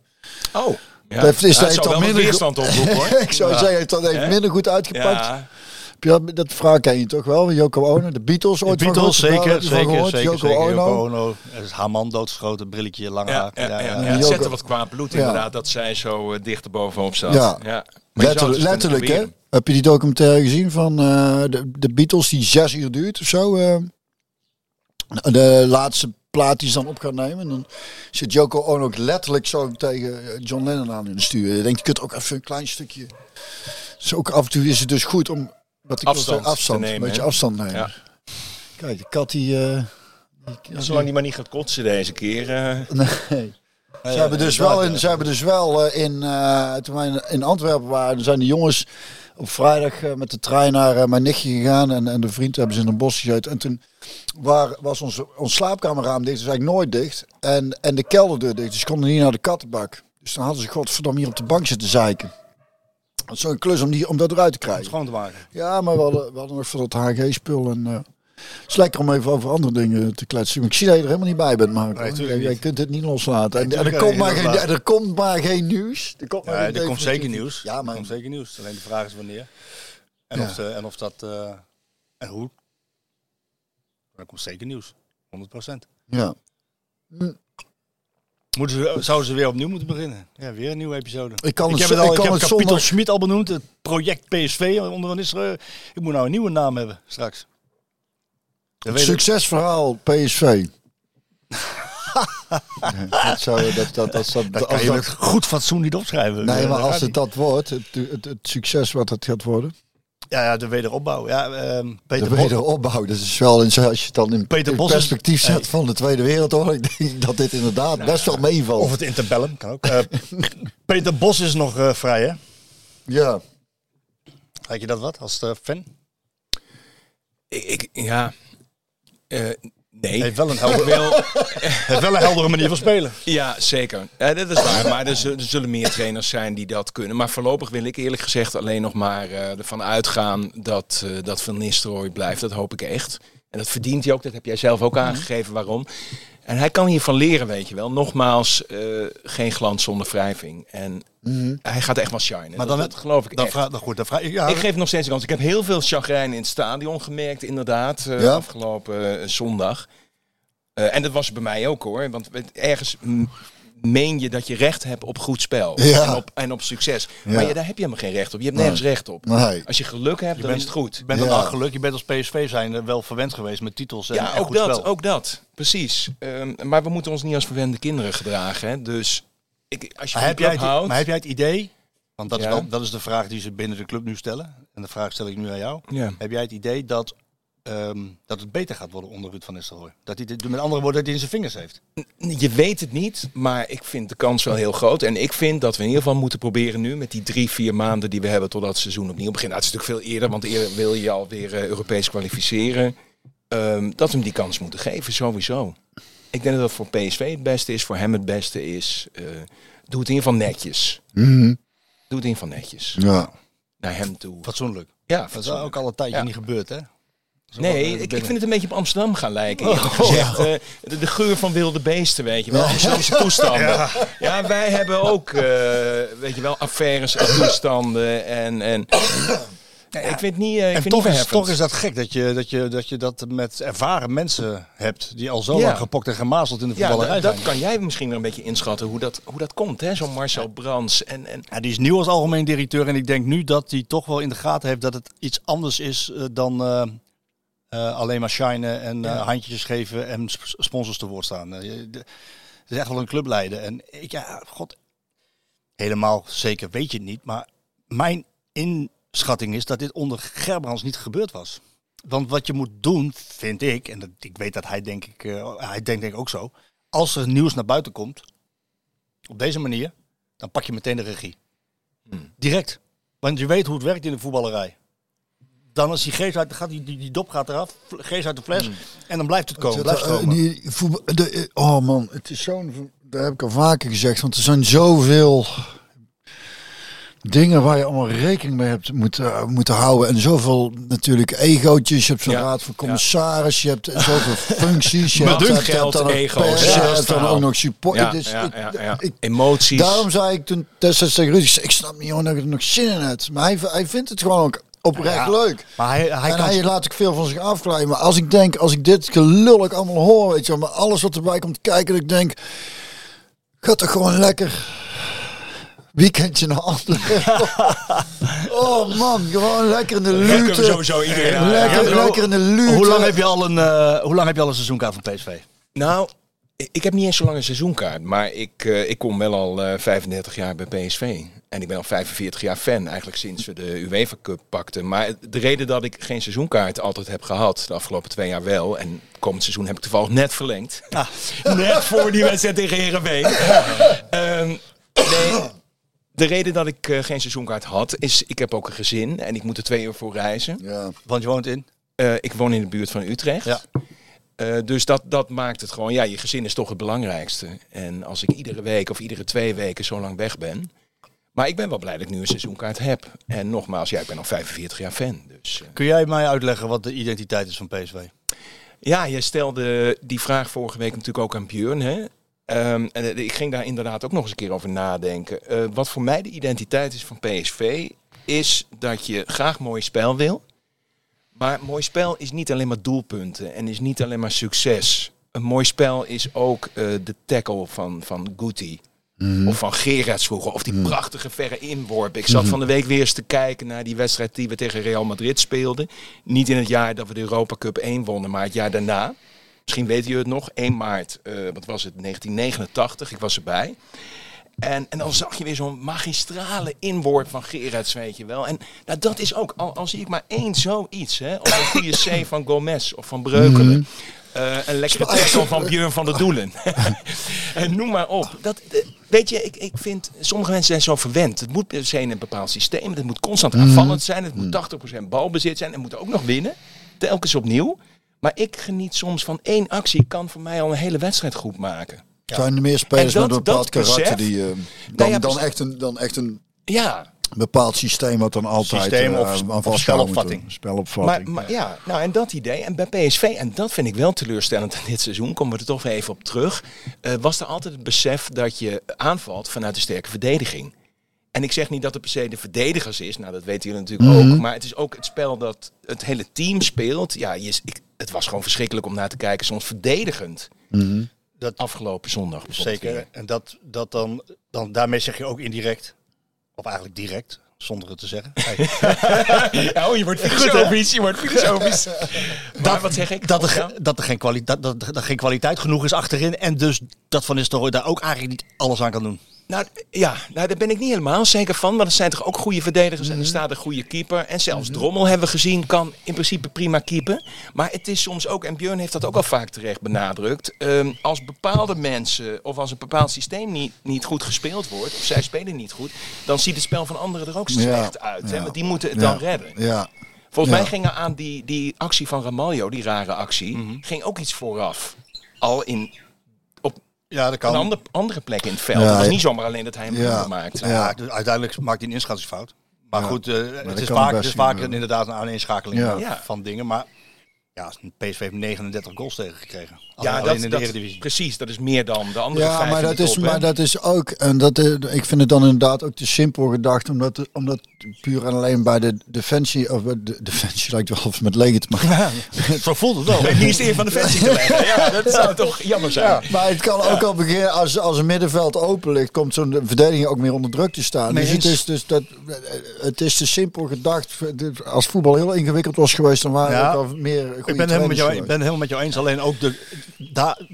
Oh. Ja. Dat heeft- is- Ja, heeft dan minder weerstand oproepen hoor. ik zou Ja. zeggen, het heeft minder goed uitgepakt. Ja. Dat, dat vraag ken je toch wel, Joko Ono? De Beatles De ooit van Beatles, gehoord? Zeker, zeker, gehoord? zeker, zeker. Ono. Ono. Het is haar man doodgeschoten, brilletje, lang Ja, haar. ja, ja, ja. ja. Joko- zette wat kwaad bloed Ja. inderdaad dat zij zo eh, dicht erbovenop zat. Ja. Zou het Letterlijk, hè? Heb je die documentaire gezien van eh, de, de Beatles die zes uur duurt of zo? eh? de laatste plaat die ze dan op gaan nemen. En dan zit Joko Ono ook letterlijk zo tegen John Lennon aan in de stuur. Je denkt, je kunt ook even een klein stukje... Dus ook af en toe is het dus goed om... Wat ik Afstand afstand nemen, een beetje afstand nemen. Ja. Kijk, de kat die... die- Zolang die maar niet gaat kotsen deze keer. eh, Nee. Ze hebben dus wel in, ze hebben dus wel eh, in, eh, toen wij in- Antwerpen waren, zijn de jongens op vrijdag met de trein naar mijn nichtje gegaan en, en de vriend hebben ze in een bos gezeten. En toen waar, was ons, ons slaapkamerraam dicht, dus eigenlijk nooit dicht. En, en de kelderdeur dicht, dus ze konden niet naar de kattenbak. Dus dan hadden ze godverdomme hier op de bank zitten zeiken. Zo'n klus om, die, om dat eruit te krijgen. Schoon te maken. Ja, maar we hadden, we hadden nog voor dat HG-spul. En eh, het is lekker om even over andere dingen te kletsen. Maar ik zie dat je er helemaal niet bij bent, Marco. Nee, jij, niet. kunt het niet loslaten. En, en er, komt maar geen, er komt maar geen nieuws. Er komt, maar Ja, er komt zeker nieuws. Ja, er maar komt zeker nieuws. Alleen de vraag is wanneer. En, Ja. of, en of dat... eh, en hoe. Er komt zeker nieuws. 100%. ja. Moeten ze, zouden ze weer opnieuw moeten beginnen? Ja, weer een nieuwe episode. Ik kan ik het heb het al, ik heb het Schmid al benoemd. Het project PSV onder Van Nistelrooy. Ik moet nou een nieuwe naam hebben straks. Dat. Succesverhaal PSV. dat zou, dat, dat, dat, dat, Dat als je dat- goed fatsoen niet opschrijven. nee, Ja, maar als het dat wordt, het, het, het succes wat het gaat worden. Ja, ja, de wederopbouw. Ja, ehm, Peter de Bos. wederopbouw. Dat is wel, in, als je het dan in, Peter in Bos is- perspectief zet Hey. van de Tweede Wereldoorlog, denk ik dat dit inderdaad best wel meevalt. Of het interbellum, kan ook. Eh, Peter Bos is nog eh, vrij, hè? ja. Had je dat wat als eh, fan? ik, ik- ja. Nee. Heeft wel een heeft wel een heldere manier van spelen. Ja, zeker. Ja, dat is waar. Maar er, zullen- er zullen meer trainers zijn die dat kunnen. Maar voorlopig wil ik eerlijk gezegd alleen nog maar eh, ervan uitgaan dat, eh, dat Van Nistelrooy blijft. Dat hoop ik echt. En dat verdient hij ook. Dat heb jij zelf ook aangegeven waarom. En hij kan hiervan leren, weet je wel. Nogmaals, eh, geen glans zonder wrijving. En hij gaat echt wel shinen. Maar dat, dan- dat geloof ik Dan echt. vraag, dan goed, dan vraag, ja, Ik geef nog steeds een kans. Ik heb heel veel chagrijn in het stadion gemerkt, inderdaad, eh, Ja? afgelopen eh, zondag. Eh, en dat was bij mij ook hoor. Want het- ergens mm, meen je dat je recht hebt op goed spel. Ja. En, op, en op succes. Ja. Maar je, daar heb je helemaal geen recht op. Je hebt nergens recht op. Nee. Als je geluk hebt, dan bent- is het goed. je bent Ja. dan al geluk. Je bent als PSV zijn wel verwend geweest met titels en, Ja, en ook goed dat, spel. ook dat. Precies. Ehm, maar we moeten ons niet als verwende kinderen gedragen. Hè? Dus ik, als je Maar heb, jij het, houdt... maar heb jij het idee, want dat, Ja. is wel, dat is de vraag die ze binnen de club nu stellen. En de vraag stel ik nu aan jou. Ja. Heb jij het idee dat, ehm, dat het beter gaat worden onder Ruud van Nistelrooy? Dat hij dit, met andere woorden, dat hij in zijn vingers heeft? Je weet het niet, maar ik vind de kans wel heel groot. En ik vind dat we in ieder geval moeten proberen nu, met die drie, vier maanden die we hebben totdat het seizoen opnieuw begint. Nou, het is natuurlijk veel eerder, want eerder wil je alweer eh, Europees kwalificeren. Ehm, dat we hem die kans moeten geven, sowieso. Ik denk dat dat voor PSV het beste is, voor hem het beste is. Eh, doe het in ieder geval netjes. Mhm. Doe het in ieder geval netjes. Ja. Naar hem toe. Fatsoenlijk. Ja, Dat is ook al een tijdje Ja. niet gebeurd, hè? Zo Nee, eh, ik, ik vind het een beetje op Amsterdam gaan lijken. eerlijk gezegd. Eh, de, de geur van wilde beesten, weet je wel. Amsterdamse toestanden. Ja. wij hebben ook, eh, weet je wel, affaires en toestanden. En, en ik vind het niet, ik En vind toch niet is, toch is dat gek dat je dat, je, dat je dat met ervaren mensen hebt die al zo Ja. lang gepokt en gemazeld in de ja, voetballerij dat, dat kan jij misschien wel een beetje inschatten hoe dat, hoe dat komt, hè? Zo'n Marcel Brands. En, en, Ja, die is nieuw als algemeen directeur en ik denk nu dat hij toch wel in de gaten heeft dat het iets anders is dan eh, alleen maar shinen en eh, Ja. handjes geven en sp- sponsors te woord staan. Eh, de- is echt wel een clubleider. En ik, ja, god, helemaal zeker weet je het niet. Maar mijn inschatting is dat dit onder Gerbrands niet gebeurd was. Want wat je moet doen, vind ik, en dat, ik weet dat hij denk ik, hij denkt denk ik ook zo. Als er nieuws naar buiten komt, op deze manier, dan pak je meteen de regie. Direct. Want je weet hoe het werkt in de voetballerij. Dan als die geest uit, gaat die, die, die dop gaat eraf, geest uit de fles, en dan blijft het komen. Het, Blijft eh, die voetbal- de, eh, oh man, het is zo'n. Dat heb ik al vaker gezegd. Want er zijn zoveel dingen waar je allemaal rekening mee hebt moeten, moeten houden. En zoveel natuurlijk egootjes. Je hebt zo'n Ja. raad van commissaris. Je hebt zoveel functies. Je hebt, geld, dan ook ego's, pers, ja, je dat is hebt dan ook nog support. Ja, Dus ja, ik- ja, ja. ik- Emoties. Daarom zei ik toen destijds tegen Ruud, ik snap niet hoor dat ik er nog zin in heb. Maar hij, hij vindt het gewoon ook oprecht Ja, leuk. Maar hij, hij en kan... hij laat ik veel van zich afglijden. Maar als ik denk, als ik dit gelul ik allemaal hoor, weet je wel, maar alles wat erbij komt kijken, dat ik denk, gaat toch gewoon lekker weekendje naar Antwerpen. oh man, gewoon lekker in de Lekker lute. sowieso iedereen. Lekker, Ja, lekker in de lute. hoe, lang heb je al een, eh, hoe lang heb je al een seizoenkaart van PSV? Nou, ik- heb niet eens zo lang een seizoenkaart, maar ik, eh, ik kom wel al eh 35 jaar bij PSV. En ik ben al 45 jaar fan, eigenlijk sinds we de UEFA Cup pakten. Maar de reden dat ik geen seizoenkaart altijd heb gehad, de afgelopen twee jaar wel, en komend seizoen heb ik toevallig net verlengd. net voor die wedstrijd tegen Heerenveen. Ehm, nee, de reden dat ik eh, geen seizoenkaart had, is ik heb ook een gezin en ik moet er twee uur voor reizen. Ja. Want je woont in? Eh, ik woon in de buurt van Utrecht. Ja. Eh, dus dat, dat maakt het gewoon, ja, je gezin is toch het belangrijkste. En als ik iedere week of iedere twee weken zo lang weg ben. Maar ik ben wel blij dat ik nu een seizoenkaart heb. En nogmaals, ja, ik ben al 45 jaar fan. Dus, eh, Kun jij mij uitleggen wat de identiteit is van PSV? ja, je stelde die vraag vorige week natuurlijk ook aan Björn. Hè? Ehm, en eh, ik ging daar inderdaad ook nog eens een keer over nadenken. Wat voor mij de identiteit is van PSV, is dat je graag mooi spel wil. Maar mooi spel is niet alleen maar doelpunten en is niet alleen maar succes. Een mooi spel is ook eh, de tackle van, van Guti. Of van Gerards vroeger. Of die prachtige verre inworp. Ik zat van de week weer eens te kijken naar die wedstrijd die we tegen Real Madrid speelden. Niet in het jaar dat we de Europa Cup 1 wonnen, maar het jaar daarna. Misschien weet u het nog. 1 maart, eh, wat was het, 1989. Ik was erbij. En, en dan zag je weer zo'n magistrale inworp van Gerards, weet je wel. En nou, dat is ook, al, al zie ik maar één zoiets, hè. Of een goede C van Gomez of van Breukelen. Eh, een lekkere tackle van Björn van der Doelen. en noem maar op. Dat, eh, weet je, ik, ik vind, sommige mensen zijn zo verwend. Het moet per se in een bepaald systeem. Het moet constant aanvallend zijn. Het moet 80% balbezit zijn. En moet ook nog winnen. Telkens opnieuw. Maar ik geniet soms van één actie. Kan voor mij al een hele wedstrijd goed maken. Zijn er meer spelers dat- met een bepaald karakter die eh, dan, Nou dan, precies. echt een, dan echt een Ja, bepaald systeem wat dan altijd Systeem eh, of- aan of vastgehouden spelopvatting. Spelopvatting. Maar, maar ja, nou en dat idee. En bij PSV, en dat vind ik wel teleurstellend aan dit seizoen, komen we er toch even op terug. eh, was er altijd het besef dat je aanvalt vanuit een sterke verdediging. En ik zeg niet dat het per se de verdedigers is, nou dat weten jullie natuurlijk Mhm. ook. Maar het is ook het spel dat het hele team speelt. Ja, je, ik, het was gewoon verschrikkelijk om naar te kijken, soms verdedigend. Dat, Afgelopen zondag zeker. En dat, dat dan, dan, daarmee zeg je ook indirect, of eigenlijk direct, zonder het te zeggen. Ja, oh, je wordt filosofisch, je wordt filosofisch. Maar wat zeg ik? dat, er, dat, er geen kwaliteit, dat, dat er geen kwaliteit genoeg is achterin. En dus dat Van Nistelrooy daar ook eigenlijk niet alles aan kan doen. Nou ja, nou, daar ben ik niet helemaal zeker van. Want er zijn toch ook goede verdedigers Mhm. en er staat een goede keeper. En zelfs Drommel hebben we gezien, kan in principe prima keepen. Maar het is soms ook, en Björn heeft dat ook al vaak terecht benadrukt. ehm, als bepaalde mensen of als een bepaald systeem niet, niet goed gespeeld wordt, of zij spelen niet goed, dan ziet het spel van anderen er ook slecht uit. Hè? Want die moeten het Ja, dan redden. Ja. Volgens mij ging er aan die, die actie van Ramaljo, die rare actie, Mhm. ging ook iets vooraf. Al in, Ja, dat een ander, andere plek in het veld. Ja, het was ja. niet zomaar alleen dat hij hem Ja. ja. maakte. Ja, dus uiteindelijk maakt hij een inschattingsfout. Maar Ja. goed, eh, het is kan vaak, het is vaak inderdaad een aaneenschakeling Ja. van- Ja. van dingen. Maar ja, PSV heeft 39 goals tegengekregen. Ja, Alleen dat, in de Eredivisie. precies. Dat is meer dan de andere Ja, vijf maar dat, is, hè? maar dat is ook, en dat, eh, ik vind het dan inderdaad ook te simpel gedacht, omdat, omdat puur en alleen bij de defensie, of bij de defensie lijkt wel of met leger te maken. Zo voelt het wel. Het ministerie van Defensie te leggen. Ja, dat zou toch jammer zijn. Ja, maar het kan ook al beginnen als, als een middenveld open ligt, komt zo'n verdediging ook meer onder druk te staan. Dus het is, dus dat, het is te simpel gedacht. Als voetbal heel ingewikkeld was geweest, dan waren Ja, er ook al meer Ik ben, helemaal met jou, ik ben helemaal met jou eens. Alleen ook de, daar,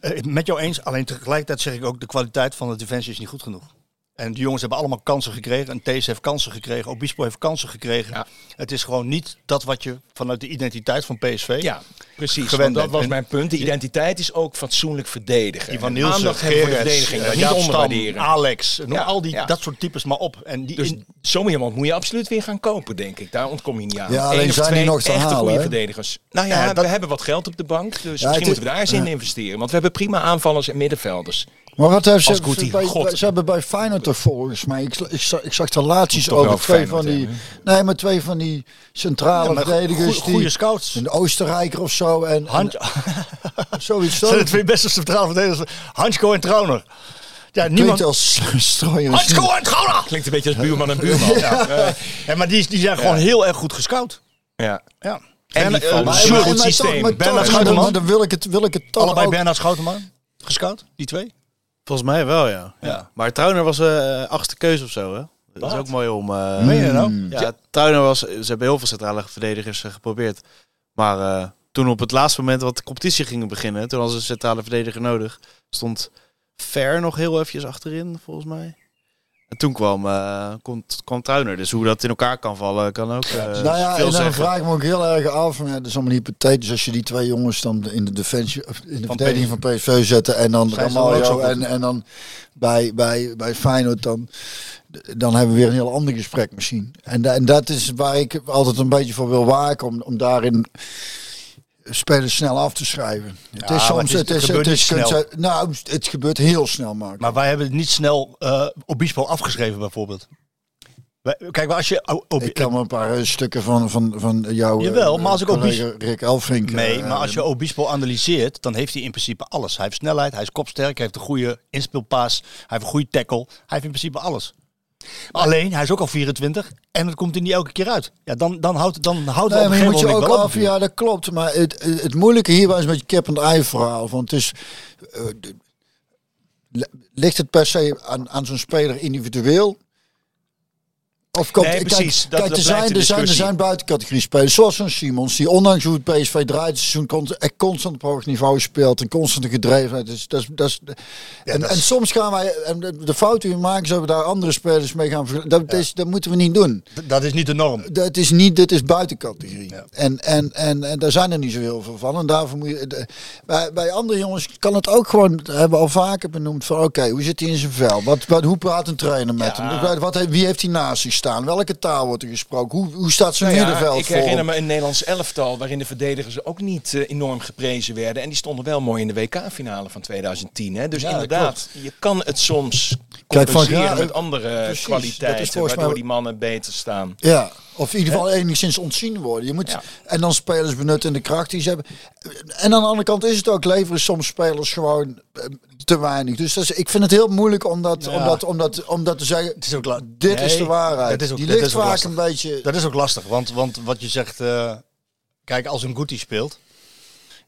eh, met jou eens. Alleen tegelijkertijd zeg ik ook, de kwaliteit van de defensie is niet goed genoeg. En die jongens hebben allemaal kansen gekregen. En Thees heeft kansen gekregen. Obispo heeft kansen gekregen. Ja. Het is gewoon niet dat wat je vanuit de identiteit van PSV... Ja, precies. Gewend dat was En- mijn punt. De identiteit is ook fatsoenlijk verdedigen. Die van En Nielsen, de Gerrits, verdediging. Dat niet onderwaarderen. Alex. Noem Ja, al die, ja. dat soort types maar op. En die, Dus in- zo iemand moet je absoluut weer gaan kopen, denk ik. Daar ontkom je niet aan. Ja, Eén alleen of zijn die nog te echte halen, goede verdedigers. Nou ja, Ja, dat- we hebben wat geld op de bank. Dus misschien is- moeten we daar eens in ja. investeren. Want we hebben prima aanvallers en middenvelders. Maar wat hebben ze, Als Guti, bij, ze hebben bij Feyenoord toch volgens mij, ik, ik, zag, ik zag relaties over twee Feyenoord van die, hebben, nee, maar twee van die centrale Ja, verdedigers goe- goede die, scouts. een Oostenrijker of zo en, en Hand, zoiets. zijn de twee beste centrale verdedigers. Hansko en Trauner. Ja, Klinkt niemand... als strooien. Hansko en Trauner! Klinkt een beetje als buurman en buurman. ja. Ja, maar die, die zijn gewoon heel erg goed gescout. ja. Ja. En eh, Maar- maar- goed maar systeem. Bernard? Dan, wil ik het, wil ik het toch Allebei ook- Bernard Schoutenman gescout, die twee. Volgens mij wel, ja. Ja. Maar Trauner was eh achtste keuze of zo, hè? Dat is ook mooi om... eh, Meen je nou? Ja, Trauner was... Ze hebben heel veel centrale verdedigers eh, geprobeerd. Maar eh, toen op het laatste moment wat de competitie ging beginnen... Toen was een centrale verdediger nodig. Stond Ver nog heel eventjes achterin, volgens mij. En toen kwam, eh kwam, kwam Trauner. Dus hoe dat in elkaar kan vallen, kan ook eh Nou ja, en dan zeggen. vraag ik me ook heel erg af. Maar ja, dat is allemaal hypothetisch. Als je die twee jongens dan in de defensie, of in de Van verdediging van PSV zetten en dan Ramaljo en, en dan bij, bij, bij Feyenoord, dan, dan hebben we weer een heel ander gesprek misschien. En, en dat is waar ik altijd een beetje voor wil waken, om, om daarin spelers snel af te schrijven. het Ja, is soms, het is- het het is, gebeurt het is, nou, het gebeurt heel snel, Mark. Maar wij hebben het niet snel eh Obispo afgeschreven bijvoorbeeld. Kijk, maar als je... O- Obi- ik kan me een paar eh, stukken van, van, van jou, Jawel, eh, maar als ik ook collega Rick Elfrink... Nee, maar als je Obispo analyseert, dan heeft hij in principe alles. Hij heeft snelheid, hij is kopsterk, hij heeft een goede inspeelpaas, hij heeft een goede tackle. Hij heeft in principe alles. Alleen, hij is ook al 24 en het komt er niet elke keer uit. Ja, dan, dan houdt dan houdt Nee, het op een je moet je ook af, ja, dat klopt. Maar het, het, het moeilijke hierbij is een beetje kip en ei verhaal. Want het is, eh, ligt het per se aan, aan zo'n speler individueel? Of komt, Nee, kijk, precies. Dat- kijk, dat er, zijn, er, zijn, er zijn buitencategorie spelers, zoals zo'n Simons, die ondanks hoe het PSV draait, het seizoen constant op hoog niveau speelt en constante gedrevenheid. Dus, dat is, dat is, en, dat en soms gaan wij, en de, de fout die we maken, zullen we daar andere spelers mee gaan. Dat, is, dat moeten we niet doen. Dat is niet de norm. Dat is niet, dit is buitencategorie. Ja. En, en, en, en daar zijn er niet zo heel veel van. En daarvoor moet je. de- bij, bij andere jongens kan het ook gewoon. Hebben we al vaker benoemd. Van oké, hoe zit hij in zijn vel? Wat, wat, hoe praat een trainer met Ja. hem? Wat, wie heeft hij naast zich staan? Welke taal wordt er gesproken? Hoe, hoe staat zijn Nou ja, middenveld ik voor? herinner hem? me een Nederlands elftal waarin de verdedigers ook niet eh, enorm geprezen werden. En die stonden wel mooi in de WK-finale van 2010. Hè? Dus Ja, inderdaad, je kan het soms Kijk, van met andere Precies, dat is kwaliteiten, mij- waardoor die mannen beter staan. Ja, of in ieder geval enigszins ontzien worden. Je moet, Ja. En dan spelers benutten in de kracht die ze hebben. En aan de andere kant is het ook, leveren soms spelers gewoon eh, te weinig. Dus dat is, ik vind het heel moeilijk om dat, Ja. om dat, om dat, om dat te zeggen. Het is ook Dit is de waarheid. dat is ook- die ligt is vaak lastig. een beetje. Dat is ook lastig, want, want wat je zegt, eh, kijk, als een Guti speelt,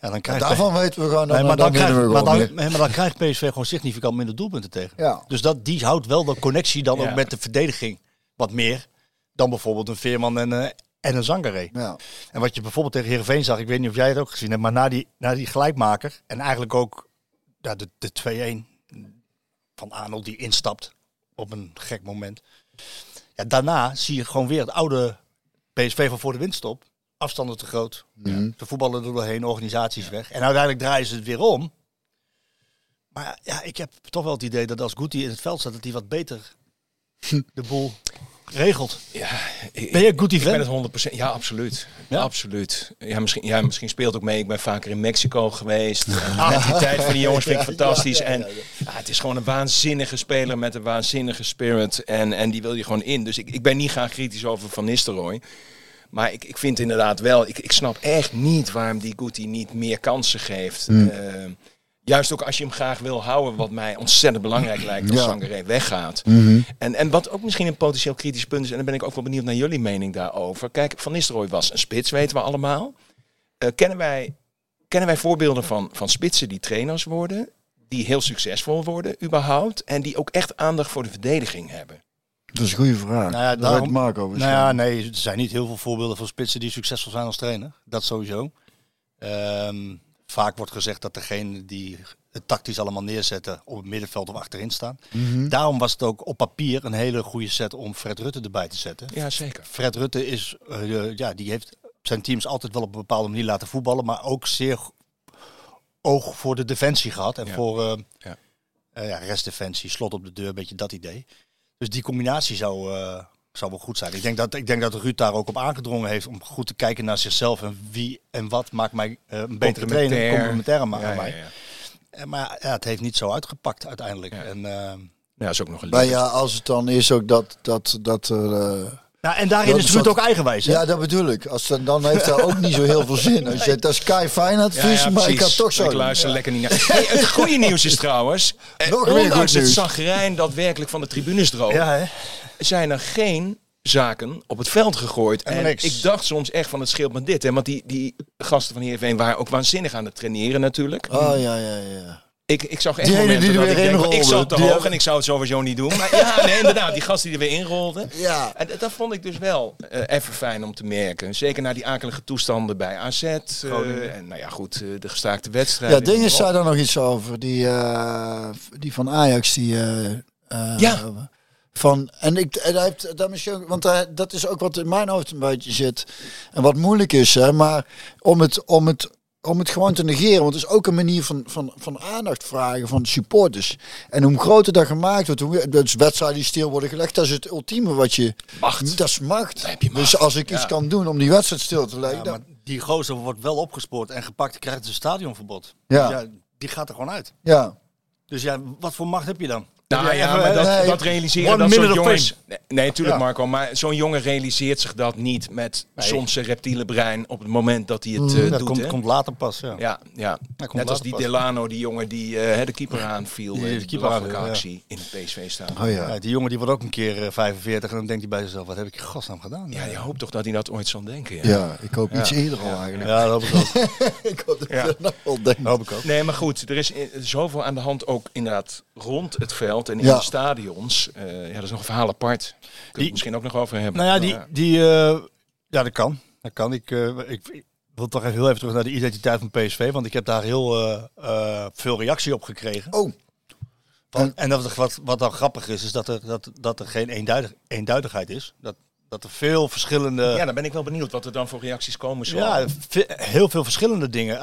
ja, dan krijgt Daarvan weten we gewoon. Nee, dan, maar, dan dan winnen krijgt, we maar, dan, maar dan krijgt PSV gewoon significant minder doelpunten tegen. Ja. Dus dat, die houdt wel de connectie dan Ja. ook met de verdediging wat meer dan bijvoorbeeld een Veerman en, eh, en een Zangaré. Ja. En wat je bijvoorbeeld tegen Heerenveen zag, ik weet niet of jij het ook gezien hebt, maar na die, na die gelijkmaker en eigenlijk ook ja, de, de 2-1 van Arnold die instapt op een gek moment. Ja, daarna zie je gewoon weer het oude PSV van voor de winststop. Afstanden te groot. Mhm. De voetballen er doorheen, organisaties weg. En uiteindelijk draaien ze het weer om. Maar ja, ik heb toch wel het idee dat als Guti in het veld staat, dat hij wat beter de boel regelt. Ja, ik, Ben je ik ben het 100%. Ja, absoluut. Ja? Absoluut. Ja misschien, ja, misschien speelt ook mee. Ik ben vaker in Mexico geweest. De mentaliteit van die jongens vind ik fantastisch. En ja, het is gewoon een waanzinnige speler met een waanzinnige spirit. En, en die wil je gewoon in. Dus ik, ik ben niet graag kritisch over Van Nistelrooy. Maar ik, ik vind inderdaad wel, ik, ik snap echt niet waarom die Guti niet meer kansen geeft. Eh, juist ook als je hem graag wil houden, wat mij ontzettend belangrijk lijkt als Ja. Sangaré weggaat. En, en wat ook misschien een potentieel kritisch punt is, en dan ben ik ook wel benieuwd naar jullie mening daarover. Kijk, Van Nistelrooy was een spits, weten we allemaal. Eh, kennen, wij, kennen wij voorbeelden van, van spitsen die trainers worden, die heel succesvol worden überhaupt, en die ook echt aandacht voor de verdediging hebben? Dat is een goede vraag. Nou ja, Daar daarom- Marco Nou ja, nee, er zijn niet heel veel voorbeelden van spitsen die succesvol zijn als trainer. Dat sowieso. Ehm, vaak wordt gezegd dat degene die het tactisch allemaal neerzetten op het middenveld of achterin staan. Daarom was het ook op papier een hele goede set om Fred Rutte erbij te zetten. Ja, zeker. Fred Rutte is, eh, ja, die heeft zijn teams altijd wel op een bepaalde manier laten voetballen, maar ook zeer oog voor de defensie gehad en Ja. voor eh, Ja. eh, ja, restdefensie, slot op de deur, een beetje dat idee. Dus die combinatie zou, eh, zou wel goed zijn. Ik denk, dat, ik denk dat Ruud daar ook op aangedrongen heeft om goed te kijken naar zichzelf en wie en wat maakt mij eh, een betere trainer, Complementair. complementair aan Ja, ja, mij. ja. Eh, Maar ja, het heeft niet zo uitgepakt uiteindelijk. Ja. En, eh, Ja, is ook nog een Maar ja, als het dan is ook dat, dat, dat er... eh, nou, en daarin is Ruud wat- ook eigenwijs. hè? ja, dat bedoel ik. Als dan, dan heeft dat ook niet zo heel veel zin. Als je dat is kei fijn advies, maar ik ga toch zo Ik luister Ja. lekker niet naar. Hey, het goede nieuws is trouwens, eh, Nog goed ondanks het zagrijn dat werkelijk van de tribunes droog, Ja, hè? zijn er geen zaken op het veld gegooid. En ik dacht soms echt van het scheelt met dit. Hè? Want die, die gasten van Heerenveen waren ook waanzinnig aan het traineren natuurlijk. Oh ja, ja, ja. Ik, ik zag echt Die momenten die er dat weer ik denk, ik inrolde, zat te die hoog en ik zou het sowieso niet doen. Maar ja, nee, inderdaad, die gasten die er weer inrolden. Ja. En dat- dat vond ik dus wel eh, even fijn om te merken. Zeker na die akelige toestanden bij AZ. eh, en nou ja, goed, eh, de gestaakte wedstrijd. Ja, Dinges zei daar nog iets over. Die, eh, die van Ajax, die... eh, eh, Ja. Van, en ik, en hij heeft, dat misschien ook, want hij- dat is ook wat in mijn hoofd een beetje zit. En wat moeilijk is, hè, maar om het, om het, om het gewoon te negeren. Want het is ook een manier van, van, van aandacht vragen van supporters. En hoe groter dat gemaakt wordt, hoe dus wedstrijden die stil worden gelegd, dat is het ultieme wat je. Macht. Dat is macht. heb je Dus als ik iets Ja. kan doen om die wedstrijd stil te leggen. Ja, dan- maar die gozer wordt wel opgespoord en gepakt, krijgt een stadionverbod. Ja. Dus die gaat er gewoon uit. ja. Dus ja, wat voor macht heb je dan? Nou ja, maar dat, nee, dat realiseren dat zo'n jongens... Nee, natuurlijk. Marco, maar zo'n jongen realiseert zich dat niet met soms zijn reptiele brein op het moment dat hij het eh, dat doet. komt, komt later pas. Ja. Ja, ja. net als die pas. Delano, die jongen die eh, de keeper aanviel. Die Die, keeper ja. actie in het PSV staan. Oh ja. Ja, die jongen die wordt ook een keer eh, 45 en dan denkt hij bij zichzelf, wat heb ik in godsnaam gedaan? Ja, je hoopt toch dat hij dat ooit zal denken. Ja. Ja, ik hoop iets eerder al eigenlijk. Ja, dat hoop ik ook. ik hoop dat je dat wel denkt. Dat hoop ik ook. Nee, maar goed, er is eh, zoveel aan de hand ook inderdaad rond het veld en in Ja. de stadions. Eh, ja, dat is nog een verhaal apart. Die- het misschien ook nog over hebben. Nou ja, die, die eh, ja, dat kan. Dat kan. Ik, eh, ik, ik wil toch even heel even terug naar de identiteit van PSV, want ik heb daar heel eh, eh, veel reactie op gekregen. Oh, Van- en dat, wat, wat dan grappig is, is dat er, dat, dat er geen eenduidig, eenduidigheid is. Dat, dat er veel verschillende... ja, dan ben ik wel benieuwd wat er dan voor reacties komen. Zo. Ja, heel veel verschillende dingen.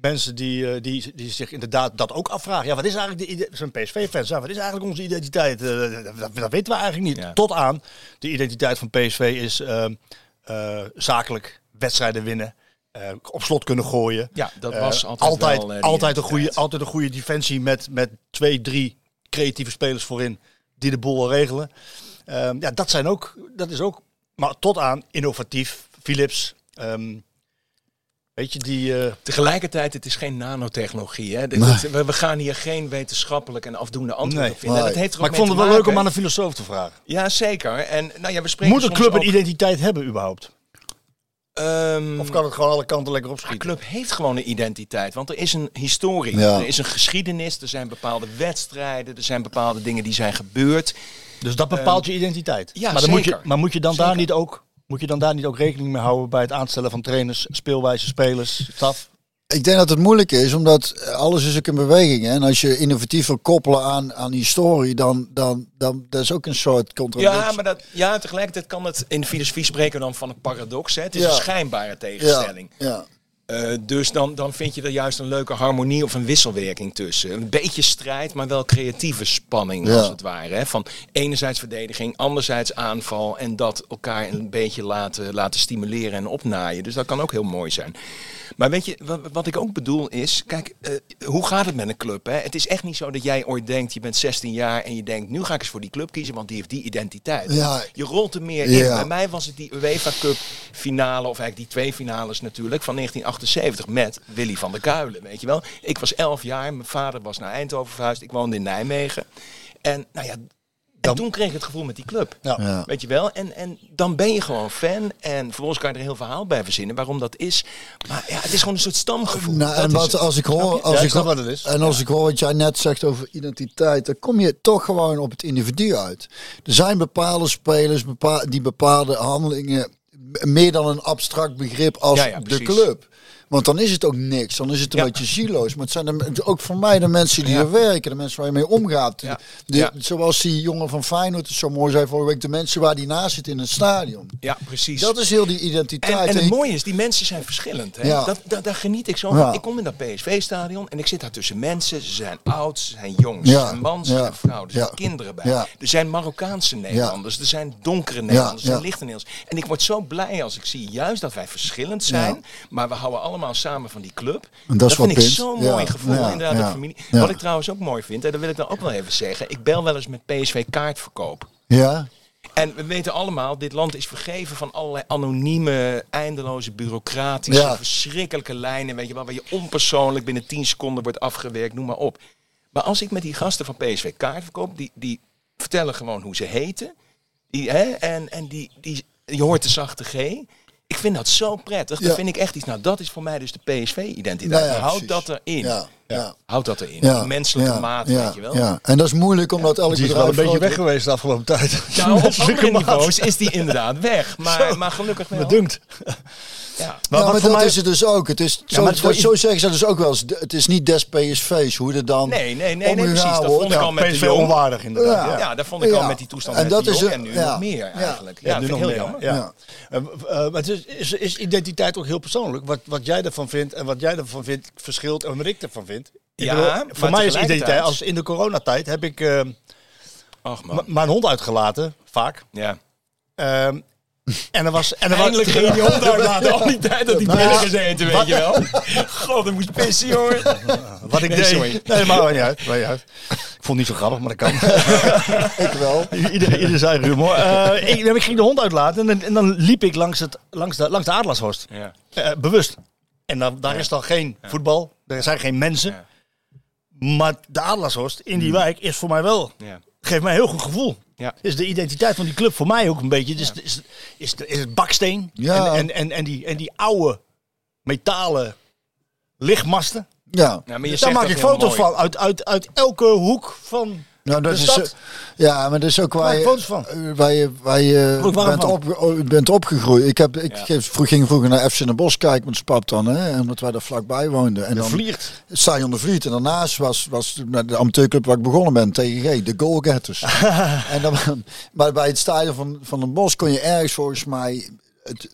Mensen die, eh, die, die zich inderdaad dat ook afvragen. Ja, wat is eigenlijk de Zo'n PSV-fans, ja, wat is eigenlijk onze identiteit? Eh, dat, dat weten we eigenlijk niet. Ja. Tot aan de identiteit van PSV is eh, eh, zakelijk wedstrijden winnen. op slot kunnen gooien. Ja, dat was altijd altijd, wel, altijd, een goede, altijd een goede defensie met, met twee, drie creatieve spelers voorin die de boel regelen. Ehm, ja, dat zijn ook, dat is ook, maar tot aan innovatief, Philips. ehm, weet je, die, eh, Tegelijkertijd, het is geen nanotechnologie. Hè? We, we gaan hier geen wetenschappelijk en afdoende antwoord Nee. op vinden. Nee. Dat heeft er maar ik vond het wel leuk om aan een filosoof te vragen. Ja, zeker. En nou ja, we spreken Moet een club een identiteit hebben überhaupt? Ehm, Of kan het gewoon alle kanten lekker Een opschieten? club heeft gewoon een identiteit, want er is een historie, Ja. er is een geschiedenis, er zijn bepaalde wedstrijden, er zijn bepaalde dingen die zijn gebeurd. Dus dat bepaalt je identiteit. ja, maar, dan moet je, zeker. maar moet je dan daar Zeker. niet ook, moet je dan daar niet ook rekening mee houden bij het aanstellen van trainers, speelwijze, spelers, staf? Ik denk dat het moeilijk is, omdat alles is ook in beweging. Hè? En als je innovatief wil koppelen aan, aan historie, dan, dan, dan dat is ook een soort contradictie. Ja, maar dat, ja, tegelijkertijd kan het in filosofie spreken dan van een paradox. Hè? Het is Ja. een schijnbare ja, tegenstelling. ja. Eh, dus dan, dan vind je er juist een leuke harmonie of een wisselwerking tussen. Een beetje strijd, maar wel creatieve spanning Ja. als het ware. Hè? Van enerzijds verdediging, anderzijds aanval. En dat elkaar een beetje laten, laten stimuleren en opnaaien. Dus dat kan ook heel mooi zijn. Maar weet je, wat, wat ik ook bedoel is... Kijk, eh, hoe gaat het met een club? Hè? Het is echt niet zo dat jij ooit denkt... Je bent 16 jaar en je denkt... Nu ga ik eens voor die club kiezen, want die heeft die identiteit. Ja. Je rolt er meer Ja. in. Bij mij was het die UEFA Cup finale, of eigenlijk die twee finales natuurlijk, van 1978 met Willy van der Kuilen, weet je wel. Ik was 11 jaar, mijn vader was naar Eindhoven verhuisd, ik woonde in Nijmegen. En nou ja, en toen kreeg ik het gevoel met die club. Ja. Ja. Weet je wel? En, en dan ben je gewoon fan. En vervolgens kan je er een heel verhaal bij verzinnen waarom dat is. Maar ja, het is gewoon een soort stamgevoel. Nou, en wat, als ik hoor, als Ja, ik hoor- wat het is. en als ik hoor wat jij net zegt over identiteit, dan kom je toch gewoon op het individu uit. Er zijn bepaalde spelers bepaal, die bepaalde handelingen meer dan een abstract begrip als Ja, ja, de precies. club. Want dan is het ook niks. Dan is het een Ja. beetje zieloos. Maar het zijn de, ook voor mij de mensen die Ja. er werken. De mensen waar je mee omgaat. De-. Zoals die jongen van Feyenoord het zo mooi zei vorige week. De mensen waar die naast zitten in het stadion. Ja, precies. Dat is heel die identiteit. En, en het mooie is, die mensen zijn verschillend. Hè? Ja. Dat, dat, daar geniet ik zo van. Ik kom in dat PSV-stadion en ik zit daar tussen mensen. Ze zijn oud, ze zijn jong, ze zijn man, ze zijn vrouw. Er zijn kinderen bij. Er zijn Marokkaanse Nederlanders, er zijn donkere Nederlanders, er zijn lichte Nederlanders. En ik word zo blij als ik zie juist dat wij verschillend zijn. Maar we houden allemaal samen van die club. En dat is vind wat ik zo'n mooi gevoel Ja. inderdaad, de familie. Wat ik trouwens ook mooi vind, en dat wil ik dan ook wel even zeggen. Ik bel wel eens met PSV kaartverkoop. Ja, En we weten allemaal, dit land is vergeven van allerlei anonieme, eindeloze, bureaucratische, Ja. verschrikkelijke lijnen. Weet je wel, waar je onpersoonlijk binnen 10 seconden wordt afgewerkt, noem maar op. Maar als ik met die gasten van PSV kaart verkoop, die, die vertellen gewoon hoe ze heten. Die, hè, en en die, die, je hoort de zachte G. Ik vind dat zo prettig. Dat Ja. vind ik echt iets. Nou, dat is voor mij dus de PSV-identiteit. Nou ja, Houd dat erin. ja, ja. Houd dat erin. Ja, menselijke ja, maat, ja, weet je wel. Ja. En dat is moeilijk omdat elk Die is wel een beetje weg geweest de afgelopen tijd. Nou, op Menselijke andere maat. niveaus is die inderdaad weg. Maar, maar gelukkig wel. Me dunkt. Ja. Maar wat maar dat mij- is het dus ook. Het is, zo, het zo, zeggen ze dus ook wel eens. Het is niet des PSV's hoe er dan Nee, nee, nee, nee, precies. Dat vond ik al met PSV onwaardig inderdaad. Ja. Ja. Ja, daar vond ik al Ja. met die toestand En met dat is jong. een- En nu ja. nog meer Ja. eigenlijk. Ja, Ja, dat nu nog heel meer, jammer. Ja. Eh, eh, maar het is, is, is identiteit ook heel persoonlijk. Wat, wat jij ervan vindt en wat jij ervan vindt verschilt en wat ik ervan vind. Ja, bedoel, voor mij is identiteit, als in de coronatijd heb ik eh, Ach man. mijn hond uitgelaten, vaak. Ja. Ehm, en er was... En er Eindelijk was, ging je hond uitlaten. Al die tijd dat die Nou pillen gezeten, weet je wel. God, ik moest pissen, jongen. Wat ik Nee, deed. sorry. Nee, maar niet uit. niet uit. Ik vond het niet zo grappig, maar dat kan. Ik wel. ieder, ieder zijn humor. Eh, ik, ik ging de hond uitlaten en, dan- en dan liep ik langs, het, langs, de, langs de Adelaarshorst. Ja. Eh, bewust. En dan, daar is dan geen voetbal. Er zijn geen mensen. Maar de Adelaarshorst in die wijk is voor mij wel... Ja. Geeft mij een heel goed gevoel. Ja. Is de identiteit van die club voor mij ook een beetje. Dus is, is, is, is het baksteen. Ja. En, en, en, en, die, en die oude metalen lichtmasten. Ja. Ja, maar je Daar maak ik foto's mooi. van. Uit, uit, uit elke hoek van Nou, dat de is, eh, ja, maar dat is ook waar je, van. eh, waar je, waar je bent, van? op, oh, bent opgegroeid. Ik, heb, ik Ja. vroeg, ging vroeger naar FC in de Bos kijken met Spap dan, hè, omdat wij daar vlakbij woonden. En De dan vliert. Stadion de. En daarnaast was, was de amateurclub waar ik begonnen ben, TGG, de Goalgetters. en dan, maar bij het stadion van, van den Bos kon je ergens volgens mij... Het,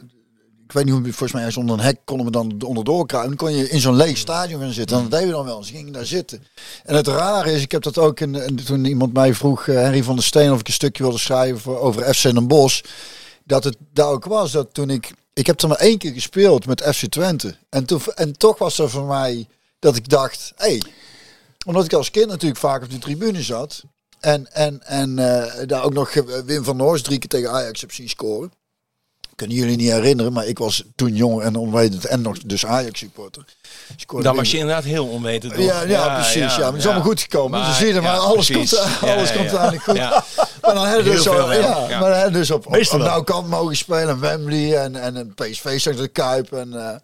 weet niet hoe, volgens mij ergens onder een hek konden we dan onderdoor kruipen. Dan kon je in zo'n leeg stadion gaan zitten. En dat deden we dan wel eens. Gingen daar zitten. En het rare is, ik heb dat ook in, toen iemand mij vroeg, eh, Henry van der Steen, of ik een stukje wilde schrijven over FC Den Bosch. Dat het daar ook was dat toen ik, ik heb er maar één keer gespeeld met FC Twente. En, toen, en toch was er voor mij dat ik dacht, hé, hey, omdat ik als kind natuurlijk vaak op de tribune zat. En, en, en eh, daar ook nog Wim van Noors drie keer tegen Ajax heb zien scoren. Kunnen jullie niet herinneren, maar ik was toen jong en onwetend en nog dus Ajax supporter. Scoorde Dan was je inderdaad heel onwetend. ja, ja, precies. Ja, maar het is allemaal goed gekomen. Maar- dus zie je, maar alles precies. komt, alles ja, komt eigenlijk goed. Ja. Maar dan hebben dus, op, wel, ja, maar dan dus op, op, op nou kant mogen spelen. Wembley en, en een PSV straks de Kuip. En, eh,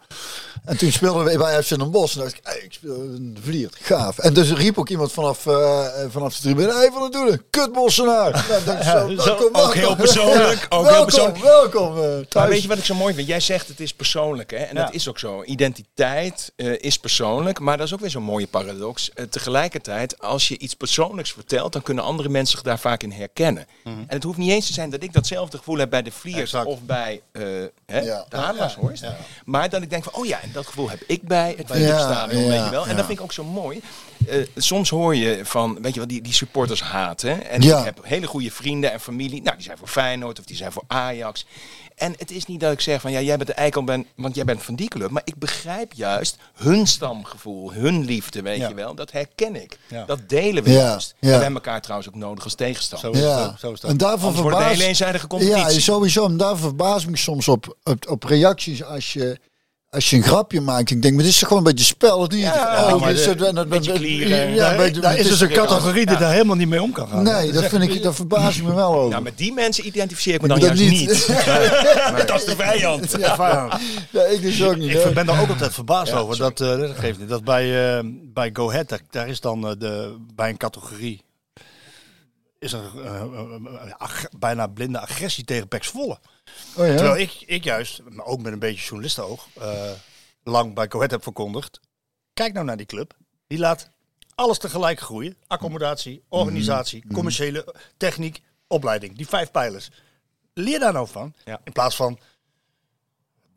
en toen speelden we bij FC Den Bosch. En dacht ik, hey, ik speel een vliert. Gaaf. En dus riep ook iemand vanaf, eh, vanaf de tribune. Hé, van het doelen. Kut Bossenaar. Nou, zo, welkom, ook welkom. heel persoonlijk, ook heel welkom, persoonlijk. welkom. eh, Maar weet je wat ik zo mooi vind? Jij zegt het is persoonlijk, hè? En dat is ook zo. Identiteit eh, is persoonlijk, maar dat is ook weer zo'n mooie paradox. Tegelijkertijd, als je iets persoonlijks vertelt, dan kunnen andere mensen zich daar vaak in herkennen. En het hoeft niet eens te zijn dat ik datzelfde gevoel heb bij de Vliers Exact. of bij eh hè, Ja. de Adelaarshorst. Maar dat ik denk van, oh ja, en dat gevoel heb ik bij het Ja, Philipsstadion, ja, weet je wel. En ja. dat vind ik ook zo mooi. Eh, soms hoor je van, weet je wel, die, die supporters haten. En Ja. ik heb hele goede vrienden en familie. Nou, die zijn voor Feyenoord of die zijn voor Ajax. En het is niet dat ik zeg van ja, jij bent de eikel, ben, want jij bent van die club. Maar ik begrijp juist hun stamgevoel, hun liefde, weet Ja. je wel. Dat herken ik. Ja. Dat delen we Ja, juist. ja. En we hebben elkaar trouwens ook nodig als tegenstander. Zo is het Ja, ook, zo is dat. en daarvoor een verbaas- hele eenzijdige competitie. Ja, sowieso. En daar verbaas ik me soms op, op, op reacties als je, als je een grapje maakt. Ik denk, maar dit is toch gewoon een beetje spel, niet? Ja, oh, is het- en dat- beetje klieren. Ja, Daar- een daar is dus een categorie die daar helemaal niet mee om kan gaan. Nee, dat vind ik, daar verbaas ik me wel over. Ja, met die mensen identificeer ik me dan dat juist niet. niet. dat is de vijand. Ja. Ja, ik dus ook niet. Ik hè. ben daar ook altijd verbaasd over. Dat, eh, dat geeft niet. Dat bij, eh, bij Go Ahead, daar, daar is dan eh, de, bij een categorie is er bijna blinde agressie tegen Pax Volle. Oh, ja? Terwijl ik, ik juist, maar ook met een beetje journalistenoog, eh lang bij Coët heb verkondigd. Kijk nou naar die club. Die laat alles tegelijk groeien. Accommodatie, organisatie, commerciële techniek, opleiding. Die vijf pijlers. Leer daar nou van. Ja. In plaats van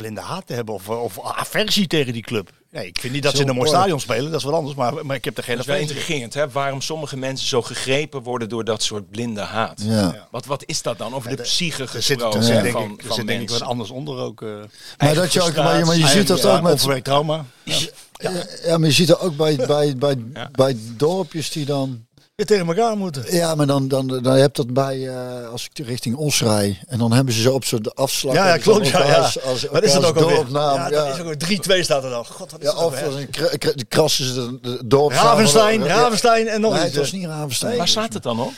blinde haat te hebben of, of aversie tegen die club. Nee, ik vind niet dat ze in een mooi stadion spelen. Dat is wat anders. Maar, maar ik heb er geen Dat is wel intrigerend, hè? waarom sommige mensen zo gegrepen worden door dat soort blinde haat. Ja. Wat, wat is dat dan? Over de psyche zit, gesproken er zit, Ja. denk van, ik, er van zit denk ik wat anders onder ook. eh, Maar dat je ook, maar, je- maar je frustratie, ziet dat ook met, trauma. Ja. ja, ja, maar je ziet dat ook bij, bij, bij, Ja. bij dorpjes die dan, Je tegen elkaar moeten. ja, maar dan, dan, dan heb je dat bij, eh, als ik richting Os rij, en dan hebben ze zo op zo'n afslag. Ja, ja, klopt. dan Ja, ja. Als, als, Wat is dat ook alweer? dorpnaam, Ja, ja. dat is ook 3-2 staat er dan. God, wat is Ja, dat of als een kra- kra- de krassen ze de, de dorpsnaam. Ravenstein. Ravenstein en nog Nee, iets. het was niet Ravenstein. Waar staat het dan op?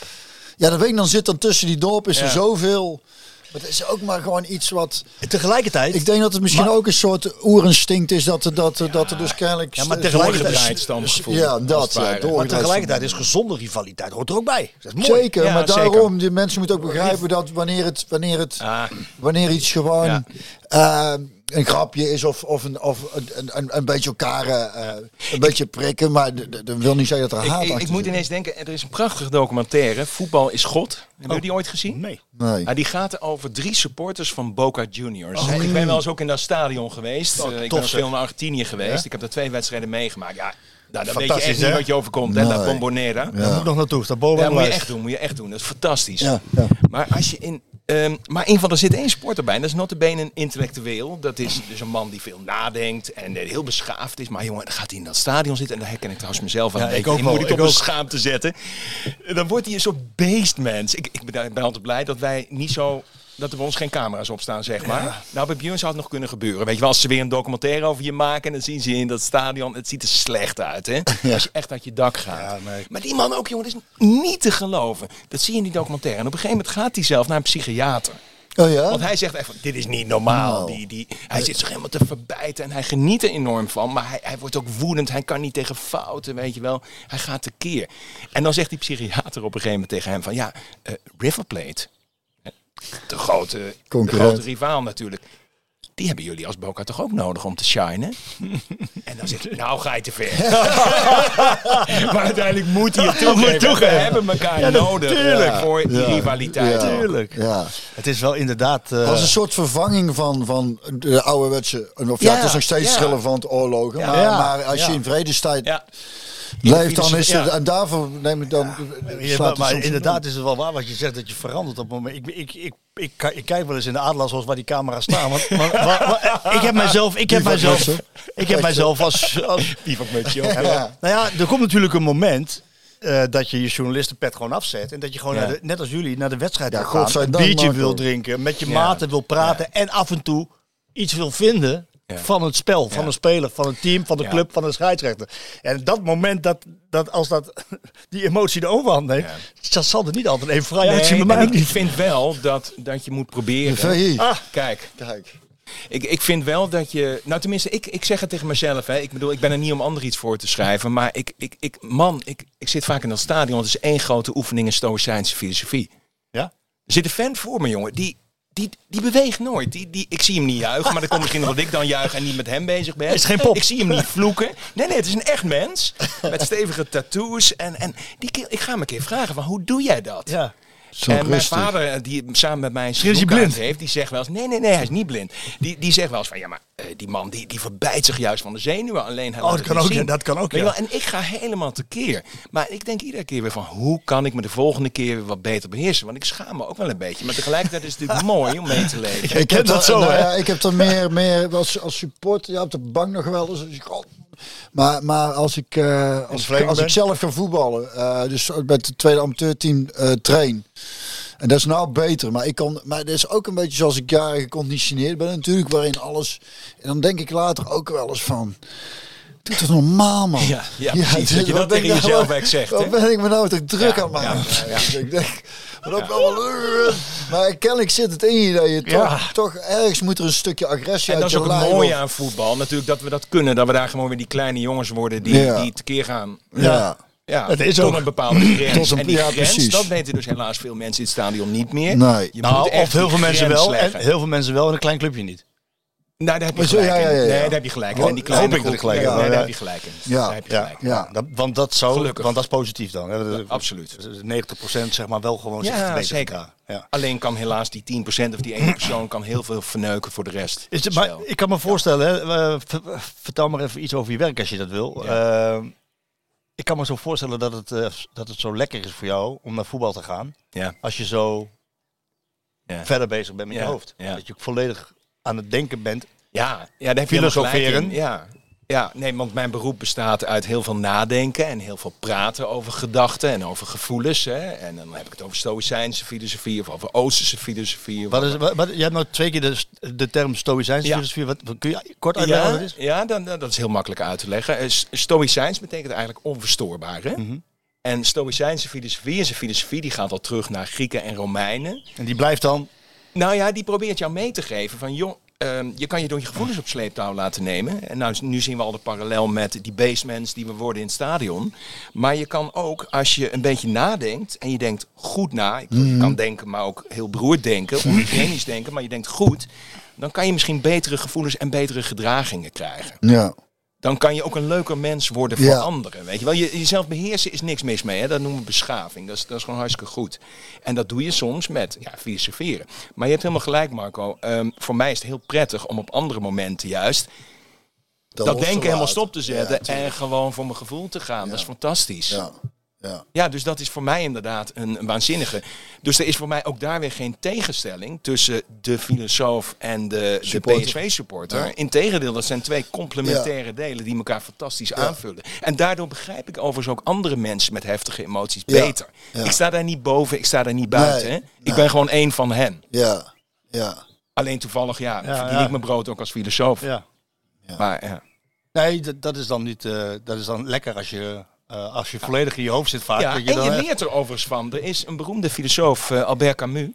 Ja, dat weet ik, dan zit dan tussen die dorpen is er Ja. zoveel. Maar het is ook maar gewoon iets wat. Tegelijkertijd. Ik denk dat het misschien Maar- ook een soort oerinstinct is dat er, dat, er- dat er dus kennelijk. Ja, maar tegelijkertijd- stamgevoel. Ja, dat. Ja, maar tegelijkertijd is gezonde rivaliteit hoort er ook bij. Dat is mooi. Zeker, Ja, maar zeker. daarom, die mensen moeten ook begrijpen dat wanneer het, wanneer het, Ah, wanneer iets gewoon Ja. eh, een grapje is of, of, een, of een, een, een beetje elkaar eh, een beetje prikken, maar dat wil niet zeggen dat er haat ik, ik, moet zit. ineens denken, er is een prachtige documentaire, Voetbal is God. Hebben jullie die ooit gezien? Nee. Nee. Ja, die gaat over drie supporters van Boca Juniors. ik ben wel eens ook in dat stadion geweest. Oh, Eh, ik tof, ben zeg. veel naar Argentinië geweest. Ja? Ik heb daar twee wedstrijden meegemaakt. Ja, nou, dan weet je Fantastisch, echt niet wat je overkomt. Hè? La Nee. Bombonera. Daar moet ik nog naartoe. Boven Ja, de moet je echt doen, moet je echt doen. Dat is fantastisch. Ja, ja. Maar als je in. Ehm, maar een van er zit één sporter bij. en Dat is notabene een intellectueel. Dat is dus een man die veel nadenkt en eh, heel beschaafd is. Maar jongen, dan gaat hij in dat stadion zitten. En daar herken ik trouwens mezelf aan. Ja, ik ook moet ik, ik op een ook. schaamte zetten. Dan wordt hij een soort beestmens. Ik, ik ben, ben altijd blij dat wij niet zo... Dat er bij ons geen camera's op staan, zeg maar. Nou, bij Björn zou het nog kunnen gebeuren. Weet je wel, als ze weer een documentaire over je maken... en dan zien ze in dat stadion... Het ziet er slecht uit, hè? Als je echt uit je dak gaat. Ja, nee. Maar die man ook, jongen, dat is niet te geloven. Dat zie je in die documentaire. En op een gegeven moment gaat hij zelf naar een psychiater. Oh ja? Want hij zegt echt van, dit is niet normaal. Nou. Die, die, hij zit zich helemaal te verbijten en hij geniet er enorm van. Maar hij, hij wordt ook woedend. Hij kan niet tegen fouten, weet je wel. Hij gaat tekeer. En dan zegt die psychiater op een gegeven moment tegen hem van... Ja, eh, River Plate, de grote, de Concurrent. grote rivaal natuurlijk... Die hebben jullie als Boca toch ook nodig om te shinen? en dan zegt hij, nou ga je te ver. maar uiteindelijk moet hij het toegeven. toegeven. We hebben elkaar nodig natuurlijk. voor die Ja. rivaliteit. Ja. Tuurlijk. Ja. Het is wel inderdaad... eh, Als een soort vervanging van, van de ouderwetse. Of ja, Ja, het is nog steeds ja. relevant oorlogen. Ja. Maar, Ja. maar als je Ja. in vredestijd Ja. Leeft, dan is het. En daarvoor neem ik dan. Ja, maar maar inderdaad is het wel waar wat je zegt dat je verandert op het moment. Ik, ik, ik, ik, ik, kijk wel eens in de Adelaar zoals waar die camera's staan. Want, want- ik heb mijzelf, ik heb mijzelf, Mutsen. ik heb mijzelf als, als Die van Mutje. Ja. Nou ja, er komt natuurlijk een moment eh, dat je je journalistenpet gewoon afzet. En dat je gewoon, Ja. naar de, net als jullie, naar de wedstrijd Ja, gaan. Een biertje wil drinken, met je Ja. maten wil praten. En af en toe iets wil vinden Ja. van het spel, van Ja. een speler, van een team, van de Ja. club, van de scheidsrechter. En dat moment dat, dat als dat, die emotie de overhand neemt, dat zal er niet altijd even vrij uitzien ook ik, niet. vind wel dat, dat je moet proberen. Ah, Kijk, Kijk. ik, ik vind wel dat je. Nou, tenminste, ik, ik zeg het tegen mezelf. Hè. Ik bedoel, ik ben er niet om anderen iets voor te schrijven. Maar ik, ik, ik man, ik, ik zit vaak in dat stadion. Het is één grote oefening in Stoïcijnse filosofie. ja? Er zit een fan voor me, jongen. Die, die, die beweegt nooit. Die, die, ik zie hem niet juichen. Maar dat komt misschien omdat ik dan juich en niet met hem bezig ben. Is geen pop. Ik zie hem niet vloeken. Nee, nee, het is een echt mens. Met stevige tattoos. En, en die, ik ga hem een keer vragen: van, hoe doe jij dat? Ja. Zo en mijn rustig. vader, eh, die samen met mij een is blind? heeft, die zegt wel eens: nee, nee, nee, hij is niet blind. Die, die zegt wel eens van: ja, maar eh, die man die, die verbijt zich juist van de zenuwen. Alleen hij Oh, laat dat kan ook, ja, dat kan ook, ja. wel, En ik ga helemaal tekeer. Maar ik denk iedere keer weer van: hoe kan ik me de volgende keer weer wat beter beheersen? Want ik schaam me ook wel een beetje. Maar tegelijkertijd is het natuurlijk mooi om mee te leven. Ik heb dat er- zo, nou hè? ja, ik heb er meer, meer als, als support, ja, op de bank nog wel eens. Dus ik- God. Maar, maar als ik, eh, als, ik, als zelf ga voetballen, eh, dus met het tweede amateurteam eh train. En dat is nou beter, maar ik kan, maar dat is ook een beetje zoals ik jaren geconditioneerd ben natuurlijk, waarin alles. En dan denk ik later ook wel eens van. Doe het normaal, man. Ja, ja, precies. Dat je dat wat ben ik tegen nou- jezelf echt zegt, Wat ben ik me nou toch druk Ja, aan maken? ja, Dus ik denk, wat ook wel wel- Maar kennelijk zit het in je dat je toch, Ja. toch ergens moet er een stukje agressie En dat uit is ook het mooie of- aan voetbal. Natuurlijk dat we dat kunnen. Dat we daar gewoon weer die kleine jongens worden die, Ja. die tekeer gaan. Ja. Ja, Het is tot ook. een bepaalde grens. Tot een- en die ja, grens, precies. dat weten dus helaas veel mensen in het stadion niet meer. Nee. Je Nou, moet echt of heel veel mensen wel en heel veel mensen wel en een klein clubje niet. Nou, daar heb je zo, gelijk ja, in. ja, ja. Nee, daar heb je gelijk En die kleine hoop ik dat ik groep- gelijk. Nee, daar heb je gelijk in. Ja. Heb je gelijk ja. Dat, want dat zou, Gelukkig. want dat is positief dan. hè. Dat- Absoluut. dat is 90% zeg maar wel gewoon zich Ja, zeker. Ja. Alleen kan helaas die 10% of die ene persoon kan heel veel verneuken voor de rest. Is het, maar ik kan me voorstellen, hè, eh, ver- vertel maar even iets over je werk als je dat wil. Eh, ik kan me zo voorstellen dat het, eh, dat het zo lekker is voor jou om naar voetbal te gaan. Ja. Als je zo Ja. verder bezig bent met je hoofd. Dat je volledig aan het denken bent. Ja, ja daar heb je Filosoferen. Ja. ja, nee, want mijn beroep bestaat uit heel veel nadenken en heel veel praten over gedachten en over gevoelens. Hè. En dan heb ik het over Stoïcijnse filosofie of over Oosterse filosofie. of Wat is, wat, wat- je hebt nou twee keer de, de term stoïcijnse Ja. filosofie. Wat, kun je kort uitleggen ja, wat het is? ja dan, dat is heel makkelijk uit te leggen. Eh, Stoïcijns betekent eigenlijk onverstoorbaar. Hè? Mhm. En Stoïcijnse filosofie is een filosofie die gaat al terug naar Grieken en Romeinen. En die blijft dan... Nou ja, die probeert jou mee te geven van joh, ehm, je kan je door je gevoelens op sleeptouw laten nemen. En nou, nu zien we al de parallel met die basements die we worden in het stadion. Maar je kan ook, als je een beetje nadenkt en je denkt goed na. Ik je kan denken, maar ook heel beroerd denken, onhygiënisch denken, maar je denkt goed. Dan kan je misschien betere gevoelens en betere gedragingen krijgen. Ja. Dan kan je ook een leuker mens worden voor Ja. anderen. Weet je wel, je, jezelf beheersen is niks mis mee. Hè? Dat noemen we beschaving. Dat is, dat is gewoon hartstikke goed. En dat doe je soms met ja, filosoferen. Maar je hebt helemaal gelijk, Marco. Ehm, voor mij is het heel prettig om op andere momenten juist dat, denken helemaal stop te zetten. Ja, en gewoon voor mijn gevoel te gaan. Dat is fantastisch. Ja. Ja. Dus dat is voor mij inderdaad een, een waanzinnige. Dus er is voor mij ook daar weer geen tegenstelling tussen de filosoof en de, de Supporter. PSV-supporter. Ja. Integendeel, dat zijn twee complementaire delen die elkaar fantastisch aanvullen. En daardoor begrijp ik overigens ook andere mensen met heftige emoties Ja. beter. Ja. Ik sta daar niet boven, ik sta daar niet buiten. Nee, hè. Ik nee. ben gewoon één van hen. Ja. Ja. Alleen toevallig, ja, Ja, verdien ja. ik mijn brood ook als filosoof. Ja. Maar ja. Nee, dat, dat is dan niet. eh, dat is dan lekker als je, eh, als je volledig in je hoofd zit vaak. Ja, dat en je je leert er overigens van. Er is een beroemde filosoof, eh, Albert Camus.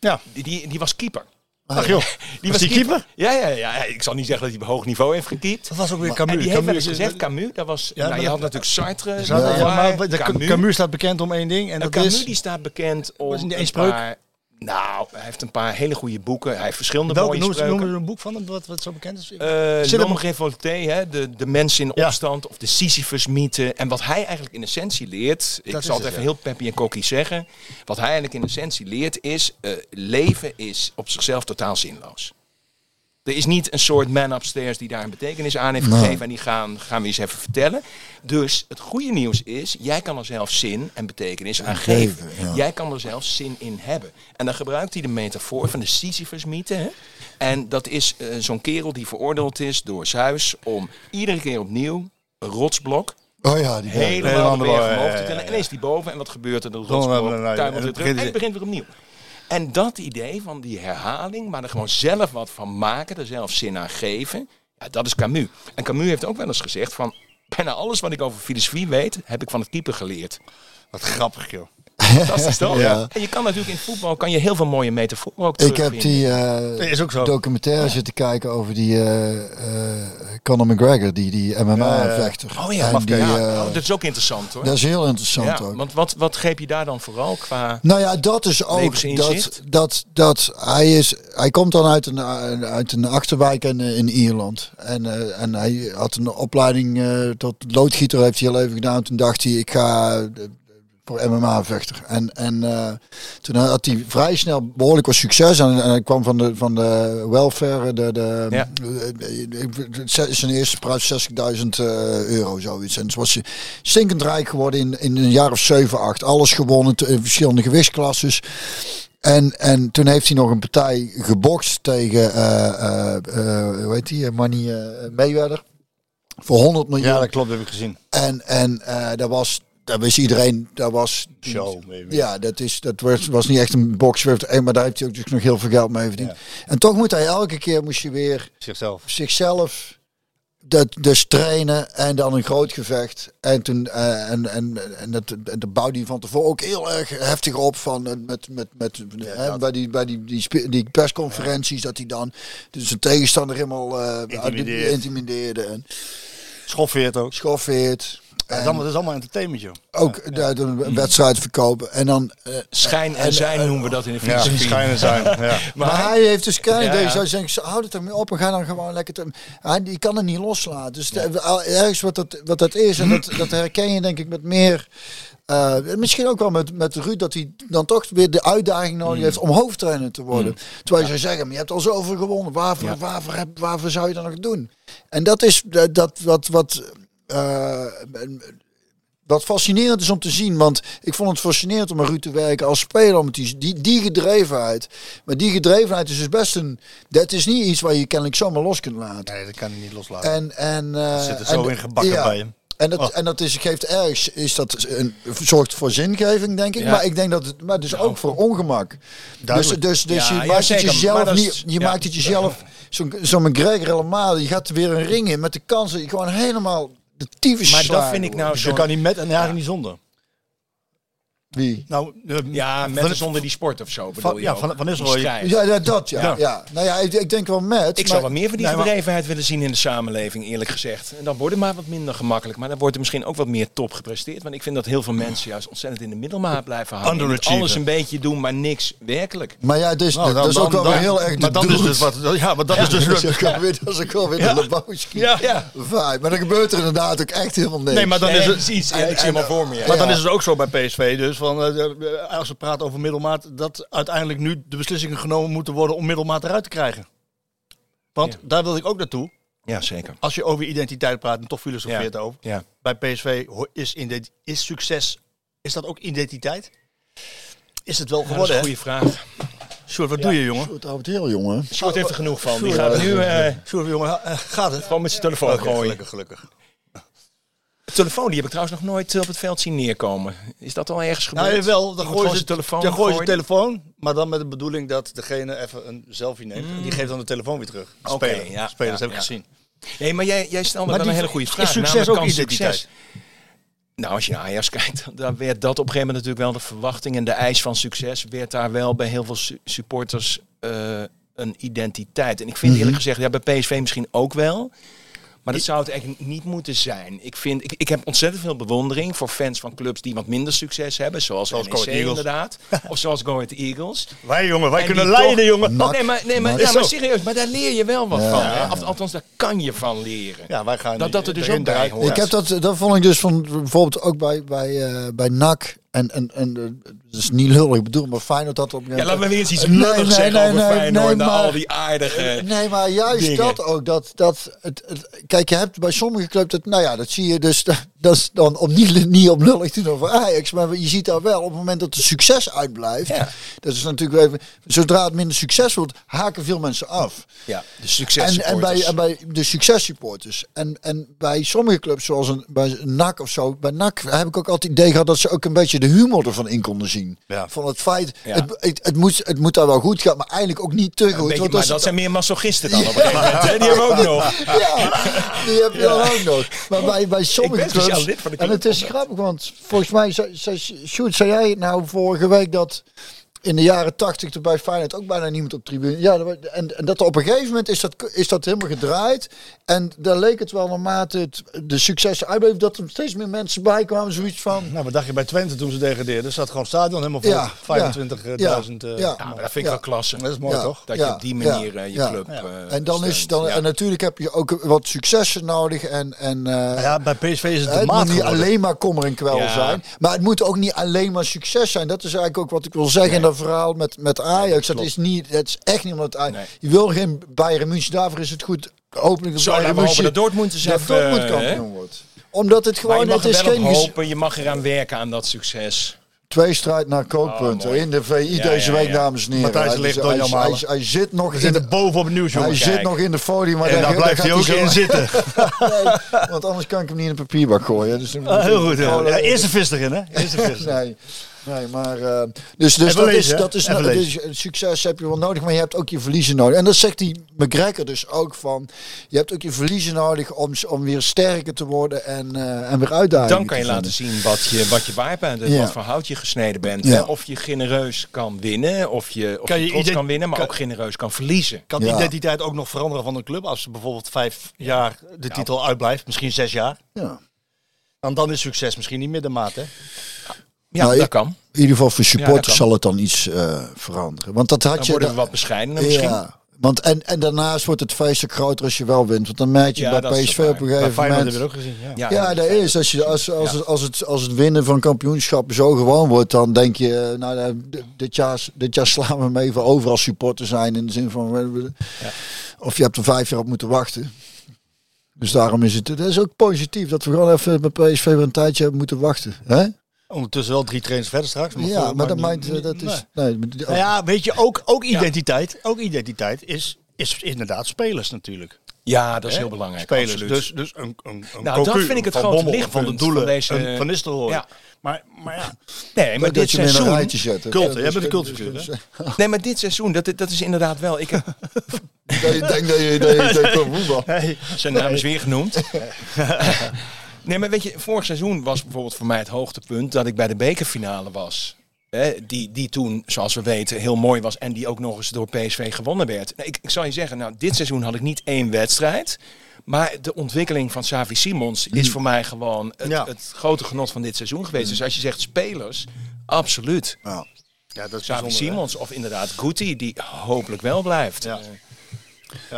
Ja. Die, die, die was keeper. Ach joh, Die was die keeper? Ja, ja, ja, ik zal niet zeggen dat hij op hoog niveau heeft gekiept. Dat was ook weer En Camus. die heeft wel eens Camus, gezegd, Camus, dat was... Ja, nou, je had natuurlijk Sartre. Ja, maar de- Camus. staat bekend om één ding. En En dat Camus is. die staat bekend om een paar... Nou, hij heeft een paar hele goede boeken. Hij heeft verschillende Welke mooie noemen noemen een boek van hem wat, wat zo bekend is? Eh L'homme révolté, hè, de, de mens in Ja. opstand, of de Sisyphus-mythe. En wat hij eigenlijk in essentie leert, ik zal het even ja. heel peppy en kokkie zeggen. Wat hij eigenlijk in essentie leert is, eh, leven is op zichzelf totaal zinloos. Er is niet een soort man upstairs die daar een betekenis aan heeft Nee. gegeven en die gaan, gaan we eens even vertellen. Dus het goede nieuws is, jij kan er zelf zin en betekenis aan geven. geven, ja. Jij kan er zelf zin in hebben. En dan gebruikt hij de metafoor van de Sisyphus-mythe. hè. En dat is eh, zo'n kerel die veroordeeld is door Zeus om iedere keer opnieuw een rotsblok Oh ja, die helemaal door, omhoog te ja. En dan is die boven en wat gebeurt er? De dan, rotsblok tuimelt en weer het terug en begint weer opnieuw. En dat idee van die herhaling, maar er gewoon zelf wat van maken, er zelf zin aan geven, ja, dat is Camus. En Camus heeft ook wel eens gezegd van, bijna alles wat ik over filosofie weet, heb ik van het keeper geleerd. Wat grappig, joh. Fantastisch toch? Ja. En je kan natuurlijk in voetbal kan je heel veel mooie metaforen ook Ik heb die eh, Nee, is ook zo. documentaire zitten kijken over die eh eh Conor McGregor, die, die MMA-vechter. Oh ja, En die, ja. Oh, dat is ook interessant hoor. dat is heel interessant ja, ook. want wat, wat greep je daar dan vooral qua... Nou ja, dat is ook dat, dat, dat hij is. Hij komt dan uit een, uit een achterwijk in, in Ierland. En, eh, en hij had een opleiding eh, tot loodgieter, heeft hij heel even gedaan. Toen dacht hij, ik ga voor MMA-vechter. En, en eh, toen had hij vrij snel behoorlijk wat succes. En, en hij kwam van de, van de welfare. De, de, Ja. eh, zijn eerste prijs 60.000 eh, euro, zoiets. En toen was hij stinkend rijk geworden in, in een jaar of 7, 8. Alles gewonnen in verschillende gewichtsklasses. En, en toen heeft hij nog een partij gebokst tegen, eh eh eh, hoe heet die, Money eh, Mayweather. Voor 100 miljoen. Ja, dat klopt, dat heb ik gezien. En, en eh dat was, dat wist iedereen, dat was... Show. Ja, dat, is, dat was, was niet echt een boxwurf, maar daar heeft hij ook dus nog heel veel geld mee verdiend. En toch moet hij elke keer, moest je weer Zichzelf. zichzelf dat dus trainen en dan een groot gevecht. En toen eh, en, en, en dat, en dat bouwde hij van tevoren ook heel erg heftig op van eh, met, met, met, hè, dat. bij die, bij die, die, die persconferenties dat hij dan dus een tegenstander helemaal eh Intimideert. intimideerde en Schoffeert ook. schoffeert. Ja, dat is allemaal entertainment, joh. Ook de, de wedstrijd verkopen. En dan, eh, Schijn en zijn noemen we dat in de Ja, filosofie. schijnen zijn. Ja. maar, hij heeft dus kennelijk Ja, deze ja. zou zeggen, zo, houd het ermee op en ga dan gewoon lekker. Te, hij, die kan het niet loslaten. Dus de- ergens wat dat, wat dat is, en dat, dat herken je denk ik met meer. eh, misschien ook wel met, met Ruud, dat hij dan toch weer de uitdaging nodig heeft om hoofdtrainer te worden. Terwijl je zou zeggen, maar je hebt al zoveel gewonnen, waarvoor, Ja. waarvoor, heb- waarvoor zou je dat nog doen? En dat is dat, dat wat, wat, eh, wat fascinerend is om te zien. Want ik vond het fascinerend om met Ruud te werken als speler. Met die, die, die gedrevenheid. Maar die gedrevenheid is dus best een... Dat is niet iets waar je kennelijk zomaar los kunt laten. Nee, dat kan hij niet loslaten. En, en, eh, zit er zo en- in gebakken ja. bij hem. En dat, Oh. en dat is, geeft ergens, is dat een, zorgt voor zingeving, denk ik. Ja. Maar ik denk dat het, maar dus ook voor ongemak. Dus, Duidelijk. dus, dus je maakt het jezelf niet, je maakt het jezelf, zo'n zo McGregor helemaal, je gaat er weer een ring in met de kans dat je gewoon helemaal de tyfus Maar dat vind ik nou Dus je zo. kan niet met en eigenlijk niet zonder. Wie? Nou, eh, Ja, met van- zonder die sport of zo bedoel van, je ja, ook. van, van strijd. Ja, ja, dat ja. Ja. ja. Nou ja, ik, ik denk wel met. Ik zou wat meer van die Nee, maar- willen zien in de samenleving, eerlijk gezegd. En dan wordt het maar wat minder gemakkelijk. Maar dan wordt er misschien ook wat meer top gepresteerd. Want ik vind dat heel veel mensen juist ontzettend in de middelmaat blijven hangen. En het Underachieven. alles een beetje doen, maar niks werkelijk. Maar ja, dus, Nou, dat is ook dan- wel dan- heel erg Maar dat is dus wat. Ja, maar dat is dus. dat is ook wel weer, dat is ook wel weer de Lebowski Ja. Ja. Maar dan gebeurt er inderdaad ook echt helemaal niks. Nee, maar dan is het. Ja, ik zie al voor me. Maar dan is het ook zo bij PSV, dus van eh, eh, als we praten over middelmaat, dat uiteindelijk nu de beslissingen genomen moeten worden om middelmaat eruit te krijgen. Want Ja. daar wil ik ook naartoe. Ja, zeker. Als je over identiteit praat en toch filosofeert Ja. over. Ja. Bij PSV is, is succes, is dat ook identiteit? Is het wel Ja, dat is geworden, een hè? goede vraag. Sjoerd, wat doe je, jongen? Het houdt heel jongen. Sjoerd heeft er genoeg van. Die gaat nu eh, Sjoerd, jongen, gaat het? gewoon met zijn telefoon gooien. gelukkig, gelukkig. De telefoon die heb ik trouwens nog nooit eh, op het veld zien neerkomen. Is dat al ergens gebeurd? Nou, wel, dan gooi ze telefoon Dan gooi zijn telefoon, maar dan met de bedoeling dat degene even een selfie neemt. En die geeft dan de telefoon weer terug. Oké, ja, spelers ja, heb ik gezien. Nee, maar jij, jij stelde wel een hele goede is vraag. succes namelijk, ook identiteit? succes- Nou, als je naar Ajax kijkt, dan werd dat op een gegeven moment natuurlijk wel de verwachting en de eis van succes. Werd daar wel bij heel veel su- supporters eh, een identiteit. En ik vind Mhm. eerlijk gezegd, ja, bij PSV misschien ook wel. Maar dat zou het eigenlijk niet moeten zijn. Ik, vind, ik, ik heb ontzettend veel bewondering voor fans van clubs die wat minder succes hebben. Zoals, Zoals NEC inderdaad. of zoals Go Ahead Eagles. Wij jongen, wij En kunnen leiden toch- jongen. Nak. Nee, maar, nee, maar, ja, maar serieus, maar daar leer je wel wat Ja. van. Hè? Of- Althans, daar kan je van leren. Ja, wij gaan Dat dat er dus ook bij hoort. Ik heb dat, dat vond ik dus van bijvoorbeeld ook bij, bij, eh, bij NAC. En, en, en eh, dat is niet lullig bedoeld, maar fijn dat dat op Ja, laten we weer eens iets lulligs nee, zeggen nee, over Feyenoord. maar- al die aardige... Nee, maar juist dingen. dat ook. Dat, dat het, het, kijk, je hebt bij sommige clubs, dat, nou ja, dat zie je dus. Dat is dan om niet, niet op lullig te doen over Ajax. Maar je ziet daar wel op het moment dat het succes uitblijft. Ja. Dat is natuurlijk even. Zodra het minder succes wordt, haken veel mensen af. Ja, de succes En, en, bij, en bij de successupporters. En, en bij sommige clubs, zoals een, bij NAC of zo. Bij NAC heb ik ook altijd het idee gehad dat ze ook een beetje de humor ervan in konden zien. Ja. Van het feit, Ja. het, het, het, moet, het moet daar wel goed gaan, maar eigenlijk ook niet te goed. Weet je, want maar dat zijn meer masochisten dan op een gegeven moment. hè? Die hebben ook nog. ja, die heb je dan ook nog. Maar bij, bij sommige clubs... lid van de en club. het is grappig, want volgens mij... Sjoerd, zei jij nou vorige week dat in de jaren tachtig er bij Feyenoord ook bijna niemand op tribune... Ja, en, en dat op een gegeven moment is dat, is dat helemaal gedraaid. En daar leek het wel naarmate het, de successen uitbleef... dat er steeds meer mensen bij kwamen. Zoiets van... Nou, wat dacht je bij Twente toen ze degradeerden? zat gewoon stadion helemaal vol. Ja, 25.000. ja, eh, ja. Ja, maar dat vind ik Ja. wel klasse. Dat is mooi Ja. toch? Dat Ja, je op die manier ja, eh, je ja. club Ja. eh, En dan is dan, Ja. en natuurlijk heb je ook wat successen nodig. En, en, eh, Nou ja, bij PSV is het het moet niet alleen maar kommer en kwel Ja. zijn. Maar het moet ook niet alleen maar succes zijn. Dat is eigenlijk ook wat ik wil zeggen dat verhaal met, met Ajax. dat, is niet, het is echt niet omdat het Ajax- Nee. Je wil geen Bayern München. Daarvoor is het goed. Hopelijk dat Zo, Bayern laten we hopen München dat Dortmund eens dat even... Dortmund eh, kampioen wordt. Omdat het Maar gewoon, je mag het er is geen hopen, je mag eraan werken aan dat succes. tweestrijd naar kookpunten. Oh, in de VI Ja, deze ja, week, ja. dames en heren. Matthijs Hij- ligt hij, door hij, hij, hij zit nog in de, boven op nieuws, hij zit nog in de folie. Maar En daar blijft hij ook in zitten. Nee, want anders kan ik hem niet in een papierbak gooien. Dus Ah, heel goed. Ja, eerste vis erin, hè? Eerste vis. Nee, nee maar. eh, dus dus dat, lezen, is, dat is. Nou- dus succes heb je wel nodig, maar je hebt ook je verliezen nodig. En dat zegt die McGregor dus ook van. Je hebt ook je verliezen nodig om, om weer sterker te worden en, eh, en weer uitdagingen. Dan kan je te laten zien wat je, wat je waard bent. en Ja. Wat voor hout je gesneden bent. Ja. Of je genereus kan winnen. Of je, of Kan je, je kan winnen, maar kan- ook genereus kan verliezen. Kan de Ja. identiteit ook nog veranderen van een club? Als ze bijvoorbeeld vijf jaar de titel uitblijft, misschien zes jaar. Ja. En dan is succes misschien niet middenmaat, hè? Ja, Nou, dat kan. In ieder geval voor dat supporters zal het dan iets eh, veranderen. Want dat had Dan je... worden we wat bescheidener misschien. Ja, want en, en daarnaast wordt het feest ook groter als je wel wint. Want dan merk je Ja, bij dat PSV op een gegeven moment... hebben we ook gezien, ja. Ja, dat is. Als, je, als, als, het, als, het, als het winnen van kampioenschappen zo gewoon wordt, dan denk je, eh, nou, d- dit jaar, dit jaar slaan we hem even over als supporter zijn. In de zin van, of je hebt er vijf jaar op moeten wachten. Dus daarom is het, het is ook positief dat we gewoon even bij PSV weer een tijdje hebben moeten wachten. Hè? Ondertussen wel drie trainers verder straks. Ja, voor- maar dat, maakt, niet- dat is... nee. Nee, maar- Nou ja, weet je, ook, ook identiteit, ook identiteit is, is inderdaad spelers natuurlijk. Ja, dat is heel belangrijk. Spelers. absoluut. Dus, dus een, een, een Nou, dat vind ik het van grote Bommel, lichtpunt van de doelen, van deze- een Van Nistelrooy. Ja. Maar, maar ja, Nee, maar dat dit seizoen... Cult, hè? Dus- Jij bent een dus- cultfiguur, dus- Nee, maar dit seizoen, dat, dat is inderdaad wel... Ik heb Dat je denkt dat je, dat je, dat je zijn naam is weer genoemd. nee, maar weet je, vorig seizoen was bijvoorbeeld voor mij het hoogtepunt dat ik bij de bekerfinale was. Hè, die, die toen, zoals we weten, heel mooi was en die ook nog eens door PSV gewonnen werd. Nou, ik, ik zal je zeggen, nou, dit seizoen had ik niet één wedstrijd. Maar de ontwikkeling van Savi Simons is voor mij gewoon het, Ja. het grote genot van dit seizoen geweest. Dus als je zegt spelers, absoluut. Ja. ja, dat is Savi bijzonder, hè? Simons of inderdaad Guti, die hopelijk wel blijft. Ja.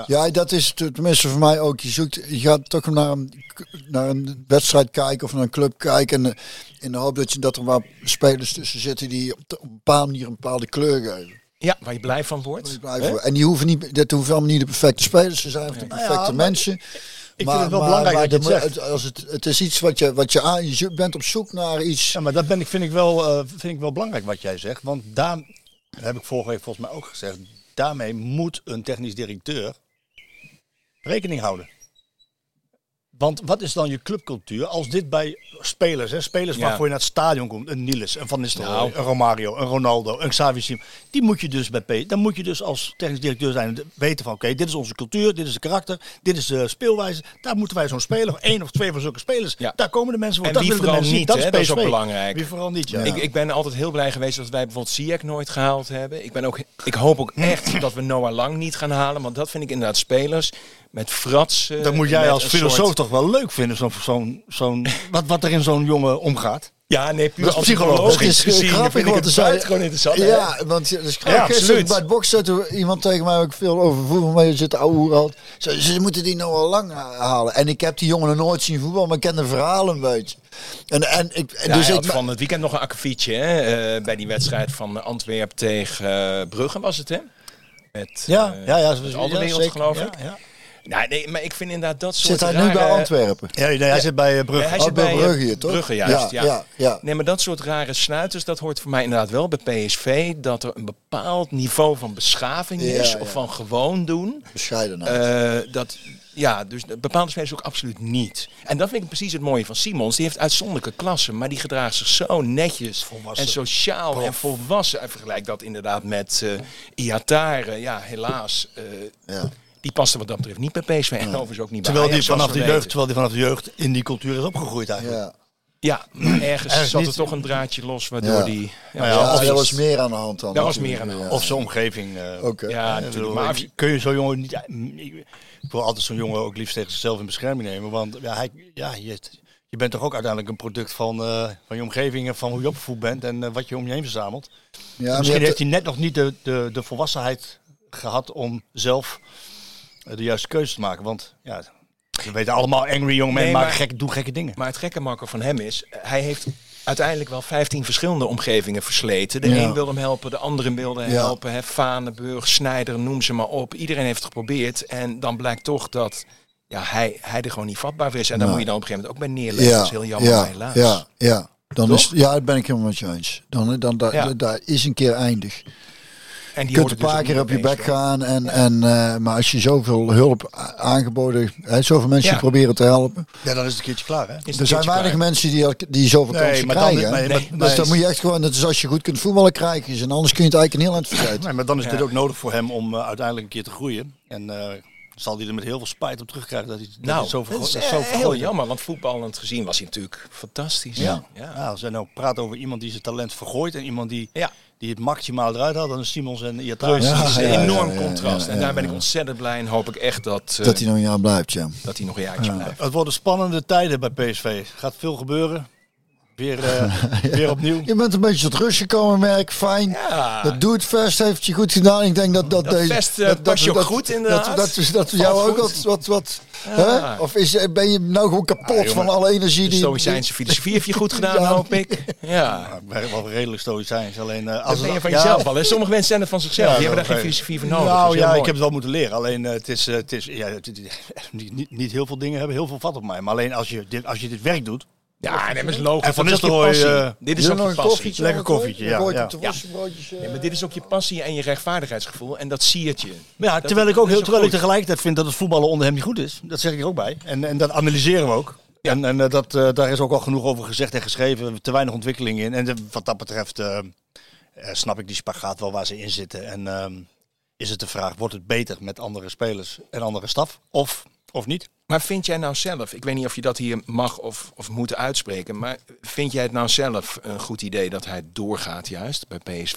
Ja, dat is tenminste voor mij ook. Je, zoekt, je gaat toch naar een, naar een wedstrijd kijken of naar een club kijken. En, eh, in de hoop dat, je, dat er wat spelers tussen zitten die op, een bepaalde manier een bepaalde kleur geven. ja, waar je blij van wordt. En die hoeven niet, dat hoeven allemaal niet de perfecte spelers te zijn of de perfecte Nou ja, maar mensen. Ik vind het wel belangrijk dat je het zegt. als het, het is iets wat je, wat je aan, je bent op zoek naar iets. Ja, maar dat ben ik, vind, ik wel, eh, vind ik wel belangrijk wat jij zegt. Want daar heb ik vorige week volgens mij ook gezegd. Daarmee moet een technisch directeur rekening houden. Want wat is dan je clubcultuur als dit bij spelers, hè, spelers Ja. waarvoor je naar het stadion komt, een Niels, een Van Nistelrooy, Nou. een Romario, een Ronaldo, een Xavi Simons, die moet je dus bij P, dan moet je dus als technisch directeur zijn en weten van oké, dit is onze cultuur, dit is de karakter, dit is de speelwijze, daar moeten wij zo'n speler, of één of twee van zulke spelers, Ja. daar komen de mensen voor, En dat wie willen de vooral mensen niet, dat is ook belangrijk. Wie vooral niet, ja. Ik, ik ben altijd heel blij geweest dat wij bijvoorbeeld Ziyech nooit gehaald hebben. Ik, ben ook, ik hoop ook echt dat we Noah Lang niet gaan halen. Want dat vind ik inderdaad spelers met fratsen. Dat moet jij als filosoof soort- toch wel leuk vinden, zo'n, zo'n, zo'n, wat, wat er in zo'n jongen omgaat. Ja, nee, puur is psychologisch. Gezien eh, grappig, vind ik het er zei- buitengewoon interessant. hè? Ja, want is Ja. Gisteren bij het boksen zette iemand tegen mij ook veel over voetbal mee zitten ouwe had. Ze, ze moeten die nou al lang halen. En ik heb die jongen nog nooit zien voetbal, maar ik ken de verhalen een beetje. En, en ik, Ja, dus ik van het weekend nog een akkefietje hè, eh, bij die wedstrijd van Antwerpen tegen eh, Brugge was het hè? Met, Ja, eh, ja, ja. met Alderwereld, zeker. geloof ja, ik. Ja, Nee, nee, maar ik vind inderdaad dat soort zit hij nu bij Antwerpen. ja nee, hij zit bij eh, Brugge. Ja, hij Oh, zit bij bij, eh, Brugge hier, toch? Brugge, juist, ja. ja, ja. Nee, maar dat soort rare snuiters, dat hoort voor mij inderdaad wel bij PSV. Dat er een bepaald niveau van beschaving Ja, is, ja. of van gewoon doen. Bescheidenheid. Eh, dat, ja, dus bepaalde spelers ook absoluut niet. En dat vind ik precies het mooie van Simons. Die heeft uitzonderlijke klassen, maar die gedraagt zich zo netjes Volwassen. en sociaal en volwassen. En vergelijk dat inderdaad met eh Iatare. Ja, helaas. eh, ja. Die paste wat dat betreft niet bij PSV en overigens ook niet bij Terwijl die Ajax, vanaf de jeugd, terwijl die vanaf de jeugd in die cultuur is opgegroeid eigenlijk. Ja. Ja, maar ergens, Ergens zat niet- er toch een draadje los waardoor Ja. die... Ja, Nou ja, Ja, of er was meer aan de hand dan. Daar was meer aan de ja. Of zijn omgeving. eh, Oké. Ja, natuurlijk. Maar ik- als je- kun je zo'n jongen niet... Ik, wil altijd zo'n jongen ook liefst tegen zichzelf in bescherming nemen. Want ja, hij, ja, je, je bent toch ook uiteindelijk een product van, eh, van je omgeving en van hoe je opgevoed bent en eh, wat je om je heen verzamelt. Ja, je Misschien heeft hij net nog niet de, de, de volwassenheid gehad om zelf de juiste keuze te maken. Want ja, we weten allemaal, angry young men Nee, maken gek, doen gekke dingen. Maar het gekke Marco van hem is, eh, hij heeft uiteindelijk wel 15 verschillende omgevingen versleten. De Ja. een wil hem helpen, de andere wilde hem Ja. helpen. Hè, Vanenburg, Snijder, noem ze maar op. Iedereen heeft het geprobeerd. En dan blijkt toch dat ja, hij, hij er gewoon niet vatbaar voor is. En daar Nee. moet je dan op een gegeven moment ook bij neerleggen. ja, dat is heel jammer, helaas. Ja, ja. Dan Toch? is, ja, dat ben ik helemaal met je eens. Dan, dan, dan, daar is een keer eindig. En die kunt een paar dus keer op je bek gaan. En, en, eh, maar als je zoveel hulp aangeboden, hè, zoveel mensen Ja. proberen te helpen. Ja, dan is het een keertje klaar, hè? Is het Er zijn weinig klaar. mensen die, die zoveel Nee, kansen maar dan- krijgen. hè. nee, Nee, maar- dus nee, dan moet je echt gewoon, dat is als je goed kunt voetballen krijgen. En anders kun je het eigenlijk een heel eind vergeten. Nee, maar dan is Ja. dit ook nodig voor hem om eh, uiteindelijk een keer te groeien. En eh, zal hij er met heel veel spijt op terugkrijgen dat hij, dat Nou, hij zo, is dat zo heel vergooid jammer, want voetballend gezien was hij natuurlijk fantastisch. Ja. ja. Ja, als we nou praten over iemand die zijn talent vergooit en iemand die, Ja. Die het maximaal eruit hadden. Dan Simons en Iataren. Ja, Het is een ja, ja, enorm ja, ja, contrast. ja, en daar ben ik ontzettend blij en hoop ik echt dat, eh, Dat hij nog een jaar blijft, ja. dat hij nog een jaartje blijft. Het worden spannende tijden bij PSV. Gaat veel gebeuren. Weer, eh, weer opnieuw. Je bent een beetje tot rust gekomen, merk. Fijn. Ja. Dat doet Vest heeft je goed gedaan. Ik denk dat dat, Dat deze. Eh, past je ook goed, inderdaad. Dat, dat, dat, dat jou ook wat. wat, wat Ja. hè? Of is, ben je nou gewoon kapot jongen, van alle energie De die. Stoïcijnse filosofie heb je goed gedaan, Ja. hoop ik. Ja. Nou, ik ben wel redelijk stoïcijns. Alleen, eh, als Dat ben je van ja, jezelf al. hè? Sommige mensen zijn het van zichzelf. Ja, Die hebben daar geen filosofie voor nodig. Dat Nou ja, ik heb het wel moeten leren. Alleen het is, het is ja, niet, niet heel veel dingen hebben heel veel vat op mij. Maar alleen als je dit, als je dit werk doet. Ja, nee, maar is logisch. En Van Dat is eh, Dit is ook je je nog een passie. koffietje? Lekker koffietje, ja, ja. worstenbroodjes, eh. Nee, maar dit is ook je passie en je rechtvaardigheidsgevoel. En dat siert je. Maar ja, Dat- terwijl ik ook dat heel, terwijl ik tegelijkertijd vind dat het voetballen onder hem niet goed is. Dat zeg ik er ook bij. En, en dat analyseren we ook. En, en eh, dat, eh, daar is ook al genoeg over gezegd en geschreven. Te weinig ontwikkeling in. En wat dat betreft snap ik die spagaat wel waar ze in zitten. En ehm, is het de vraag, wordt het beter met andere spelers en andere staf? Of, of niet? Maar vind jij nou zelf, ik weet niet of je dat hier mag of, of moet uitspreken, maar vind jij het nou zelf een goed idee dat hij doorgaat juist bij PSV?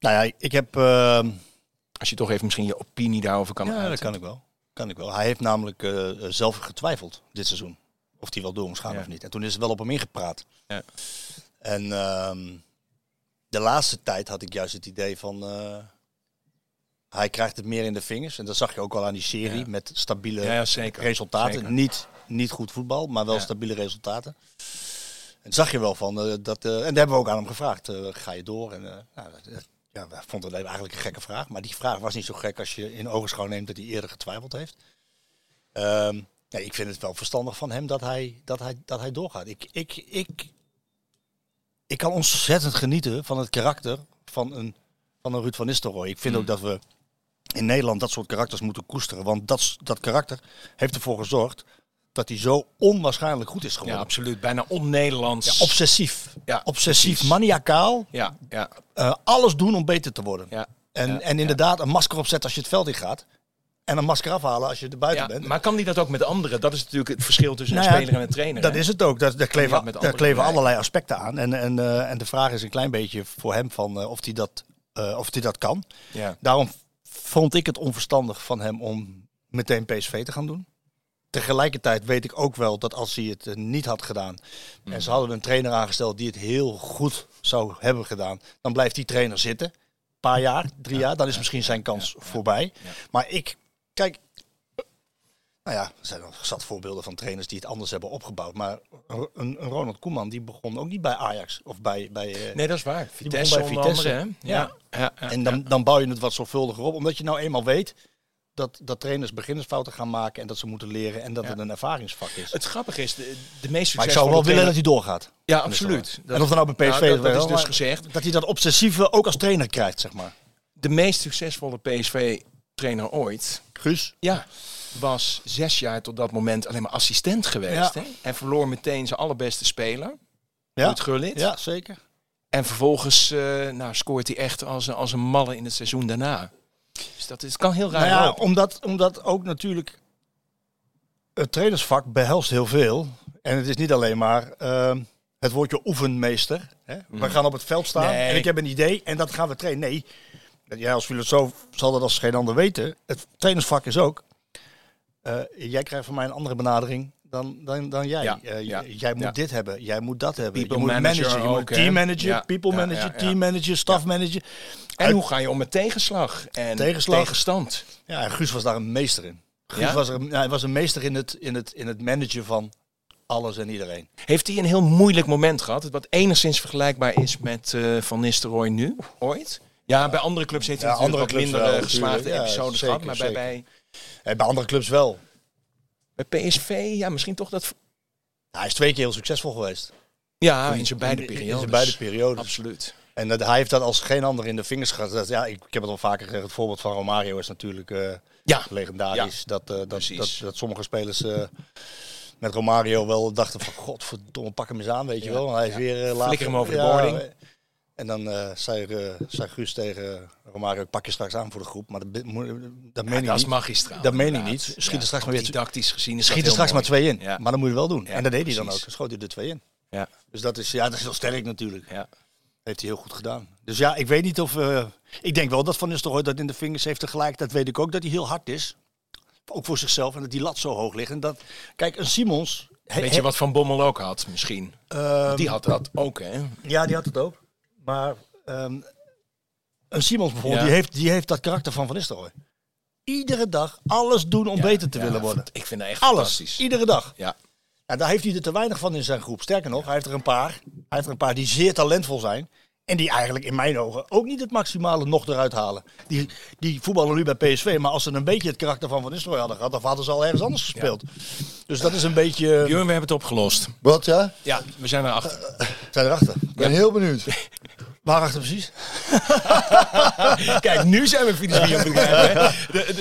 Nou ja, ik heb... ehm, Als je toch even misschien je opinie daarover kan ja, dat kan ik wel. Kan ik wel. Hij heeft namelijk eh, zelf getwijfeld dit seizoen. Of hij wel door moest gaan Ja. of niet. En toen is er wel op hem ingepraat. Ja. En ehm, de laatste tijd had ik juist het idee van... hij krijgt het meer in de vingers. En dat zag je ook al aan die serie Ja. met stabiele Ja, ja, zeker. resultaten. Zeker. Niet, niet goed voetbal, maar wel stabiele resultaten. En zag je wel van eh, dat. eh, en daar hebben we ook aan hem gevraagd: eh, ga je door? En, nou, ja, we vonden het eigenlijk een gekke vraag. Maar die vraag was niet zo gek als je in ogenschouw neemt dat hij eerder getwijfeld heeft. Ehm, ja, ik vind het wel verstandig van hem dat hij, dat hij, dat hij doorgaat. Ik, ik, ik, ik kan ontzettend genieten van het karakter van een, van een Ruud van Nistelrooy. Ik vind ook dat we in Nederland dat soort karakters moeten koesteren. Want dat, dat karakter heeft ervoor gezorgd dat hij zo onwaarschijnlijk goed is Ja, geworden. absoluut. Bijna on-Nederlands. Ja, obsessief. Ja, obsessief, precies. maniakaal. Ja, ja, eh, alles doen om beter te worden. ja. En, Ja, en inderdaad, een masker opzetten als je het veld in gaat. En een masker afhalen als je er buiten Ja, bent. maar kan die dat ook met anderen? Dat is natuurlijk het verschil tussen Nou een ja, speler en een trainer. Dat hè? is het ook. Daar, daar kleven, dat met daar kleven allerlei aspecten aan. En, en, eh, en de vraag is een klein beetje voor hem van, eh, of hij dat, of hij dat kan. Ja. Daarom vond ik het onverstandig van hem om meteen PSV te gaan doen. Tegelijkertijd weet ik ook wel dat als hij het eh, niet had gedaan en ze hadden een trainer aangesteld die het heel goed zou hebben gedaan, dan blijft die trainer zitten. Een paar jaar, drie jaar, dan is misschien zijn kans voorbij. Maar ik, kijk, nou ja, er zijn nog zat voorbeelden van trainers die het anders hebben opgebouwd. Maar een, een Ronald Koeman die begon ook niet bij Ajax of bij, bij eh, Nee, dat is waar. Vitesse bij Vitesse. andere, hè? Ja. Ja, ja, en dan, dan bouw je het wat zorgvuldiger op, omdat je nou eenmaal weet dat, dat trainers beginnersfouten gaan maken en dat ze moeten leren en dat Ja. het een ervaringsvak is. Het grappige is, de, de meest maar ik succesvolle zou wel willen dat hij doorgaat. Ja, absoluut. en of er nou bij PSV Nou, dat, dat wel, is dus gezegd. Dat hij dat obsessieve ook als trainer krijgt, zeg maar. De meest succesvolle PSV-trainer ooit, Guus? ja, was zes jaar tot dat moment alleen maar assistent geweest. Hè? En verloor meteen zijn allerbeste speler, Ja, Gullit. ja zeker. En vervolgens eh, nou, scoort hij echt als, een- als een malle in het seizoen daarna. Dus dat is, kan heel raar Nou ja, omdat, omdat ook natuurlijk het trainersvak behelst heel veel. En het is niet alleen maar ehm, het woordje oefenmeester. Hè? We gaan op het veld staan Mm. Nee. en ik heb een idee en dat gaan we trainen. Nee, jij als filosoof zal dat als geen ander weten. Het trainersvak is ook, eh, jij krijgt van mij een andere benadering dan, dan, dan jij. Ja, Eh, ja, jij moet ja. dit hebben, jij moet dat hebben. People je moet manager je ook, moet team manager, people manager, team manager, staff manager. En Uit- hoe ga je om met tegenslag en Tegenslag. tegenstand? Ja, en Guus was daar een meester in. Guus was, er, hij was een meester in het, in, het, in het managen van alles en iedereen. Heeft hij een heel moeilijk moment gehad, wat enigszins vergelijkbaar is met eh, Van Nistelrooy nu, ooit? Ja, bij andere clubs heeft hij natuurlijk andere wat minder geslaagde episodes gehad. Maar bij, bij, bij andere clubs wel. bij PSV, ja, misschien toch dat... Ja, hij is twee keer heel succesvol geweest. Ja, in zijn beide In- in periodes. zijn beide periodes. Absoluut. En dat, hij heeft dat als geen ander in de vingers gehad. Ja, ik, ik heb het al vaker gezegd. Het voorbeeld van Romario is natuurlijk eh, Ja, legendarisch. Dat, eh, dat, dat, dat sommige spelers eh, met Romario wel dachten van... Godverdomme, pak hem eens aan, weet je Ja, wel. Hij is weer... eh, later- Flikker hem over de boarding. eh, En dan eh, zei, eh, zei Guus tegen Romario, ik pak je straks aan voor de groep. Maar dat, dat meen Ja, ik dat is niet. magistraal. Dat meen ik niet. Schiet er straks maar weer- Didactisch gezien is Schiet er dat straks maar twee in. Ja. Maar dat moet je wel doen. En dat deed hij dan ook. Dan schoot hij er twee in. Ja. Dus dat is, ja, dat is wel sterk natuurlijk. Ja. Heeft hij heel goed gedaan. Dus ja, ik weet niet of... eh, ik denk wel dat Van Nistelrooy dat in de vingers heeft tegelijk. Dat weet ik ook, dat hij heel hard is. Ook voor zichzelf. En dat die lat zo hoog ligt. En dat, kijk, een Simons... he- Weet je wat Van Bommel ook had, misschien? Ehm, Die had dat ook, hè? Ja, die had het ook. Maar ehm, een Simons bijvoorbeeld, Ja. die, heeft, die heeft dat karakter van Van Nistelrooy. Iedere dag alles doen om beter te willen worden. Ik vind dat echt Alles. fantastisch. Iedere dag. Ja. En daar heeft hij er te weinig van in zijn groep. Sterker nog, hij heeft er een paar. Hij heeft er een paar die zeer talentvol zijn. En die eigenlijk in mijn ogen ook niet het maximale nog eruit halen. Die, die voetballen nu bij PSV. Maar als ze een beetje het karakter van Van Nistelrooy hadden gehad, dan hadden ze al ergens anders gespeeld. Dus dat is een beetje... Björn, we hebben het opgelost. Wat ja? Ja, we zijn erachter. Zijn erachter. Ik ben heel benieuwd. Waarachter precies? Kijk, nu zijn we filosofie aan het begrijpen.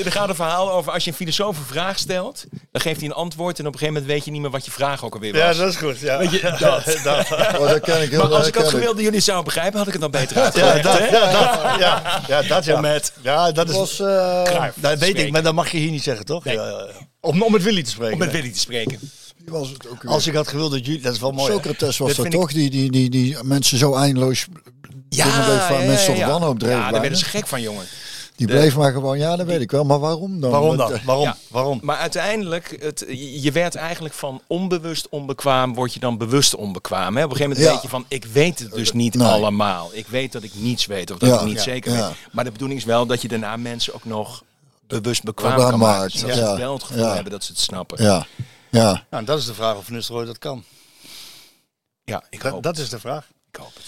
Er- gaat een verhaal over als je een filosoof een vraag stelt, dan geeft hij een antwoord en op een gegeven moment weet je niet meer wat je vraag ook alweer was. is goed. Ja. Weet je, dat. Oh, dat ken ik heel Maar als dat ik had gewild dat jullie het zouden begrijpen, had ik het dan beter Ja, uitgelegd. dat, ja, dat, ja, ja, dat ja. Met Ja, dat is... was, eh, dat weet spreken. ik, maar dat mag je hier niet zeggen, toch? Nee. Ja, ja, ja. Om, om met Willy te spreken. Om met Willy te spreken. was het ook weer. Als ik had gewild dat jullie... Dat is wel mooi. Socrates was dat ik- toch? Die, die, die, die mensen zo eindeloos dingen bleef waar mensen tot wanhoop dreven. Ja, daar werden ze gek van, jongen. Die bleef maar gewoon, ja, dat weet ik wel. Maar waarom dan? Waarom dan? eh, Waarom? Ja. Waarom? Maar uiteindelijk, het, je je werd eigenlijk van onbewust onbekwaam, word je dan bewust onbekwaam. Hè? Op een gegeven moment Ja. weet je van, ik weet het dus niet Nee. allemaal. Ik weet dat ik niets weet of dat Ja. ik niet Ja. zeker Ja. weet. Maar de bedoeling is wel dat je daarna mensen ook nog bewust bekwaam kan maken. ja. ze wel het gevoel Ja. hebben dat ze het snappen. Ja, ja. Nou, dat is de vraag of Nistelrooy dat kan. Ja, ik Dat, hoop, dat is de vraag. ik hoop het.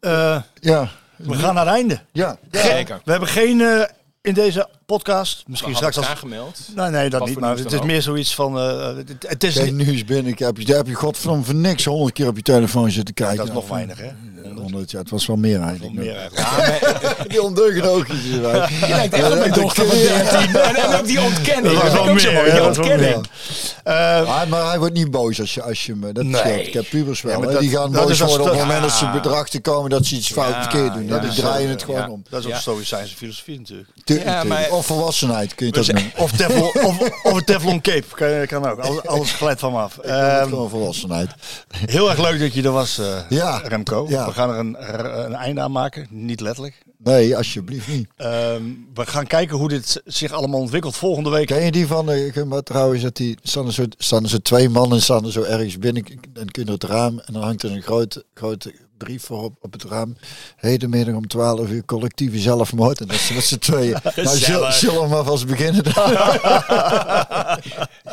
Eh, Ja, we gaan naar het einde. ja. Zeker. We hebben geen eh, in deze podcast, misschien straks als... het aangemeld. Nee, nee, dat Wat niet. Maar het is ook. meer zoiets van... eh, het, het is Geen nieuws binnen. Ik heb, je- daar heb je godverdomme voor niks honderd keer op je telefoon zitten kijken. dat is nog weinig, hè? honderd, ja, het was wel meer eigenlijk. Meer eigenlijk. Die ondeugende oogjes. Je lijkt echt op mijn dochter van 13. En, ook die ontkenning. Dat was wel meer, Die ontkenning. Ja. Maar, maar hij wordt niet boos als je, als je hem... Dat Nee. scheelt. Ik heb pubers wel. Ja, maar hè. dat- die gaan boos worden op het moment dat ze Ja. bedrachten komen dat ze iets fout Ja, verkeerd doen. ja, Ja, die zo. draaien het gewoon Ja. om. Dat is ook Ja. stoïcijnse filosofie natuurlijk. Tuurlijk, Ja, maar- Volwassenheid kun je het ook noemen. Of, teflon, of, of een teflon cape, kan, kan ook. Alles, alles glijdt van me af. Ehm, Gewoon volwassenheid. heel erg leuk dat je er was, eh, Ja. Remco. Ja. We gaan er een, een einde aan maken, niet letterlijk. Nee, alsjeblieft niet. Ehm, we gaan kijken hoe dit zich allemaal ontwikkelt volgende week. Ken je die van, uh, maar trouwens, dat die, staan, er zo, staan er zo twee mannen staan er zo ergens binnen en kunnen het raam en dan hangt er een grote, grote brief voor op, op het raam. Hedenmiddag om 12 uur collectieve zelfmoord. En dat ze met z'n tweeën. nou, zullen, zullen we maar vast beginnen.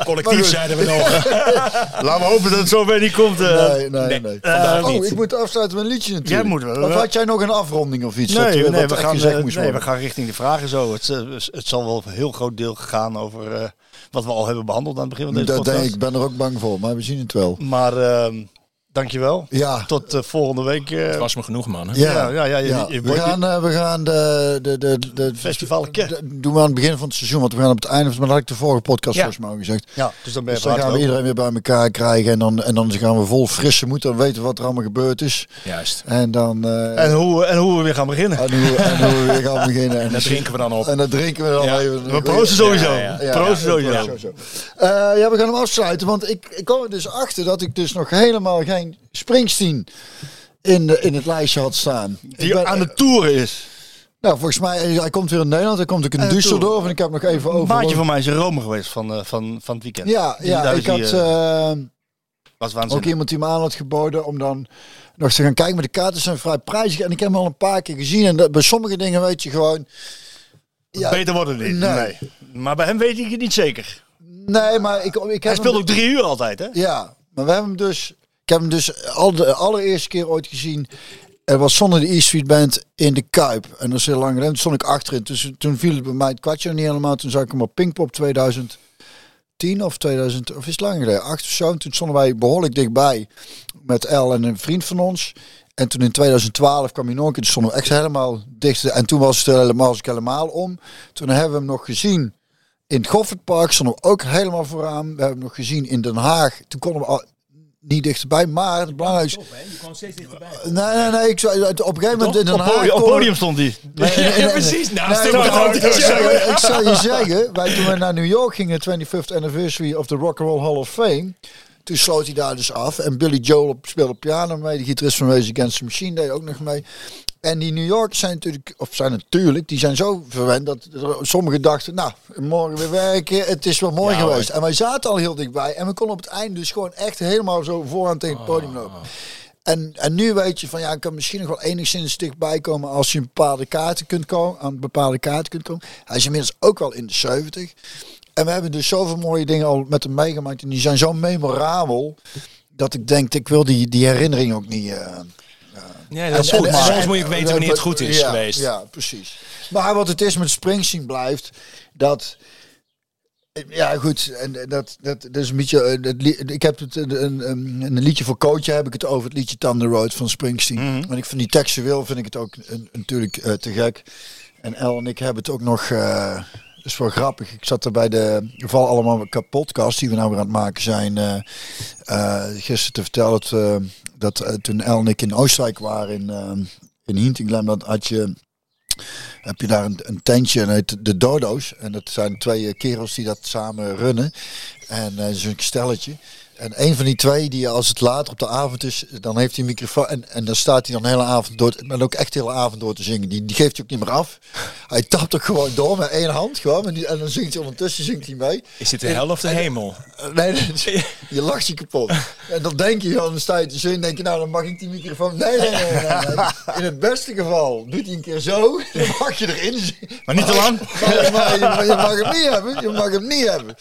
Collectief zeiden we nog. Laten we hopen dat het zo bij niet komt. eh. nee, nee, nee. nee. Vandaag oh, ik moet afsluiten met een liedje natuurlijk. Jij moet wel. Of had jij nog een afronding of iets? Nee, eh, nee, we gaan, eh, moest nee, we gaan richting de vragen zo. Het, eh, het zal wel een heel groot deel gegaan over eh, wat we al hebben behandeld aan het begin van deze Dat podcast. denk ik, ik ben er ook bang voor, maar we zien het wel. Maar ehm, dankjewel. Ja, Tot eh, volgende week. eh, Het was me genoeg, man. hè? ja, ja, ja, ja, je- ja. je we, gaan, eh, we gaan de, de, de, de doen we aan het begin van het seizoen, want we gaan op het einde, maar dat had ik de vorige podcast Ja. volgens mij al gezegd. ja, dus dan ben je Dus dan gaan we iedereen weer bij elkaar krijgen en dan, en dan gaan we vol frisse moed, dan weten we wat er allemaal gebeurd is. Juist. En dan... eh, En hoe, en hoe we weer gaan beginnen. en hoe, en hoe we weer gaan beginnen. En Dat drinken we dan op. En dat drinken we dan Ja. even. We proosten sowieso. Ja, Proosten sowieso. Eh, ja, we gaan hem afsluiten. Want ik, ik kwam er dus achter dat ik dus nog helemaal geen Springsteen in, de, in het lijstje had staan. Die ben- aan de toeren is. Nou, volgens mij, hij komt weer in Nederland. Hij komt ook in Düsseldorf. En ik heb nog even Een over... maatje van mij is in Rome geweest van, eh, van, van het weekend. Ja, ja ik had eh, was ook iemand die me aan had geboden om dan nog te gaan kijken. Maar de kaarten zijn vrij prijzig. En ik heb hem al een paar keer gezien. En dat- bij sommige dingen weet je gewoon... Ja, Beter worden het niet. Nee. Nee. Maar bij hem weet ik het niet zeker. nee, maar ik, ik heb Hij speelt ook drie uur altijd, hè? Ja, maar we hebben hem dus. Ik heb hem dus al de allereerste keer ooit gezien. Er was zonder de E Street Band in de Kuip. En dat is heel lang geleden. Toen stond ik achterin. Dus toen viel het bij mij het kwartje niet helemaal. Toen zag ik hem op Pinkpop 2010 of 2000, of is het lang geleden, of zo. En toen stonden wij behoorlijk dichtbij met El en een vriend van ons. En toen in 2012 kwam hij nog een keer. Toen stonden we echt helemaal dicht. En toen was het helemaal, was helemaal om. Toen hebben we hem nog gezien in het Goffertpark. Stonden we ook helemaal vooraan. We hebben hem nog gezien in Den Haag. Toen konden we al niet dichterbij. Maar het belangrijkste... Je kwam steeds dichterbij. Nee, nee, nee. Ik zou, op een gegeven moment in Den Op Haag... podium, op stond hij. Nee, nee, nee, Ja, nee. precies. Naast Nee, maar ik, zal je, ik zal je zeggen, wij toen we naar New York gingen, 25th anniversary of the Rock and Roll Hall of Fame. Toen sloot hij daar dus af. En Billy Joel op- speelde piano mee. De gitarist van Rage Against the Machine deed ook nog mee. En die New Yorkers zijn natuurlijk, of zijn natuurlijk, die zijn zo verwend dat sommigen dachten, nou, morgen weer werken, het is wel mooi Ja, hoor. geweest. En wij zaten al heel dichtbij en we konden op het einde dus gewoon echt helemaal zo vooraan tegen het podium Oh. lopen. En, en nu weet je van ja, ik kan misschien nog wel enigszins dichtbij komen als je een bepaalde kaarten kunt komen, aan bepaalde kaarten kunt komen. Hij is inmiddels ook wel in de 70. En we hebben dus zoveel mooie dingen al met hem meegemaakt en die zijn zo memorabel dat ik denk, ik wil die, die herinnering ook niet. eh, Ja, dat is goed. Maar soms moet je ook weten wanneer het goed is ja, geweest. Ja, precies. Maar wat het is met Springsteen blijft, dat... Ja, goed. En dat, dat, dat is een beetje. eh, dat ik heb het een, een, liedje voor Coach heb ik het over het liedje Thunder Road van Springsteen. En ik vind die textueel vind ik het ook een, natuurlijk eh, te gek. En El en ik hebben het ook nog. eh dat is wel grappig. Ik zat er bij de Val Allemaal podcast die we nou weer aan het maken zijn. eh, gisteren te vertellen dat, dat eh, toen El en ik in Oostenrijk waren in, uh, in Hintinglem, dat had je heb je daar een, tentje en heet de Dodo's. En dat zijn twee eh, kerels die dat samen runnen. En eh zo'n stelletje. En een van die twee, die als het later op de avond is, dan heeft hij een microfoon. En, en dan staat hij dan de hele avond door, maar ook echt de hele avond door te zingen. Die, die geeft hij ook niet meer af. Hij tapt ook gewoon door met één hand. Gewoon, en, die, en dan zingt hij ondertussen zingt hij mee. Is dit de hel of de hemel? Nee, je lacht je kapot. En dan denk je, dan sta je te zingen, denk je, nou dan mag ik die microfoon. Nee, nee, nee, nee, nee. In het beste geval doet hij een keer zo, dan mag je erin zingen. Maar niet te lang. Maar, maar je, maar je mag hem niet hebben, je mag hem niet hebben.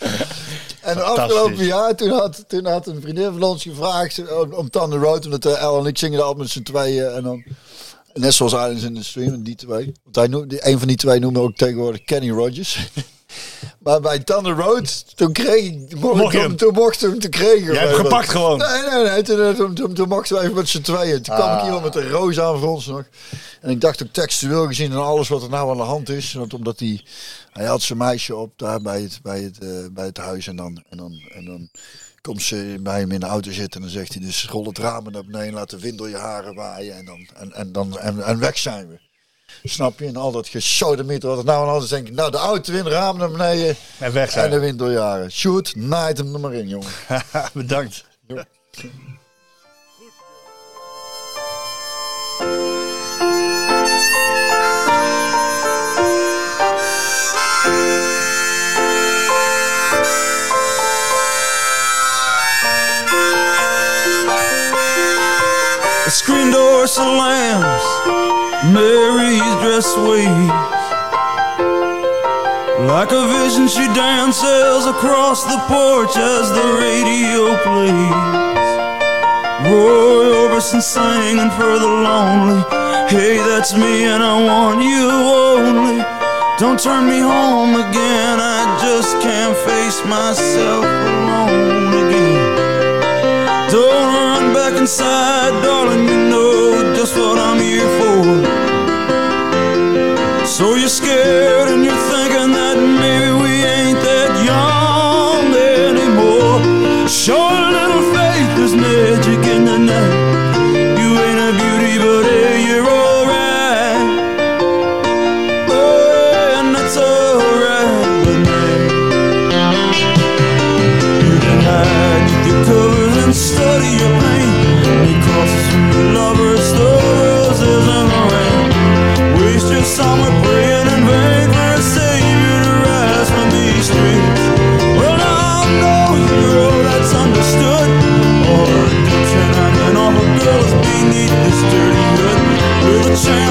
En afgelopen jaar, toen had, toen had een vriendin van ons gevraagd eh, om, om Thunder Road, omdat uh, El en ik zingen altijd met z'n tweeën. En dan, net zoals Islands in the Stream, die twee. Want hij noemde, een van die twee noemen we ook tegenwoordig Kenny Rogers. Maar bij Thunder Road, toen kreeg ik, Mocht hem? toen mochten we hem te kregen. Jij hebt gepakt gewoon. Nee, nee, nee. Toen, eh, toen, toen, toen mochten we even met z'n tweeën. Toen kwam ik hier wel met een roos aan voor ons nog. En ik dacht ook textueel gezien en alles wat er nou aan de hand is. Want omdat hij, hij had zijn meisje op daar bij het, bij het, eh, bij het huis. En dan, en, dan, en dan komt ze bij hem in de auto zitten. En dan zegt hij dus rol het raam naar beneden. Laat de wind door je haren waaien. En, dan, en, en, dan, en, en weg zijn we. Snap je? En al dat gesodemieter wat er nou aan alles denk ik. Nou, de auto in, raam naar beneden. En weg En zijn. de wind door je haren. Shoot, night hem er maar in, jongen. Bedankt. The screen door slams, Mary's dress waves. Like a vision, she dances across the porch as the radio plays. Roy Orbison singing for the lonely. Hey, that's me, and I want you only. Don't turn me home again, I just can't face myself alone inside, darling, you know just what I'm here for. So you're scared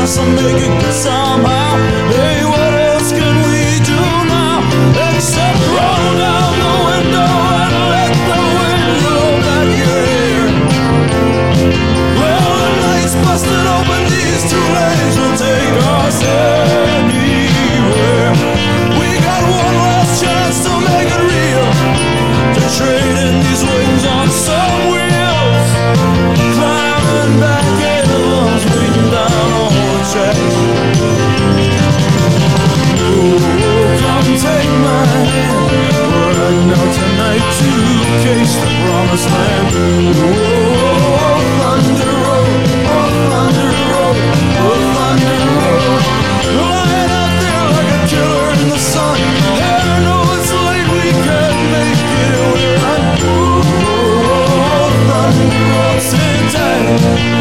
us make it good somehow. Hey, what else can we do now? Except down the window and let the wind. Well, the night's busted open, will take. say come take my hand right now tonight to the promised land thunder road, oh thunder road, oh thunder road out there like a killer in the sun I know it's late, we can't make it We're on, thunder road,